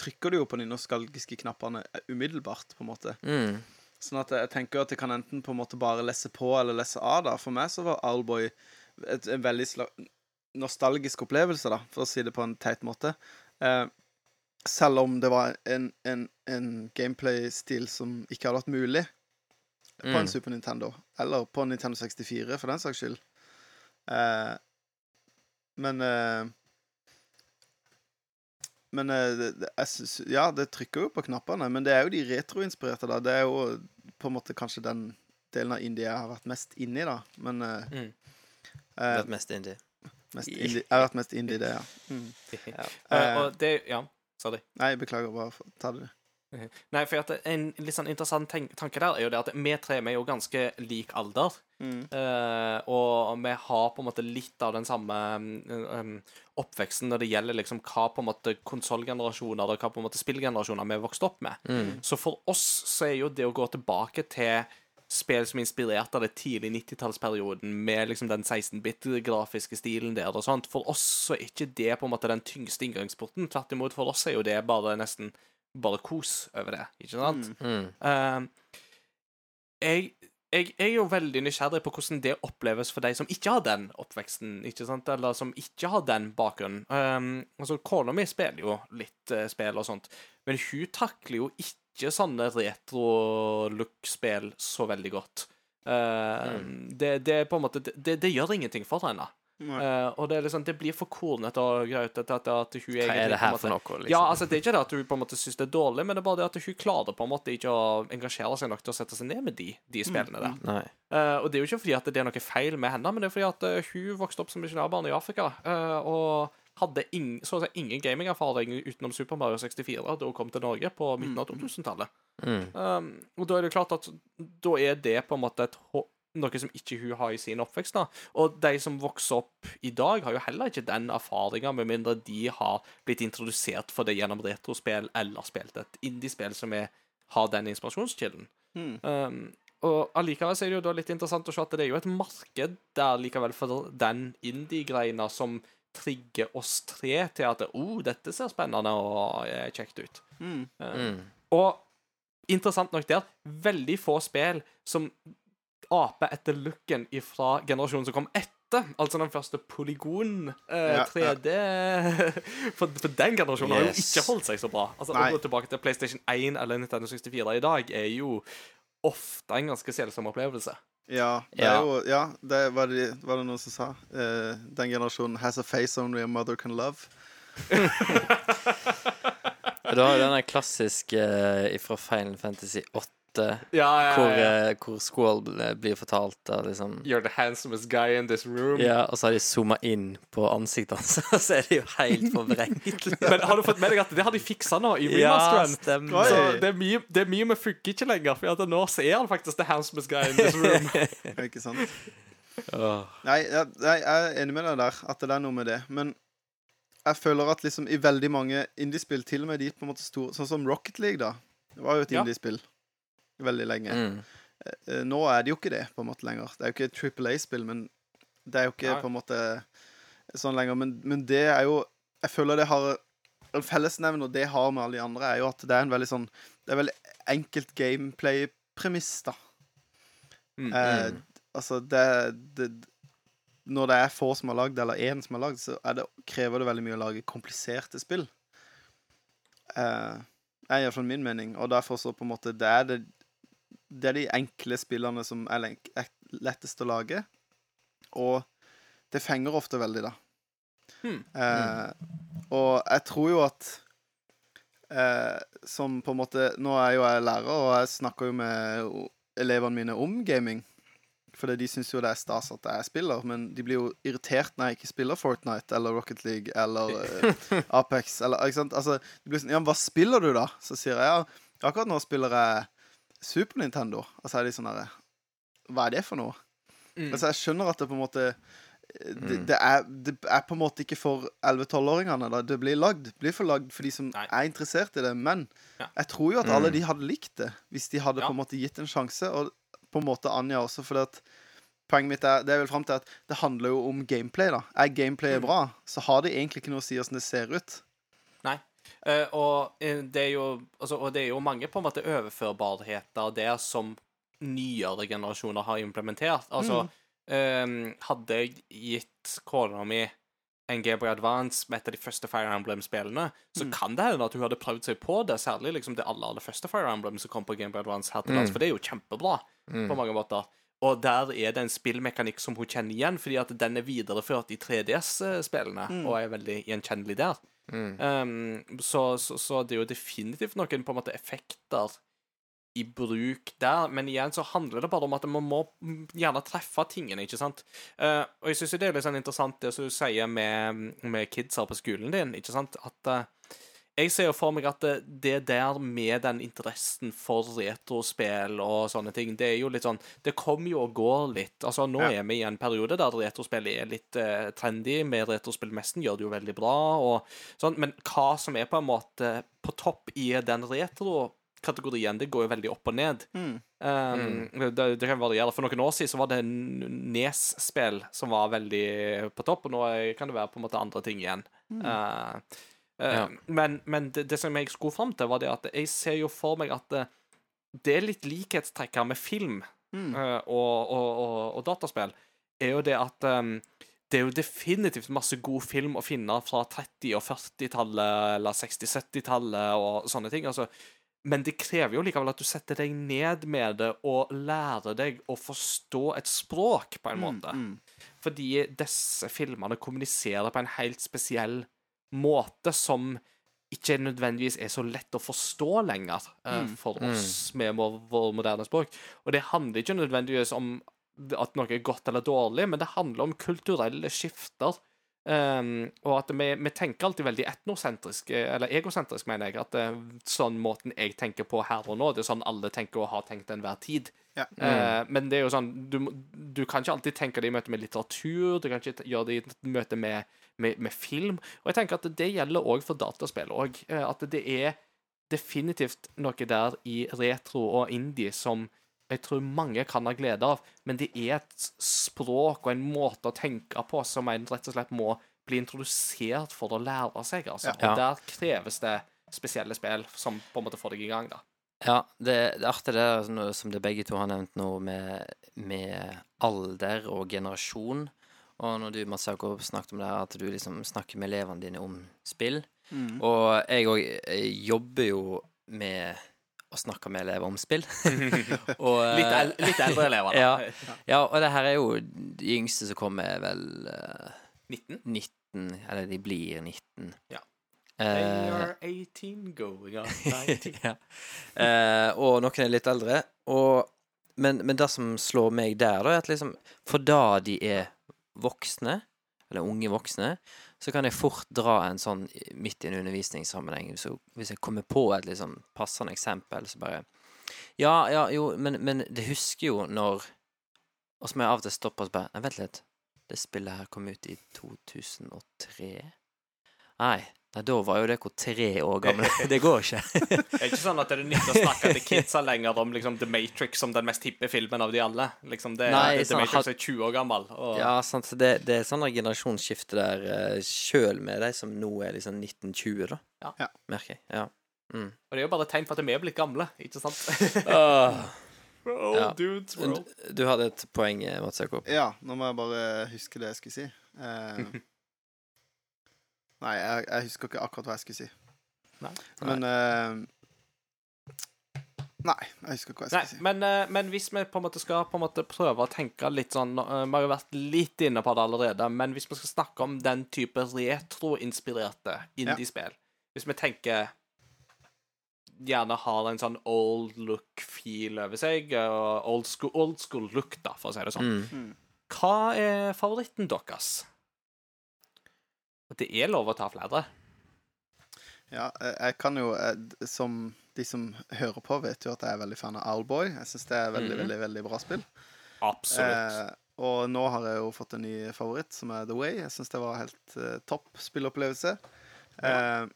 trykker du jo på de nostalgiske knappene umiddelbart, på en måte. Mm. Sånn at jeg tenker at jeg kan enten på en måte bare lese på eller lese av. da For meg så var Arlboy et, en veldig nostalgisk opplevelse, da, for å si det på en teit måte. Eh, selv om det var en, en, en gameplay-stil som ikke hadde vært mulig på Mm. en Super Nintendo, eller på en Nintendo 64, for den saks skyld. Eh, men eh, Men eh, det, synes, ja, det trykker jo på knappene, men det er jo de retroinspirerte, da. Det er jo på en måte kanskje den delen av indie jeg har vært mest inni, da. Men eh, Mm. Uh, er mest indie. mest indie, Jeg har vært mest indie i det, ja. Mm. Eh, og det Ja, sorry. Nei, beklager, bare ta det. Nei, for at en litt sånn interessant tanke der er jo det at vi tre vi er jo ganske lik alder. Mm. Eh, og vi har på en måte litt av den samme um, um, oppveksten når det gjelder liksom hva på en måte konsollgenerasjoner og hva på en måte spillgenerasjoner vi er vokst opp med. Så for oss så er jo det å gå tilbake til spill som er inspirert av det tidlig 90-tallsperioden, med liksom den 16-bit-grafiske stilen der og sånt, for oss så er ikke det på en måte den tyngste inngangsporten. Tvert imot, for oss er jo det bare nesten bare kos over det, ikke sant? Mm. Uh, jeg, jeg er jo veldig nysgjerrig på hvordan det oppleves for de som ikke har den oppveksten, ikke sant? eller som ikke har den bakgrunnen. Um, altså, Kona mi spiller jo litt uh, spill og sånt, men hun takler jo ikke sånne retro-look-spill så veldig godt. Eh, det, det er på en måte Det, det gjør ingenting for henne. Eh, og det er liksom Det blir for kornete og grautete at, at hun Hva egentlig er det her måte- for noe, liksom? Ja, altså Det er ikke det at hun på en måte syns det er dårlig, men det er bare det at hun klarer på en måte ikke å engasjere seg nok til å sette seg ned med de, de spillene der. Nei. Uh, og det er jo ikke fordi at det er noe feil med henne, men det er fordi at eh, hun vokste opp som misjonærbarn i Afrika eh, og hadde ing, så å si ingen gamingerfaring utenom Super Mario 64 da hun kom til Norge på midten av 2000-tallet. Mm. Um, og da er det klart at da er det på en måte et noe som ikke hun har i sin oppvekst. da. Og de som vokser opp i dag, har jo heller ikke den erfaringa, med mindre de har blitt introdusert for det gjennom retrospill eller spilt et indiespill som er, har den inspirasjonskilden. Mm. Um, og allikevel så er det jo da litt interessant å se at det er jo et marked der likevel for den indie-greina som trigger oss tre til at oh, dette ser spennende og kjekt ut. Mm. Mm. Og interessant nok der, veldig få spill som aper etter looken fra generasjonen som kom etter. Altså den første polygon eh, Ja, 3D for, for den generasjonen har jo ikke holdt seg så bra. Altså Nei. Å gå tilbake til PlayStation 1 eller Nintendo 64 i dag er jo ofte en ganske selsom opplevelse. Ja, det Ja. er jo Ja, det var det, var det noen som sa. Uh, den generasjonen has a face only a mother can love. Du har jo denne klassiske uh, fra Final Fantasy 8, Ja, ja, hvor, ja. eh, hvor Squall bl- blir fortalt da, liksom You're the handsomest guy in this room. Ja, og så har de zooma inn på ansiktet hans, og så er det jo helt forvrengt. Men har du fått med deg at det har de fiksa nå i Ja, remasteren? stemmer. Så det er mye, det er mye vi funker ikke lenger, for at nå er han faktisk the handsomest guy in this room. Ikke sant? Åh. Nei, jeg, jeg er enig med deg der, at det er noe med det. Men jeg føler at liksom i veldig mange indiespill, til og med de på en måte store Sånn som Rocket League, da. Det var jo et Ja. indiespill veldig lenge. Mm. Eh, Nå er det jo ikke det på en måte lenger. Det er jo ikke Triple A-spill, men det er jo ikke Nei. på en måte sånn lenger. Men, men det er jo Jeg føler det har En fellesnevner det har med alle de andre, er jo at det er en veldig sånn Det er veldig enkelt gameplay-premiss, da. Mm. Eh, altså, det, det Når det er få som har lagd, eller én som har lagd, så det, krever det veldig mye å lage kompliserte spill. Eh, er iallfall min mening. Og derfor så på en måte Det er, det, det er de enkle spillene som er, lettest å lage. Og det fenger ofte veldig, da. Hmm. Eh, og jeg tror jo at eh, Som på en måte Nå er jo jeg lærer, og jeg snakker jo med elevene mine om gaming. Fordi de syns jo det er stas at jeg spiller, men de blir jo irritert når jeg ikke spiller Fortnite eller Rocket League eller eh, Apex eller Ikke sant? Altså, de blir sånn Ja, hva spiller du, da? Så sier jeg ja, akkurat nå spiller jeg Super Nintendo. Og så er de sånn herre Hva er det for noe? Mm. Altså, jeg skjønner at det på en måte det, det, er, det er på en måte ikke for 11-12-åringene. Det blir lagd blir for lagd for de som Nei. er interessert i det. Men Ja. jeg tror jo at alle de hadde likt det hvis de hadde Ja. på en måte gitt en sjanse. Og på en måte Anja også, for at poenget mitt er Det er vel frem til at det handler jo om gameplay. da Er gameplayet Mm. bra, så har det egentlig ikke noe å si åssen det ser ut. Eh, og eh, det jo altså, Og det er jo mange på en måte overførbarheter der som nyere generasjoner har implementert. Altså, eh, hadde jeg gitt kona mi en Game Boy Advance med et av de første Fire Emblem-spillene, så Mm. kan det hende at hun hadde prøvd seg på det, særlig liksom det aller, aller første Fire Emblem som kom på Game Boy Advance her til lands, Mm. for det er jo kjempebra på mange måter. Og der er det en spillmekanikk som hun kjenner igjen, fordi at den er videreført i 3DS-spillene, og er veldig gjenkjennelig der. Um, så, så, så det er jo definitivt noen på en måte effekter i bruk der, men igjen så handler det bare om at man må mm, gjerne treffe tingene, ikke sant? Uh, og jeg syns det er litt sånn interessant det som du sier med, med her på skolen din, ikke sant? At eh, jeg ser jo for meg at det, det der med den interessen for retrospill og sånne ting, det er jo litt sånn Det kommer jo og går litt. Altså, nå Ja. er vi i en periode der retrospill er litt uh, trendy. Med retrospillmessen gjør det jo veldig bra, og sånn. Men hva som er på en måte på topp i den retro-kategorien, det går jo veldig opp og ned. Mm. Um, det, det kan variere. For noen år siden så var det Nes-spill som var veldig på topp, og nå kan det være på en måte andre ting igjen. Mm. uh, Ja. Men, men det, det som jeg skulle fram til, var det at jeg ser jo for meg at det, det er litt likhetstrekk her med film Mm. uh, og, og, og, og dataspill. Er jo det at um, det er jo definitivt masse god film å finne fra 30- og 40-tallet eller 60-70-tallet og sånne ting. altså men det krever jo likevel at du setter deg ned med det og lærer deg å forstå et språk, på en måte. Mm. Fordi disse filmene kommuniserer på en helt spesiell måte som ikke nødvendigvis er så lett å forstå lenger uh, for oss med vår, vår moderne språk. Og det handler ikke nødvendigvis om at noe er godt eller dårlig, men det handler om kulturelle skifter. Um, og at vi, vi tenker alltid veldig etnosentrisk, eh, eller egosentrisk, mener jeg. At det er sånn måten jeg tenker på her og nå, det er sånn alle tenker og har tenkt enhver tid. Ja. Eh, men det er jo sånn du, du kan ikke alltid tenke det i møte med litteratur, du kan ikke gjøre det i møte med, med, med film. Og jeg tenker at det gjelder òg for dataspill Også. At det er definitivt noe der i retro og indie som jeg tror mange kan ha glede av, men det er et språk og en måte å tenke på som en rett og slett må bli introdusert for å lære seg, altså. Ja. Og der kreves det spesielle spill som på en måte får deg i gang, da. Ja, det, det artig det der, som- som det begge to har nevnt nå, med, med alder og generasjon. Og når du, Mats Jakob, snakket om det her, at du liksom snakker med elevene dine om spill. Mm. Og jeg òg jobber jo med å snakke med elever om spill. og, eh, Litt, el litt eldre elever, da. Ja. ja, og det her er jo De yngste som kommer, er vel uh, 19? 19, eller de blir 19. Ja. Eh, They are 18 going on 19. ja. uh, og noen er litt eldre. Og, men, men det som slår meg der, da, er at liksom For da de er voksne, eller unge voksne, så kan jeg fort dra en sånn midt i en undervisningssammenheng. Så hvis jeg kommer på et liksom passende eksempel, så bare Ja, ja, jo, men, men det husker jo når Og så må jeg av og til stoppe og så Nei, vent litt. Det spillet her kom ut i 2003. Nei, nei da var jo dere tre år gamle. Det går ikke. Det er ikke sånn at det er nytt å snakke til kidsa lenger om liksom, The Matrix som den mest hippe filmen av de alle. Liksom, det, Nei, The sånn, Matrix er 20 år gammel. Og, Ja, sant. Så det, det er sånn generasjonsskifte der, uh, sjøl med de som nå er liksom 1920, da. Ja. Ja. Merker jeg. Ja. Mm. og det er jo bare et tegn for at vi er blitt gamle, ikke sant? uh. Ja. dudes, bro. du- du hadde et poeng, eh, Mats Jakob. Ja, nå må jeg bare huske det jeg skulle si. Eh, nei, jeg, jeg husker ikke akkurat hva jeg skulle si. Nei. Men uh, Nei, jeg husker ikke hva jeg Nei, skulle si. men, uh, men hvis vi på en måte skal på en måte prøve å tenke litt sånn uh, Vi har jo vært litt inne på det allerede, men hvis vi skal snakke om den type retroinspirerte indiespill Hvis vi tenker Gjerne har en sånn old look-feel over seg, og old school, old school look, da, for å si det sånn. Mm. Hva er favoritten deres? Og Det er lov å ta flere. Ja, eh, jeg kan jo eh, Som de som hører på, vet jo at jeg er veldig fan av Owlboy. Jeg syns det er veldig, mm. veldig, veldig bra spill. Absolutt. Eh, og nå har jeg jo fått en ny favoritt, som er The Way. Jeg syns det var helt eh, topp spillopplevelse. Eh,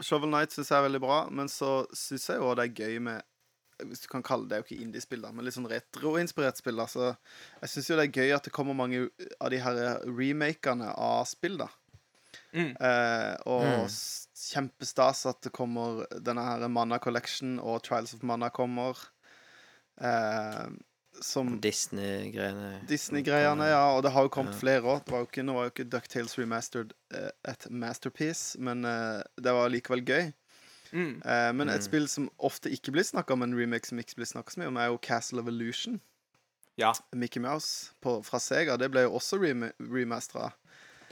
Shovel Knight syns jeg er veldig bra, men så syns jeg jo det er gøy med Hvis du kan kalle det det er jo ikke indie-spill, da, men litt sånn retroinspirert spill. da, så Jeg syns jo det er gøy at det kommer mange av de her remakene av spill, da. Mm. Eh, og Mm. kjempestas at det kommer denne her Mana Collection og Trials of Mana kommer. Eh, som Disney-greiene. Disney-greiene, ja. Og det har jo kommet flere òg. Nå var jo ikke Ducktales Remastered eh, et masterpiece, men eh, det var likevel gøy. Mm. Eh, men et spill som ofte ikke blir snakka om, en remake som ikke blir snakka så mye om, er jo Castle of Illusion. Ja. Mickey Mouse på, fra Sega. Det ble jo også rem remastera.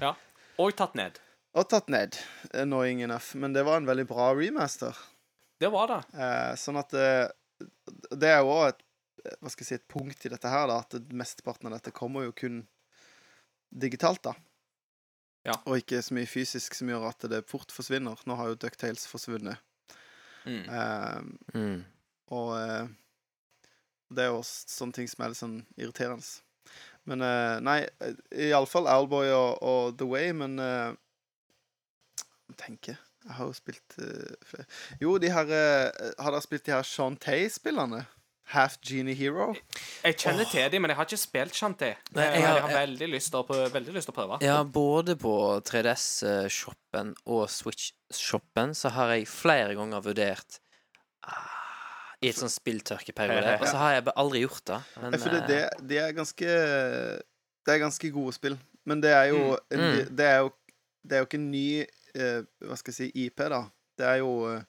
ja. Og tatt ned. Og tatt ned. Annoying enough. Men det var en veldig bra remaster. Det var det. Eh, sånn at det, det er jo òg et hva skal jeg si, et punkt i dette her, da, at mesteparten av dette kommer jo kun digitalt, da. Ja. Og ikke så mye fysisk som gjør at det fort forsvinner. Nå har jo Ducktales forsvunnet. Mm. Eh, Mm. og eh, det er jo sånne ting som er litt sånn irriterende. Men eh, nei, eh, iallfall Owlboy og, og The Way, men eh, tenker Jeg har jo spilt uh, flere Jo, de her uh, Har dere spilt de her Shantae-spillene? Half Genie Hero? Jeg kjenner til dem, men jeg har ikke spilt Shantae. Nei, jeg, jeg har- jeg har veldig lyst til å prøve. Veldig lyst til å prøve. Ja, både på 3DS-shoppen og Switch-shoppen så har jeg flere ganger vurdert ah, I et sånn spilltørkeperiode. Og så har jeg aldri gjort det. Men Jeg føler det, det, er ganske Det er ganske gode spill. Men det er jo Mm. Det er jo Det er jo ikke en ny eh, Hva skal jeg si IP, da. Det er jo eh,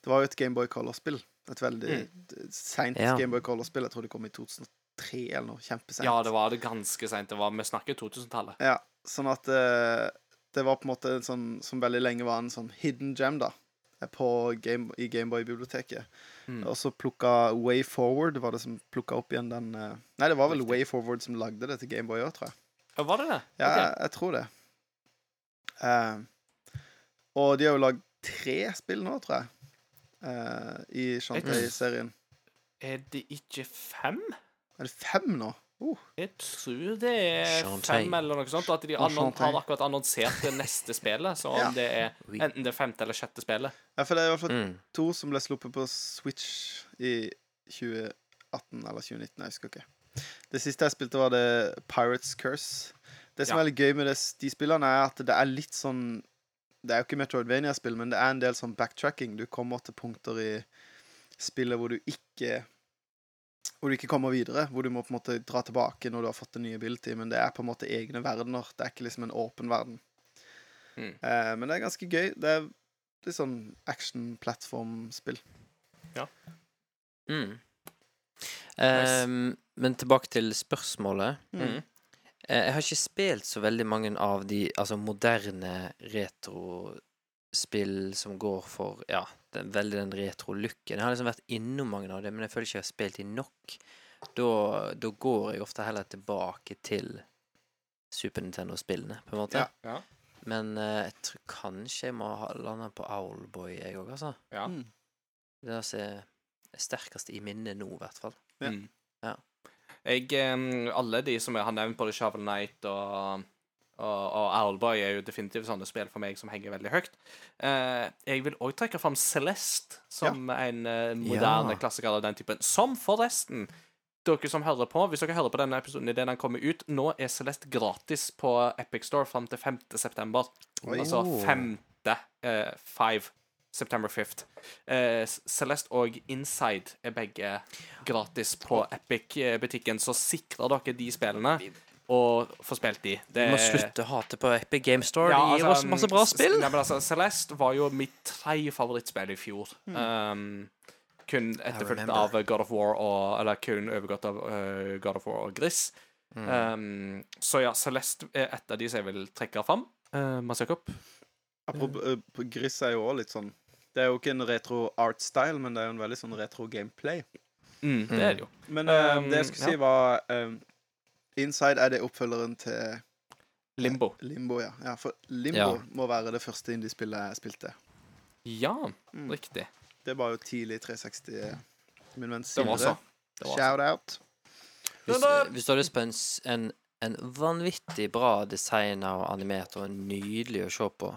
Det var jo et Gameboy Color-spill. Et veldig mm. seint Ja. Gameboy Color-spill. Jeg tror det kom i 2003 eller noe. Kjempeseint. Ja, det var det ganske seint. Vi snakker 2000-tallet. Ja, sånn at eh, det var på en måte en sånn som veldig lenge var en sånn hidden gem, da. eh, På game, I Gameboy-biblioteket. Mm. Og så plukka Way Forward var det som plukka opp igjen den eh, Nei, det var vel Way Forward som lagde det til Gameboy òg, tror jeg. Ja, var det det? Ja, jeg, jeg tror det. Eh, og de har jo lagd tre spill nå, tror jeg. eh, I Shantay-serien Er det ikke fem? Er det fem nå? Uh, Jeg tror det er Shantae. fem eller noe sånt. At de annon har akkurat annonsert det neste spillet. Så om Ja. det er enten det femte eller sjette spillet. ja, for det er i hvert fall mm. to som ble sluppet på Switch i 2018 eller 2019, jeg husker ikke. Det siste jeg spilte, var det Pirates Curse. Det som Ja. er litt gøy med det, de spillene, er at det er litt sånn Det er jo ikke Metroidvania-spill, men det er en del sånn backtracking. Du kommer til punkter i spillet hvor du ikke Hvor du ikke kommer videre. Hvor du må på en måte dra tilbake når du har fått en ny ability. Men det er på en måte egne verdener. Det er ikke liksom en åpen verden. Mm. Eh, men det er ganske gøy. Det er litt sånn action-plattformspill. Mm. Ehm, men tilbake til spørsmålet. Mm. Eh, Jeg har ikke spilt så veldig mange av de altså moderne retrospill som går for ja, den, veldig den retro-looken. Jeg har liksom vært innom mange av dem, men jeg føler ikke jeg har spilt de nok. Da, da går jeg ofte heller tilbake til Super Nintendo-spillene, på en måte. Ja. Ja. Men uh, jeg tror kanskje jeg må ha landa på Owlboy, jeg òg, altså. Ja. Mm. Det er altså er sterkest i minnet nå, i hvert fall. Ja. Mm. Ja. Jeg, alle de som jeg har nevnt, både Shovel Knight og, og, og Owlboy, er jo definitivt sånne spill for meg som henger veldig høyt. Eh, jeg vil òg trekke fram Celeste som en eh, moderne Ja. klassiker av den typen. Som forresten dere som hører på, hvis dere hører på denne episoden idet den kommer ut, nå er Celeste gratis på Epic Store fram til 5. september. Altså Oh. 5. Eh, 5. September 5th. Eh, Celeste og Inside er begge gratis på Epic-butikken, så sikrer dere de spillene og får spilt de. Det Du må slutte å hate på Epic Game Store. Ja, de gir altså, oss masse bra spill. Ja, men altså, Celeste var jo mitt tredje favorittspill i fjor. Mm. Um, kun etterfulgt av God of War og Eller kun overgått av uh, God of War og Gris. Mm. Um, så ja, Celeste er et av de som jeg vil trekke fram. Uh, Mats Jakob? Apropos eh, Gris er jo også litt sånn Det er jo ikke en retro art style, men det er jo en veldig sånn retro gameplay. Mm, det er det jo. Men eh, Um, det jeg skulle ja. si, var eh, Inside er det oppfølgeren til Limbo. Limbo, ja. ja for Limbo Ja. må være det første indiespillet jeg spilte. Ja, Mm. riktig. Det var jo tidlig 360. Min venn Det var så. Sindre. Det var så. Shout out. Hvis, hvis du hadde spent en, en, vanvittig bra designer og animert og nydelig å se på.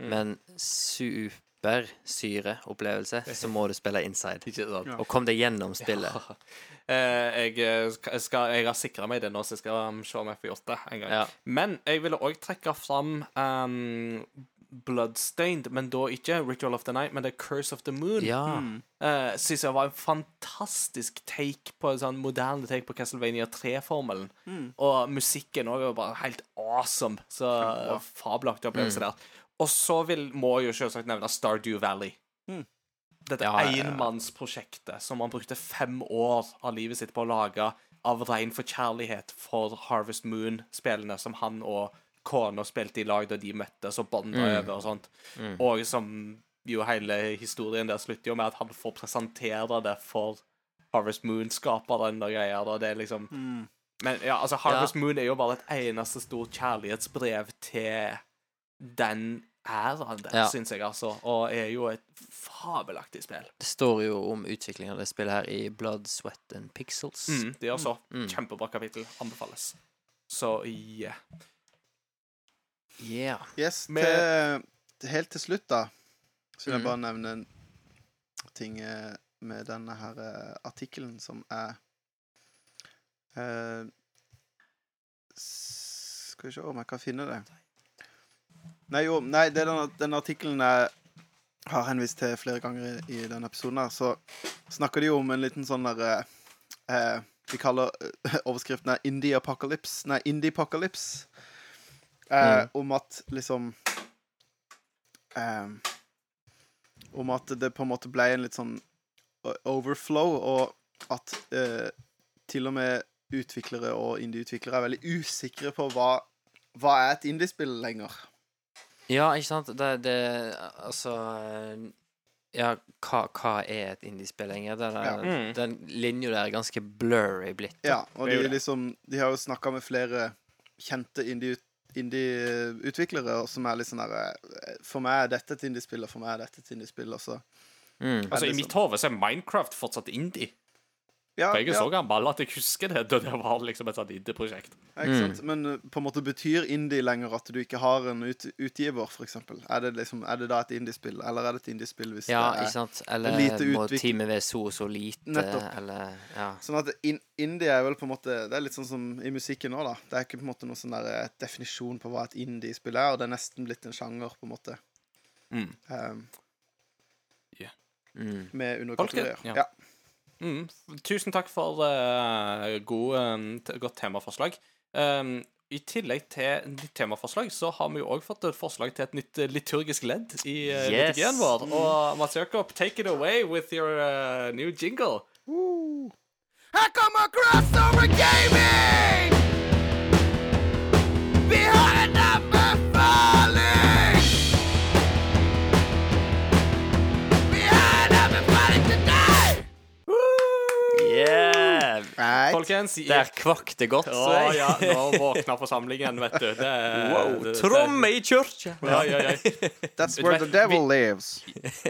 Men supersyreopplevelse, så må du spille Inside. Ikke sant? Og kom deg gjennom spillet. Ja. jeg, eh, jeg skal, jeg har sikra meg det nå, så jeg skal um, se om jeg får gjort det en gang. Ja. Men jeg ville òg trekke fram um, Bloodstained, men da ikke Ritual of the Night, men The Curse of the Moon. Ja. Uh, Syns jeg var en fantastisk take på en sånn moderne take på Castlevania 3-formelen. Og musikken òg var bare helt awesome. Så fabelaktig opplevelse der. Og så vil, må jeg jo selvsagt nevne Stardew Valley. Dette Ja, ja, ja. enmannsprosjektet som han brukte fem år av livet sitt på å lage av rein forkjærlighet for Harvest Moon-spillene som han og kona spilte i lag da de møttes og bonda over og sånt. Og som jo hele historien der slutter jo med at han får presentere det for Harvest Moon-skaperen og greier. Og Det er liksom Men ja, altså, Harvest Moon er jo bare et eneste stort kjærlighetsbrev til den æraen der, Ja. syns jeg, altså. Og er jo et fabelaktig spill. Det står jo om utviklingen av det spillet her i Blood, Sweat and Pixels. Mm, det gjør så. Kjempebra kapittel. Anbefales. Så yeah. Yeah. Yes, Med- til, helt til slutt, da, så vil jeg Mhm. bare nevne en ting eh, med denne her eh, artikkelen som er uh, Skal vi se om jeg kan finne det. Nei, jo, nei, det er den, den artikkelen jeg har henvist til flere ganger i, i denne episoden, her, så snakker de jo om en liten sånn der eh, eh, De kaller eh, overskriften er Indie Apocalypse. Nei, Indie Apocalypse. Eh, Om at liksom eh, Om at det på en måte ble en litt sånn overflow, og at eh, til og med utviklere og indieutviklere er veldig usikre på hva, hva er et indiespill lenger. Ja, ikke sant? Det, det Altså eh, Ja, hva, hva er et indiespill lenger? Den, Ja. der- den linja der er ganske blurry blitt. Ja, og de, liksom, de har jo snakka med flere kjente indie- indie-utviklere som er litt sånn eh, For meg er dette et indiespill, og for meg er dette et indiespill. Og så Mm. Altså, I liksom- mitt hode så er Minecraft fortsatt indie. Ja, For jeg er ja, så gammel at jeg husker det da det var liksom et sånt indie-prosjekt. sant? Men eh, på en måte betyr indie lenger at du ikke har en ut, utgiver, eksempel? Er det, liksom, er det da et indiespill, eller er det et indiespill hvis Ja, det er ikke sant? Eller lite må teamet være så og så lite, Nettopp. eller Ja. Sånn at in indie er vel på en måte Det er litt sånn som i musikken nå, da. Det er ikke på en måte noen sånn der eh, definisjon på hva et indie-spill er, og det er nesten blitt en sjanger, på en måte. Mm. Um, Mm. med er- underkategorier. ja. Ja. Mm. Tusen takk for uh, god, um, godt temaforslag. Um, I tillegg til nytt temaforslag så har vi jo òg fått et forslag til et nytt eh, liturgisk ledd i uh, Yes. liturgien vår. Og Mats Jakob, take it away with your uh, new jingle. I come across over gaming Folkens i- Der kvakk det godt. så Å ja, nå våkna forsamlingen, vet du. Det Wow, det- det- tromme i kirka! Ja, ja, ja. That's where vet, the devil vi- lives.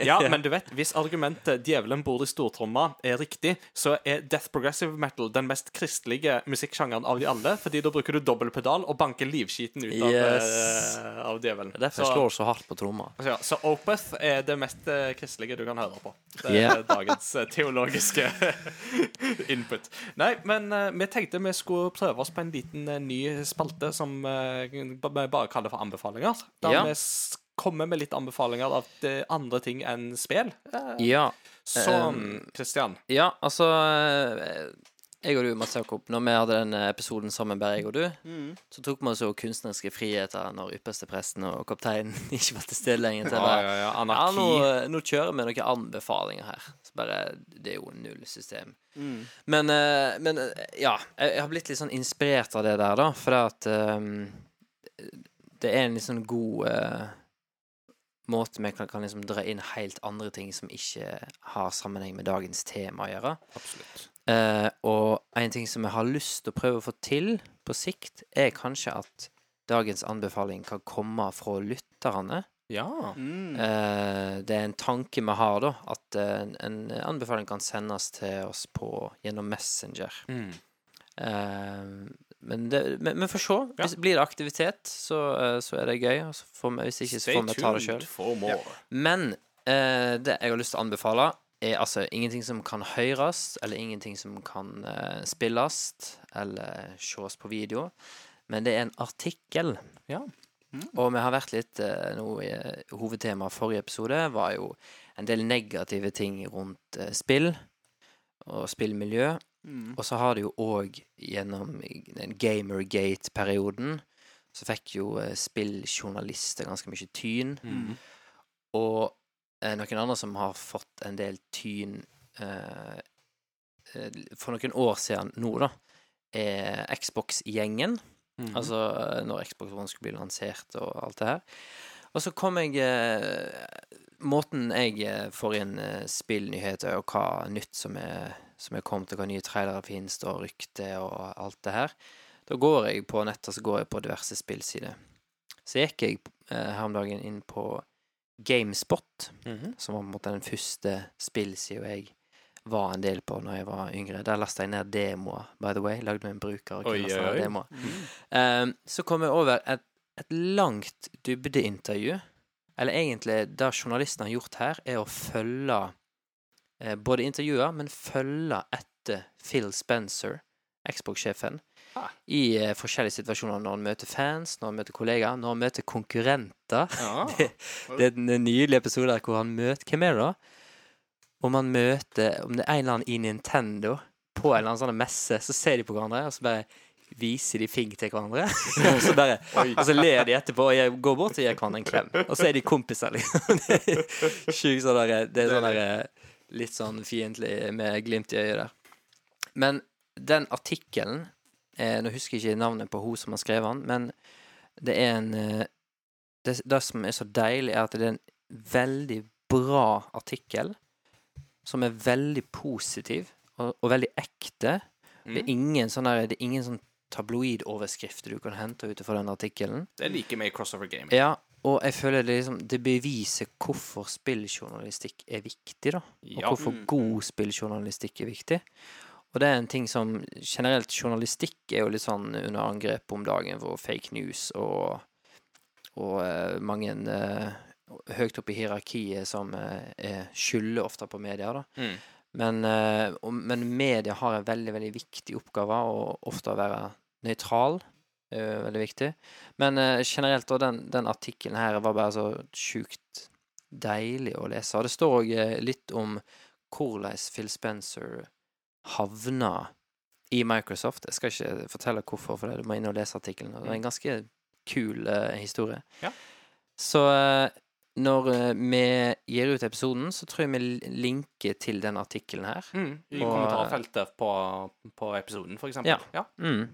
Ja, men du vet, hvis argumentet 'djevelen bor i stortromma' er riktig, så er death progressive metal den mest kristelige musikksjangeren av de alle, fordi da bruker du dobbel pedal og banker livskiten ut av, Yes. uh, av djevelen. Derfor Så- slår så hardt på tromma. Ja, så Opeth er det mest uh, kristelige du kan høre på. Det er yeah. dagens uh, teologiske input. Nei, men eh, vi tenkte vi skulle prøve oss på en liten eh, ny spalte som eh, vi bare kaller for anbefalinger. Der Ja. vi kommer med litt anbefalinger av eh, andre ting enn spill. Eh, Ja. Så, Um, Christian Ja, altså eh, Jeg og du, Mats Jakob, når vi hadde den episoden sammen, bare jeg og du, så tok vi oss kunstneriske friheter når ypperstepresten og kapteinen ikke var til stede lenger. Til Ja, ja, ja, ja, ja, anarki. nå, nå kjører vi noen anbefalinger her. Så bare, Det er jo null system. Men, eh, men eh, ja, jeg har blitt litt sånn inspirert av det der, da, for at um, det er en litt sånn god uh, måte vi kan, kan liksom dra inn helt andre ting som ikke har sammenheng med dagens tema å gjøre. Absolutt. Eh, og en ting som jeg har lyst til å prøve å få til på sikt, er kanskje at dagens anbefaling kan komme fra lytterne. Ja. Mm. Eh, det er en tanke vi har, da, at eh, en, en anbefaling kan sendes til oss på, gjennom Messenger. Mm. Eh, men det, men, men får se. Ja. Hvis blir det aktivitet, så, så er det gøy. Og så får vi, hvis ikke, så får vi ta det sjøl. Men eh, det jeg har lyst til å anbefale, er altså ingenting som kan høres, eller ingenting som kan uh, spilles, eller ses på video. Men det er en artikkel Ja. Og vi har vært litt uh, nå i eh, Hovedtemaet forrige episode var jo en del negative ting rundt uh, spill og spillmiljø. Mm. Og så har det jo òg gjennom den Gamergate-perioden så fikk jo eh, spilljournalister ganske mye tyn. Mm. Og eh, noen andre som har fått en del tyn eh, eh, for noen år siden nå, da, er Xbox-gjengen. Mhm. Altså eh, når Xbox One skulle bli lansert og alt det her. Og så kom jeg eh, Måten jeg eh, får inn eh, spillnyheter og hva nytt som er, som er kommet, og hva nye trailere finnes, og rykter og alt det her. Da går jeg på nettet, så går jeg på diverse spillsider. Så gikk jeg eh, her om dagen inn på GameSpot, Mhm. som var på en måte den første spillsida jeg var en del på når jeg var yngre. Der lasta jeg ned demoer, by the way. Lagde meg en bruker og kunne laste ned demoer. Um, så kom jeg over et, et langt dybdeintervju. Eller egentlig, det journalisten har gjort her, er å følge eh, både intervjuer, men følge etter Phil Spencer, Xbox-sjefen, Ah. i uh, forskjellige situasjoner. Når han møter fans, når han møter kollegaer, når han møter konkurrenter. Ja. Det er en nydelig episode der hvor han møter Hvem er det, da? Om han møter Om det er en eller annen i Nintendo på en eller annen sånn messe, så ser de på hverandre, og så bare viser de fing til hverandre. og, så bare, og så ler de etterpå og jeg går bort og gir hverandre en klem. Og så er de kompiser, liksom. Det er Sjukt sånn der, Det er sånn der litt sånn fiendtlig med glimt i øyet der. Men den artikkelen eh, Nå husker jeg ikke navnet på hun som har skrevet den, men det er en eh, det, det som er så deilig, er at det er en veldig bra artikkel som er veldig positiv og, og veldig ekte. Det er ingen sånn der, det er ingen sånn tabloidoverskrifter du kan hente ut fra den artikkelen. Det er like med i crossover gaming. Ja, og jeg føler det liksom Det beviser hvorfor spilljournalistikk er viktig, da. Og Ja. hvorfor god spilljournalistikk er viktig. Og det er en ting som generelt Journalistikk er jo litt sånn under angrep om dagen for fake news og og uh, mange uh, høyt oppe i hierarkiet som er skylder ofte på media, da. Mm. Men, og- men media har en veldig, veldig viktig oppgave, og ofte å være nøytral. Veldig viktig. Men generelt, og den, den artikkelen her var bare så sjukt deilig å lese. Og det står òg litt om hvordan Phil Spencer havna i Microsoft. Jeg skal ikke fortelle hvorfor, for det. du må inn og lese artikkelen. Det er en ganske kul uh, historie. Ja. Så uh, når uh, vi gir ut episoden, så tror jeg vi linker til den artikkelen her. Mm. I Og- kommentarfeltet på, på episoden, for eksempel. Ja. ja. Mm.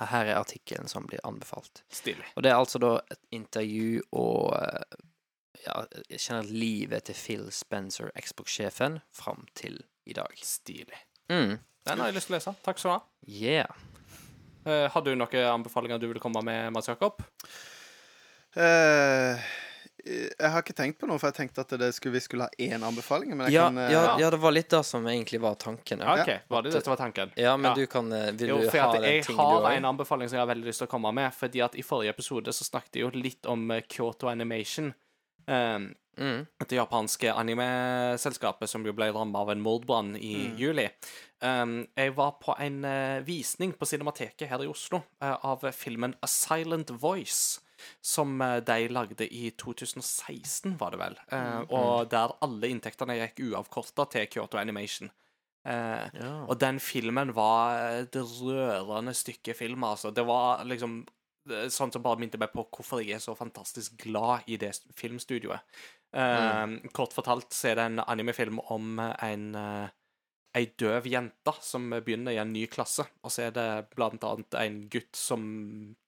Her er artikkelen som blir anbefalt. Stilig. Og det er altså da et intervju og ja, jeg kjenner livet til Phil Spencer, Xbox-sjefen, fram til i dag. Stilig. Mm. Den har jeg lyst til å lese. Takk skal du ha. Yeah. Uh, har du noen anbefalinger du vil komme med, Mads Jakob? Uh, jeg har ikke tenkt på noe, for jeg tenkte at det skulle, vi skulle ha én anbefaling. Men jeg Ja, kan eh, ja, ja, det var litt det som egentlig var tanken. Ja, Ja, OK. Var det det som var tanken? ja men Ja. du kan Vil Jo, du ha den jeg du har du en anbefaling som jeg har veldig lyst til å komme med. Fordi at i forrige episode så snakket jeg jo litt om Kyoto Animation. Um, Mm. det japanske anime-selskapet som jo ble rammet av en mordbrann i juli. Um, jeg var på en uh, visning på Cinemateket her i Oslo uh, av filmen A Silent Voice. Som uh, de lagde i 2016, var det vel. Mm. Og der alle inntektene gikk uavkorta til Kyoto Animation. Uh, Ja. og den filmen var et rørende stykke film, altså. Det var liksom sånn som bare minte meg på hvorfor jeg er så fantastisk glad i det st- filmstudioet. Eh, Kort fortalt så er det en animefilm om en eh, ei døv jente som begynner i en ny klasse, og så er det blant annet en gutt som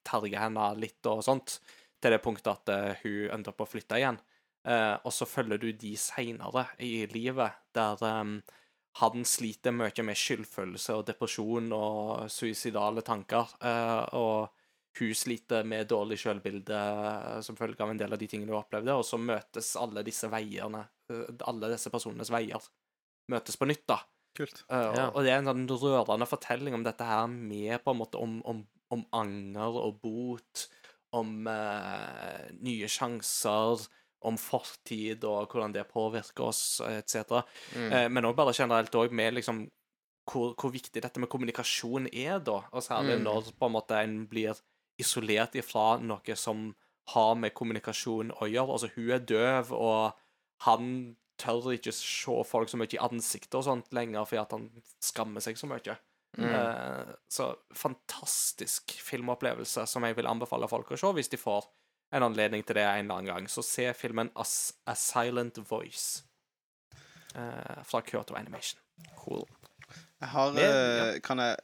terger henne litt og sånt, til det punktet at eh, hun ender opp å flytte igjen. Eh, og så følger du de seinere i livet, der eh, han sliter mye med skyldfølelse og depresjon og suicidale tanker. eh, og hun sliter med dårlig selvbilde eh, som følge av en del av de tingene hun opplevde. Og så møtes alle disse veiene, eh, alle disse personenes veier, møtes på nytt, da. Kult. Uh, Ja. Og det er en sånn rørende fortelling om dette her med på en måte om, om, om anger og bot, om uh, nye sjanser, om fortid og hvordan det påvirker oss, etc. Mm. Uh, men òg bare generelt òg med liksom hvor, hvor viktig dette med kommunikasjon er, da. Og særlig Mm. når på en måte en blir isolert ifra noe som har med kommunikasjon å gjøre. Altså, hun er døv, og han tør ikke se folk så mye i ansiktet og sånt lenger fordi at han skammer seg så mye. Eh, så fantastisk filmopplevelse som jeg vil anbefale folk å se hvis de får en anledning til det en eller annen gang. Så se filmen As A Silent Voice uh, fra Kyoto Animation. Cool. Jeg har Det- ja. Kan jeg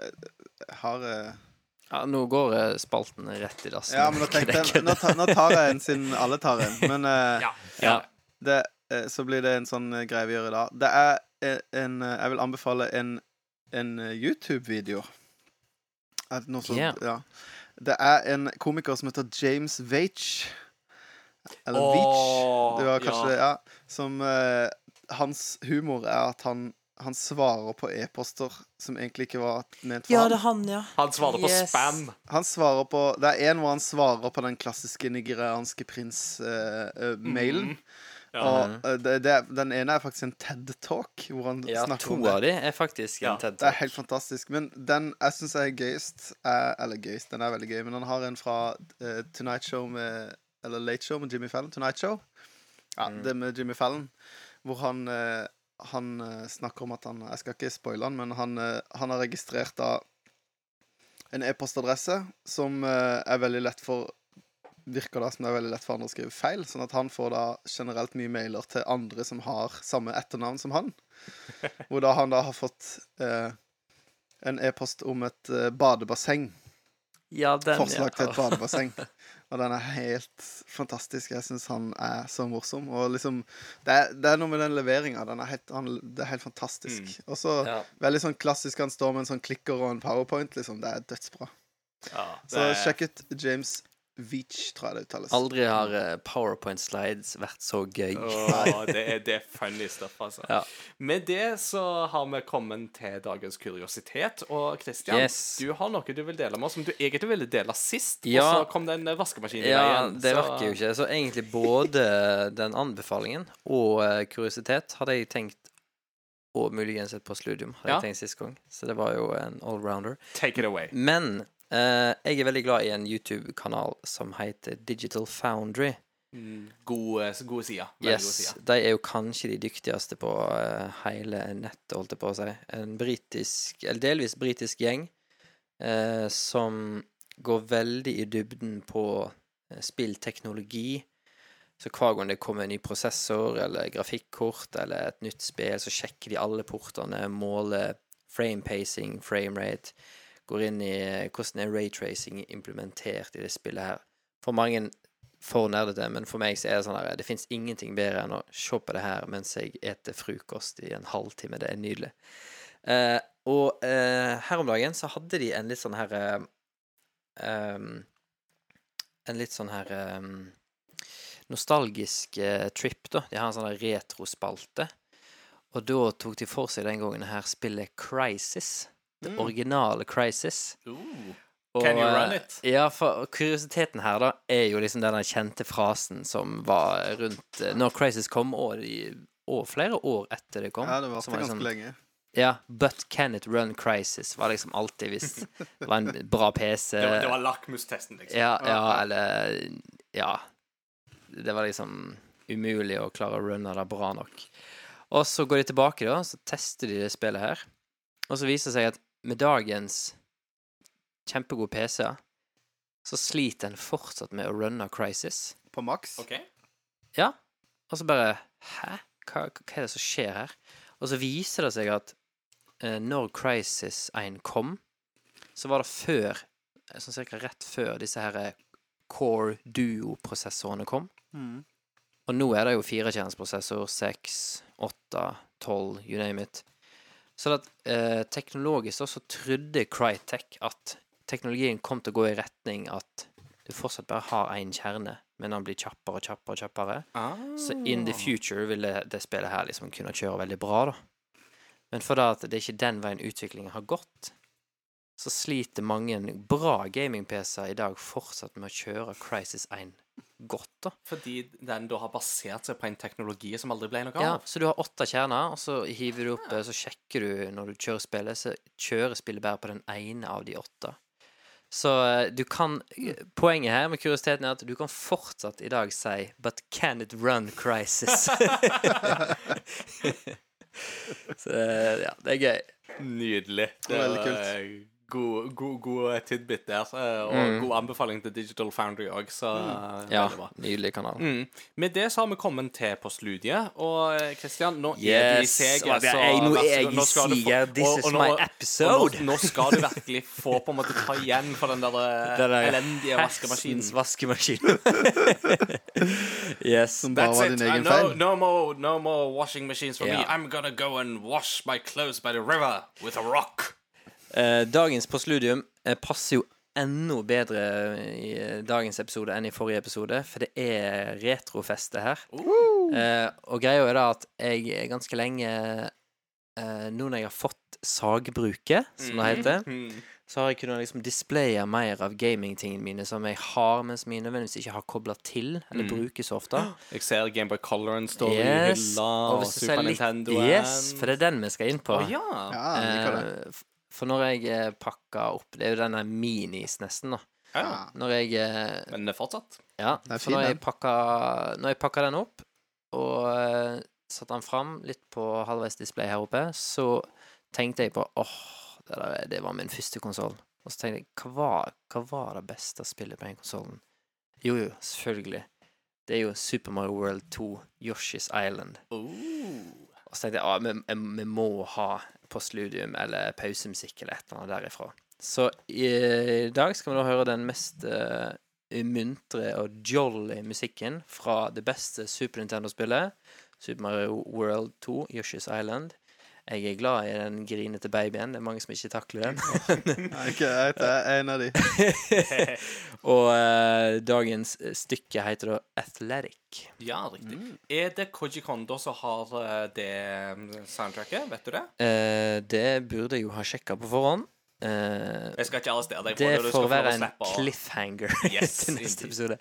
Jeg har eh, Ja, nå går eh, spalten rett i dass. Ja, men da tenkte jeg Nå tar, nå tar jeg en siden alle tar en. Men uh, Ja. Ja. det, eh, så blir det en sånn greie vi gjør i dag. Det er en Jeg vil anbefale en, en YouTube-video. Det noe sånt? Yeah. Ja. Det er en komiker som heter James Veitch. Eller oh, Veitch. Det var kanskje ja. Ja. Som Hans humor er at han han svarer på e-poster som egentlig ikke var ment for ja, det er han, ja. Han svarer på Yes. spam. Han svarer på Det er en hvor han svarer på den klassiske nigerianske prins-mailen. Ja. Og eh, det, det, den ene er faktisk en TED-talk, hvor han Ja, snakker to om det. av de er faktisk Ja, en TED Det er helt fantastisk. Men den jeg syns er gøyest er, Eller gøyest, den er veldig gøy, men han har en fra uh, Tonight Show med Eller Late Show med Jimmy Fallon. Tonight Show. Ja, det med Jimmy Fallon. Hvor han eh, Han eh, snakker om at han Jeg skal ikke spoile han, men han, eh, han har registrert da en e-postadresse som eh, er veldig lett for Virker da som det er veldig lett for andre å skrive feil, sånn at han får da generelt mye mailer til andre som har samme etternavn som han. Hvor da han da har fått eh, en e-post om et badebasseng. Ja, den, Forslag til et badebasseng. Og den er helt fantastisk. Jeg syns han er så morsom. Og liksom Det er, det er noe med den leveringa. Den er helt, det er helt fantastisk. Og så Ja. veldig sånn klassisk han står med en sånn klikker og en powerpoint, liksom. Det er dødsbra. Ja, Så sjekk ut James Veach, tror jeg det uttales. Aldri har eh, powerpoint slides vært så gøy. Åh, det er, det er funny stuff, altså. Ja. Med det så har vi kommet til dagens kuriositet. Og Christian, Yes. du har noe du vil dele med oss som du egentlig ville dele sist. Ja. Og så kom det en vaskemaskin i Ja, veien. det så- virker jo ikke. Så egentlig både den anbefalingen og eh, kuriositet hadde jeg tenkt og muligens et postludium, hadde Ja. jeg tenkt sist gang. Så det var jo en allrounder. Take it away. Men eh, jeg er veldig glad i en YouTube-kanal som heter Digital Foundry. Gode, gode sider. Yes, sider. De er jo kanskje de dyktigste på eh, hele nettet, holdt jeg på å si. En britisk, eller delvis britisk gjeng eh, som går veldig i dybden på eh, spillteknologi. Så hver gang det kommer en ny prosessor eller grafikkort eller et nytt spill, så sjekker de alle portene, måler frame pacing, frame rate, går inn i hvordan er raytracing implementert i det spillet her. For mange for nerdete, men for meg så er det sånn her Det fins ingenting bedre enn å se på det her mens jeg eter frokost i en halvtime. Det er nydelig. Eh, og eh, her om dagen så hadde de en litt sånn her eh, En litt sånn her nostalgisk eh, trip, da. De har en sånn retrospalte. Og da tok de for seg den gangen her spillet Crisis. Det originale Crisis. Og, Can you run eh, it? Ja, for kuriositeten her da er jo liksom den kjente frasen som var rundt eh, Når Crisis kom, og, de, og flere år etter det kom. Ja, det varte var ganske liksom- lenge. Ja, But can it run Crisis? Var liksom alltid hvis det var en bra PC. Det var, det var lakmustesten, liksom. Ja, ja, eller Ja. Det var liksom umulig å klare å runne det bra nok. Og så går de tilbake, da, så tester de det spillet her. Og så viser det seg at med dagens kjempegode PC-er, så sliter en fortsatt med å runne Crisis. På maks. OK? Ja. Og så bare Hæ? Hva, hva er det som skjer her? Og så viser det seg at eh, når Crisis 1 kom, så var det før Sånn cirka rett før disse her eh, Core Duo-prosessorene kom. Mm. Og nå er det jo firekjernsprosessor, 6, 8, 12, you name it. Så at, eh, teknologisk også trodde Crytek at teknologien kom til å gå i retning at du fortsatt bare har én kjerne, men den blir kjappere og kjappere og kjappere. Så in the future vil det, det spillet her liksom kunne kjøre veldig bra, da. Men for det, det er ikke den veien utviklingen har gått, så sliter mange bra gaming-PC-er i dag fortsatt med å kjøre Crisis 1 godt, da. Fordi den da har basert seg på en teknologi som aldri ble noe av? Ja, så du har åtte kjerner, og så hiver du opp, så sjekker du når du kjører spillet, så kjører spillet bare på den ene av de åtte. Så eh, du kan Poenget her med kuriositeten er at du kan fortsatt i dag si But can it run crisis? Så eh, ja, det er gøy. Nydelig. Det er Veldig kult. Eh, god, god, god tidbit der. eh, Og Mm. god anbefaling til Digital Foundry òg, så eh, Ja, nydelig kanal. Mm. Med det så har vi kommet til på studiet, og Kristian, nå nå er du i seger, er- nå er jeg i seger, This is my episode. Nå, nå skal du virkelig få på en måte ta igjen for den der eh, Den der elendige vaskemaskinen. vaskemaskinen. yes. That's it. Uh, no, no more, no more washing machines for me. I'm gonna go and wash my clothes by the river with a rock. Eh, dagens postludium eh, passer jo enda bedre i eh, dagens episode enn i forrige episode, for det er retrofeste her. Eh, og greia er da at jeg ganske lenge eh, Nå når jeg har fått sagbruket, som det heter, Mm. så har jeg kunnet liksom displaye mer av gamingtingene mine som jeg har, men som jeg nødvendigvis ikke har kobla til, eller bruker så ofte. Jeg ser Gameboy Color står i Yes. hylla, Og Super litt Nintendo Yes, for det er den vi skal inn på. Å ja. Ja, Eh, For når jeg eh, pakka opp Det er jo denne minis, nesten, da. ja. Når jeg eh, Men det er fortsatt. Ja, Det er for fin, når jeg den. pakka Når jeg pakka den opp og uh, satte den fram litt på halvveis display her oppe, så tenkte jeg på åh, det, det var min første konsoll. Og så tenkte jeg hva var, hva var det beste spillet på den konsollen? Jo, jo, selvfølgelig. Det er jo Super Mario World 2, Yoshi's Island. Og så tenkte jeg ah, vi, vi må ha postludium eller pausemusikk eller et eller annet derifra. Så i, dag skal vi da høre den mest uh, muntre og jolly musikken fra det beste Super Nintendo-spillet, Super Mario World 2, Yoshi's Island. Jeg er glad i den grinete babyen. Det er mange som ikke takler den. Ikke jeg, vet det. jeg er en av de. og uh, dagens stykke heter da Athletic. Ja, riktig. Er det Koji Kondo som har eh, det mm, soundtracket? Vet du det? Uh, det burde jeg jo ha sjekka på forhånd. Eh, Jeg skal ikke arrestere deg. på Det får være en cliffhanger Yes, til neste indeed. episode.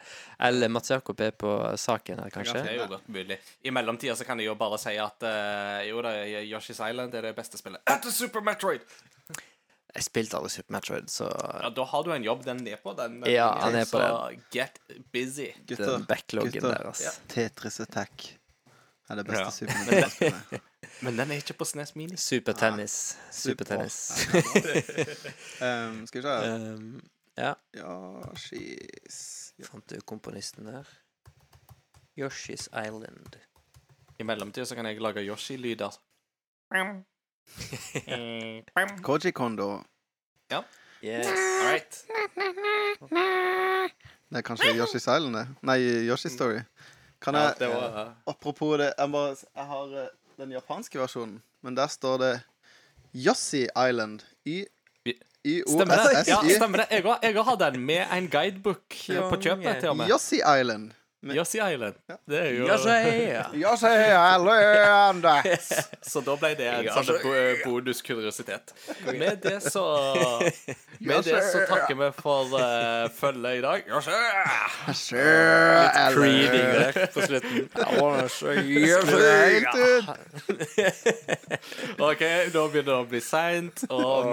Eller Mats Jakob er på saken her, Det kanskje. er jo godt mulig. I mellomtida så kan jeg jo bare si at uh, jo da, Yoshi's Island er det beste spillet. Etter Super Metroid! Jeg spilte aldri Super Metroid, så Ja, Da har du en jobb. Den er på den. Ja, han er på så get busy. Gutter, den backloggen gutter. der, altså. Tetris Attack er det beste Ja. Super Nintendo-spillet. Men den er ikke på SNES Mini. Supertennis. Supertennis. Um, skal vi se Um, ja, Yoshis fant du komponisten der? Yoshi's Island. I mellomtida så kan jeg lage Yoshi-lyder. Koji Kondo. Ja. Yes. All right. Det er kanskje Yoshi's Island, det. Nei, Yoshi Story. Kan Ja, jeg det var Apropos det, jeg, må, jeg har eh, den japanske versjonen, men der står det Yossi Island. Y Stemmer det? Ja, stemmer det. Jeg Jeg har den med en guidebook eh, på kjøpet, til og med. Yossi Island. Yossi Island. Det er jo Yoshi! Yossi Island. Så da ble det en sånn bonuskuriositet. Med det så Med det så takker vi for uh, følget i dag. Yossi! Creeding der på slutten. OK, nå begynner det å bli seint, og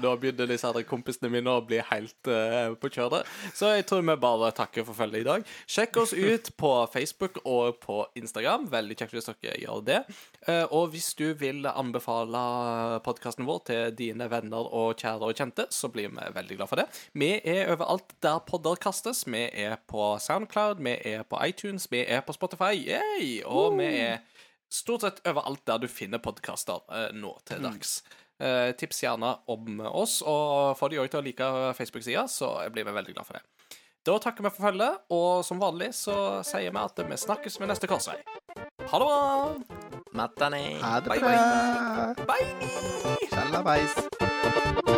nå begynner disse andre kompisene mine å bli helt uh, på kjøret. Så jeg tror vi bare takker for følget i dag. Sjekk oss ut på Facebook og på Instagram. Veldig kjekt hvis dere gjør det. Eh, og hvis du vil anbefale podkasten vår til dine venner og kjære og kjente, så blir vi veldig glad for det. Vi er overalt der podder kastes. Vi er på Soundcloud, vi er på iTunes, vi er på Spotify. Yay! Og vi er stort sett overalt der du finner podkaster eh, nå til dags. Eh, tips gjerne om oss, og få de òg til å like Facebook-sida, så blir vi veldig glad for det. Da takker vi for følget, og som vanlig så sier vi at vi snakkes ved neste korsvei. Ha det bra! Matane. Ha det bra. Bye, bye. Bye! Tjallabais.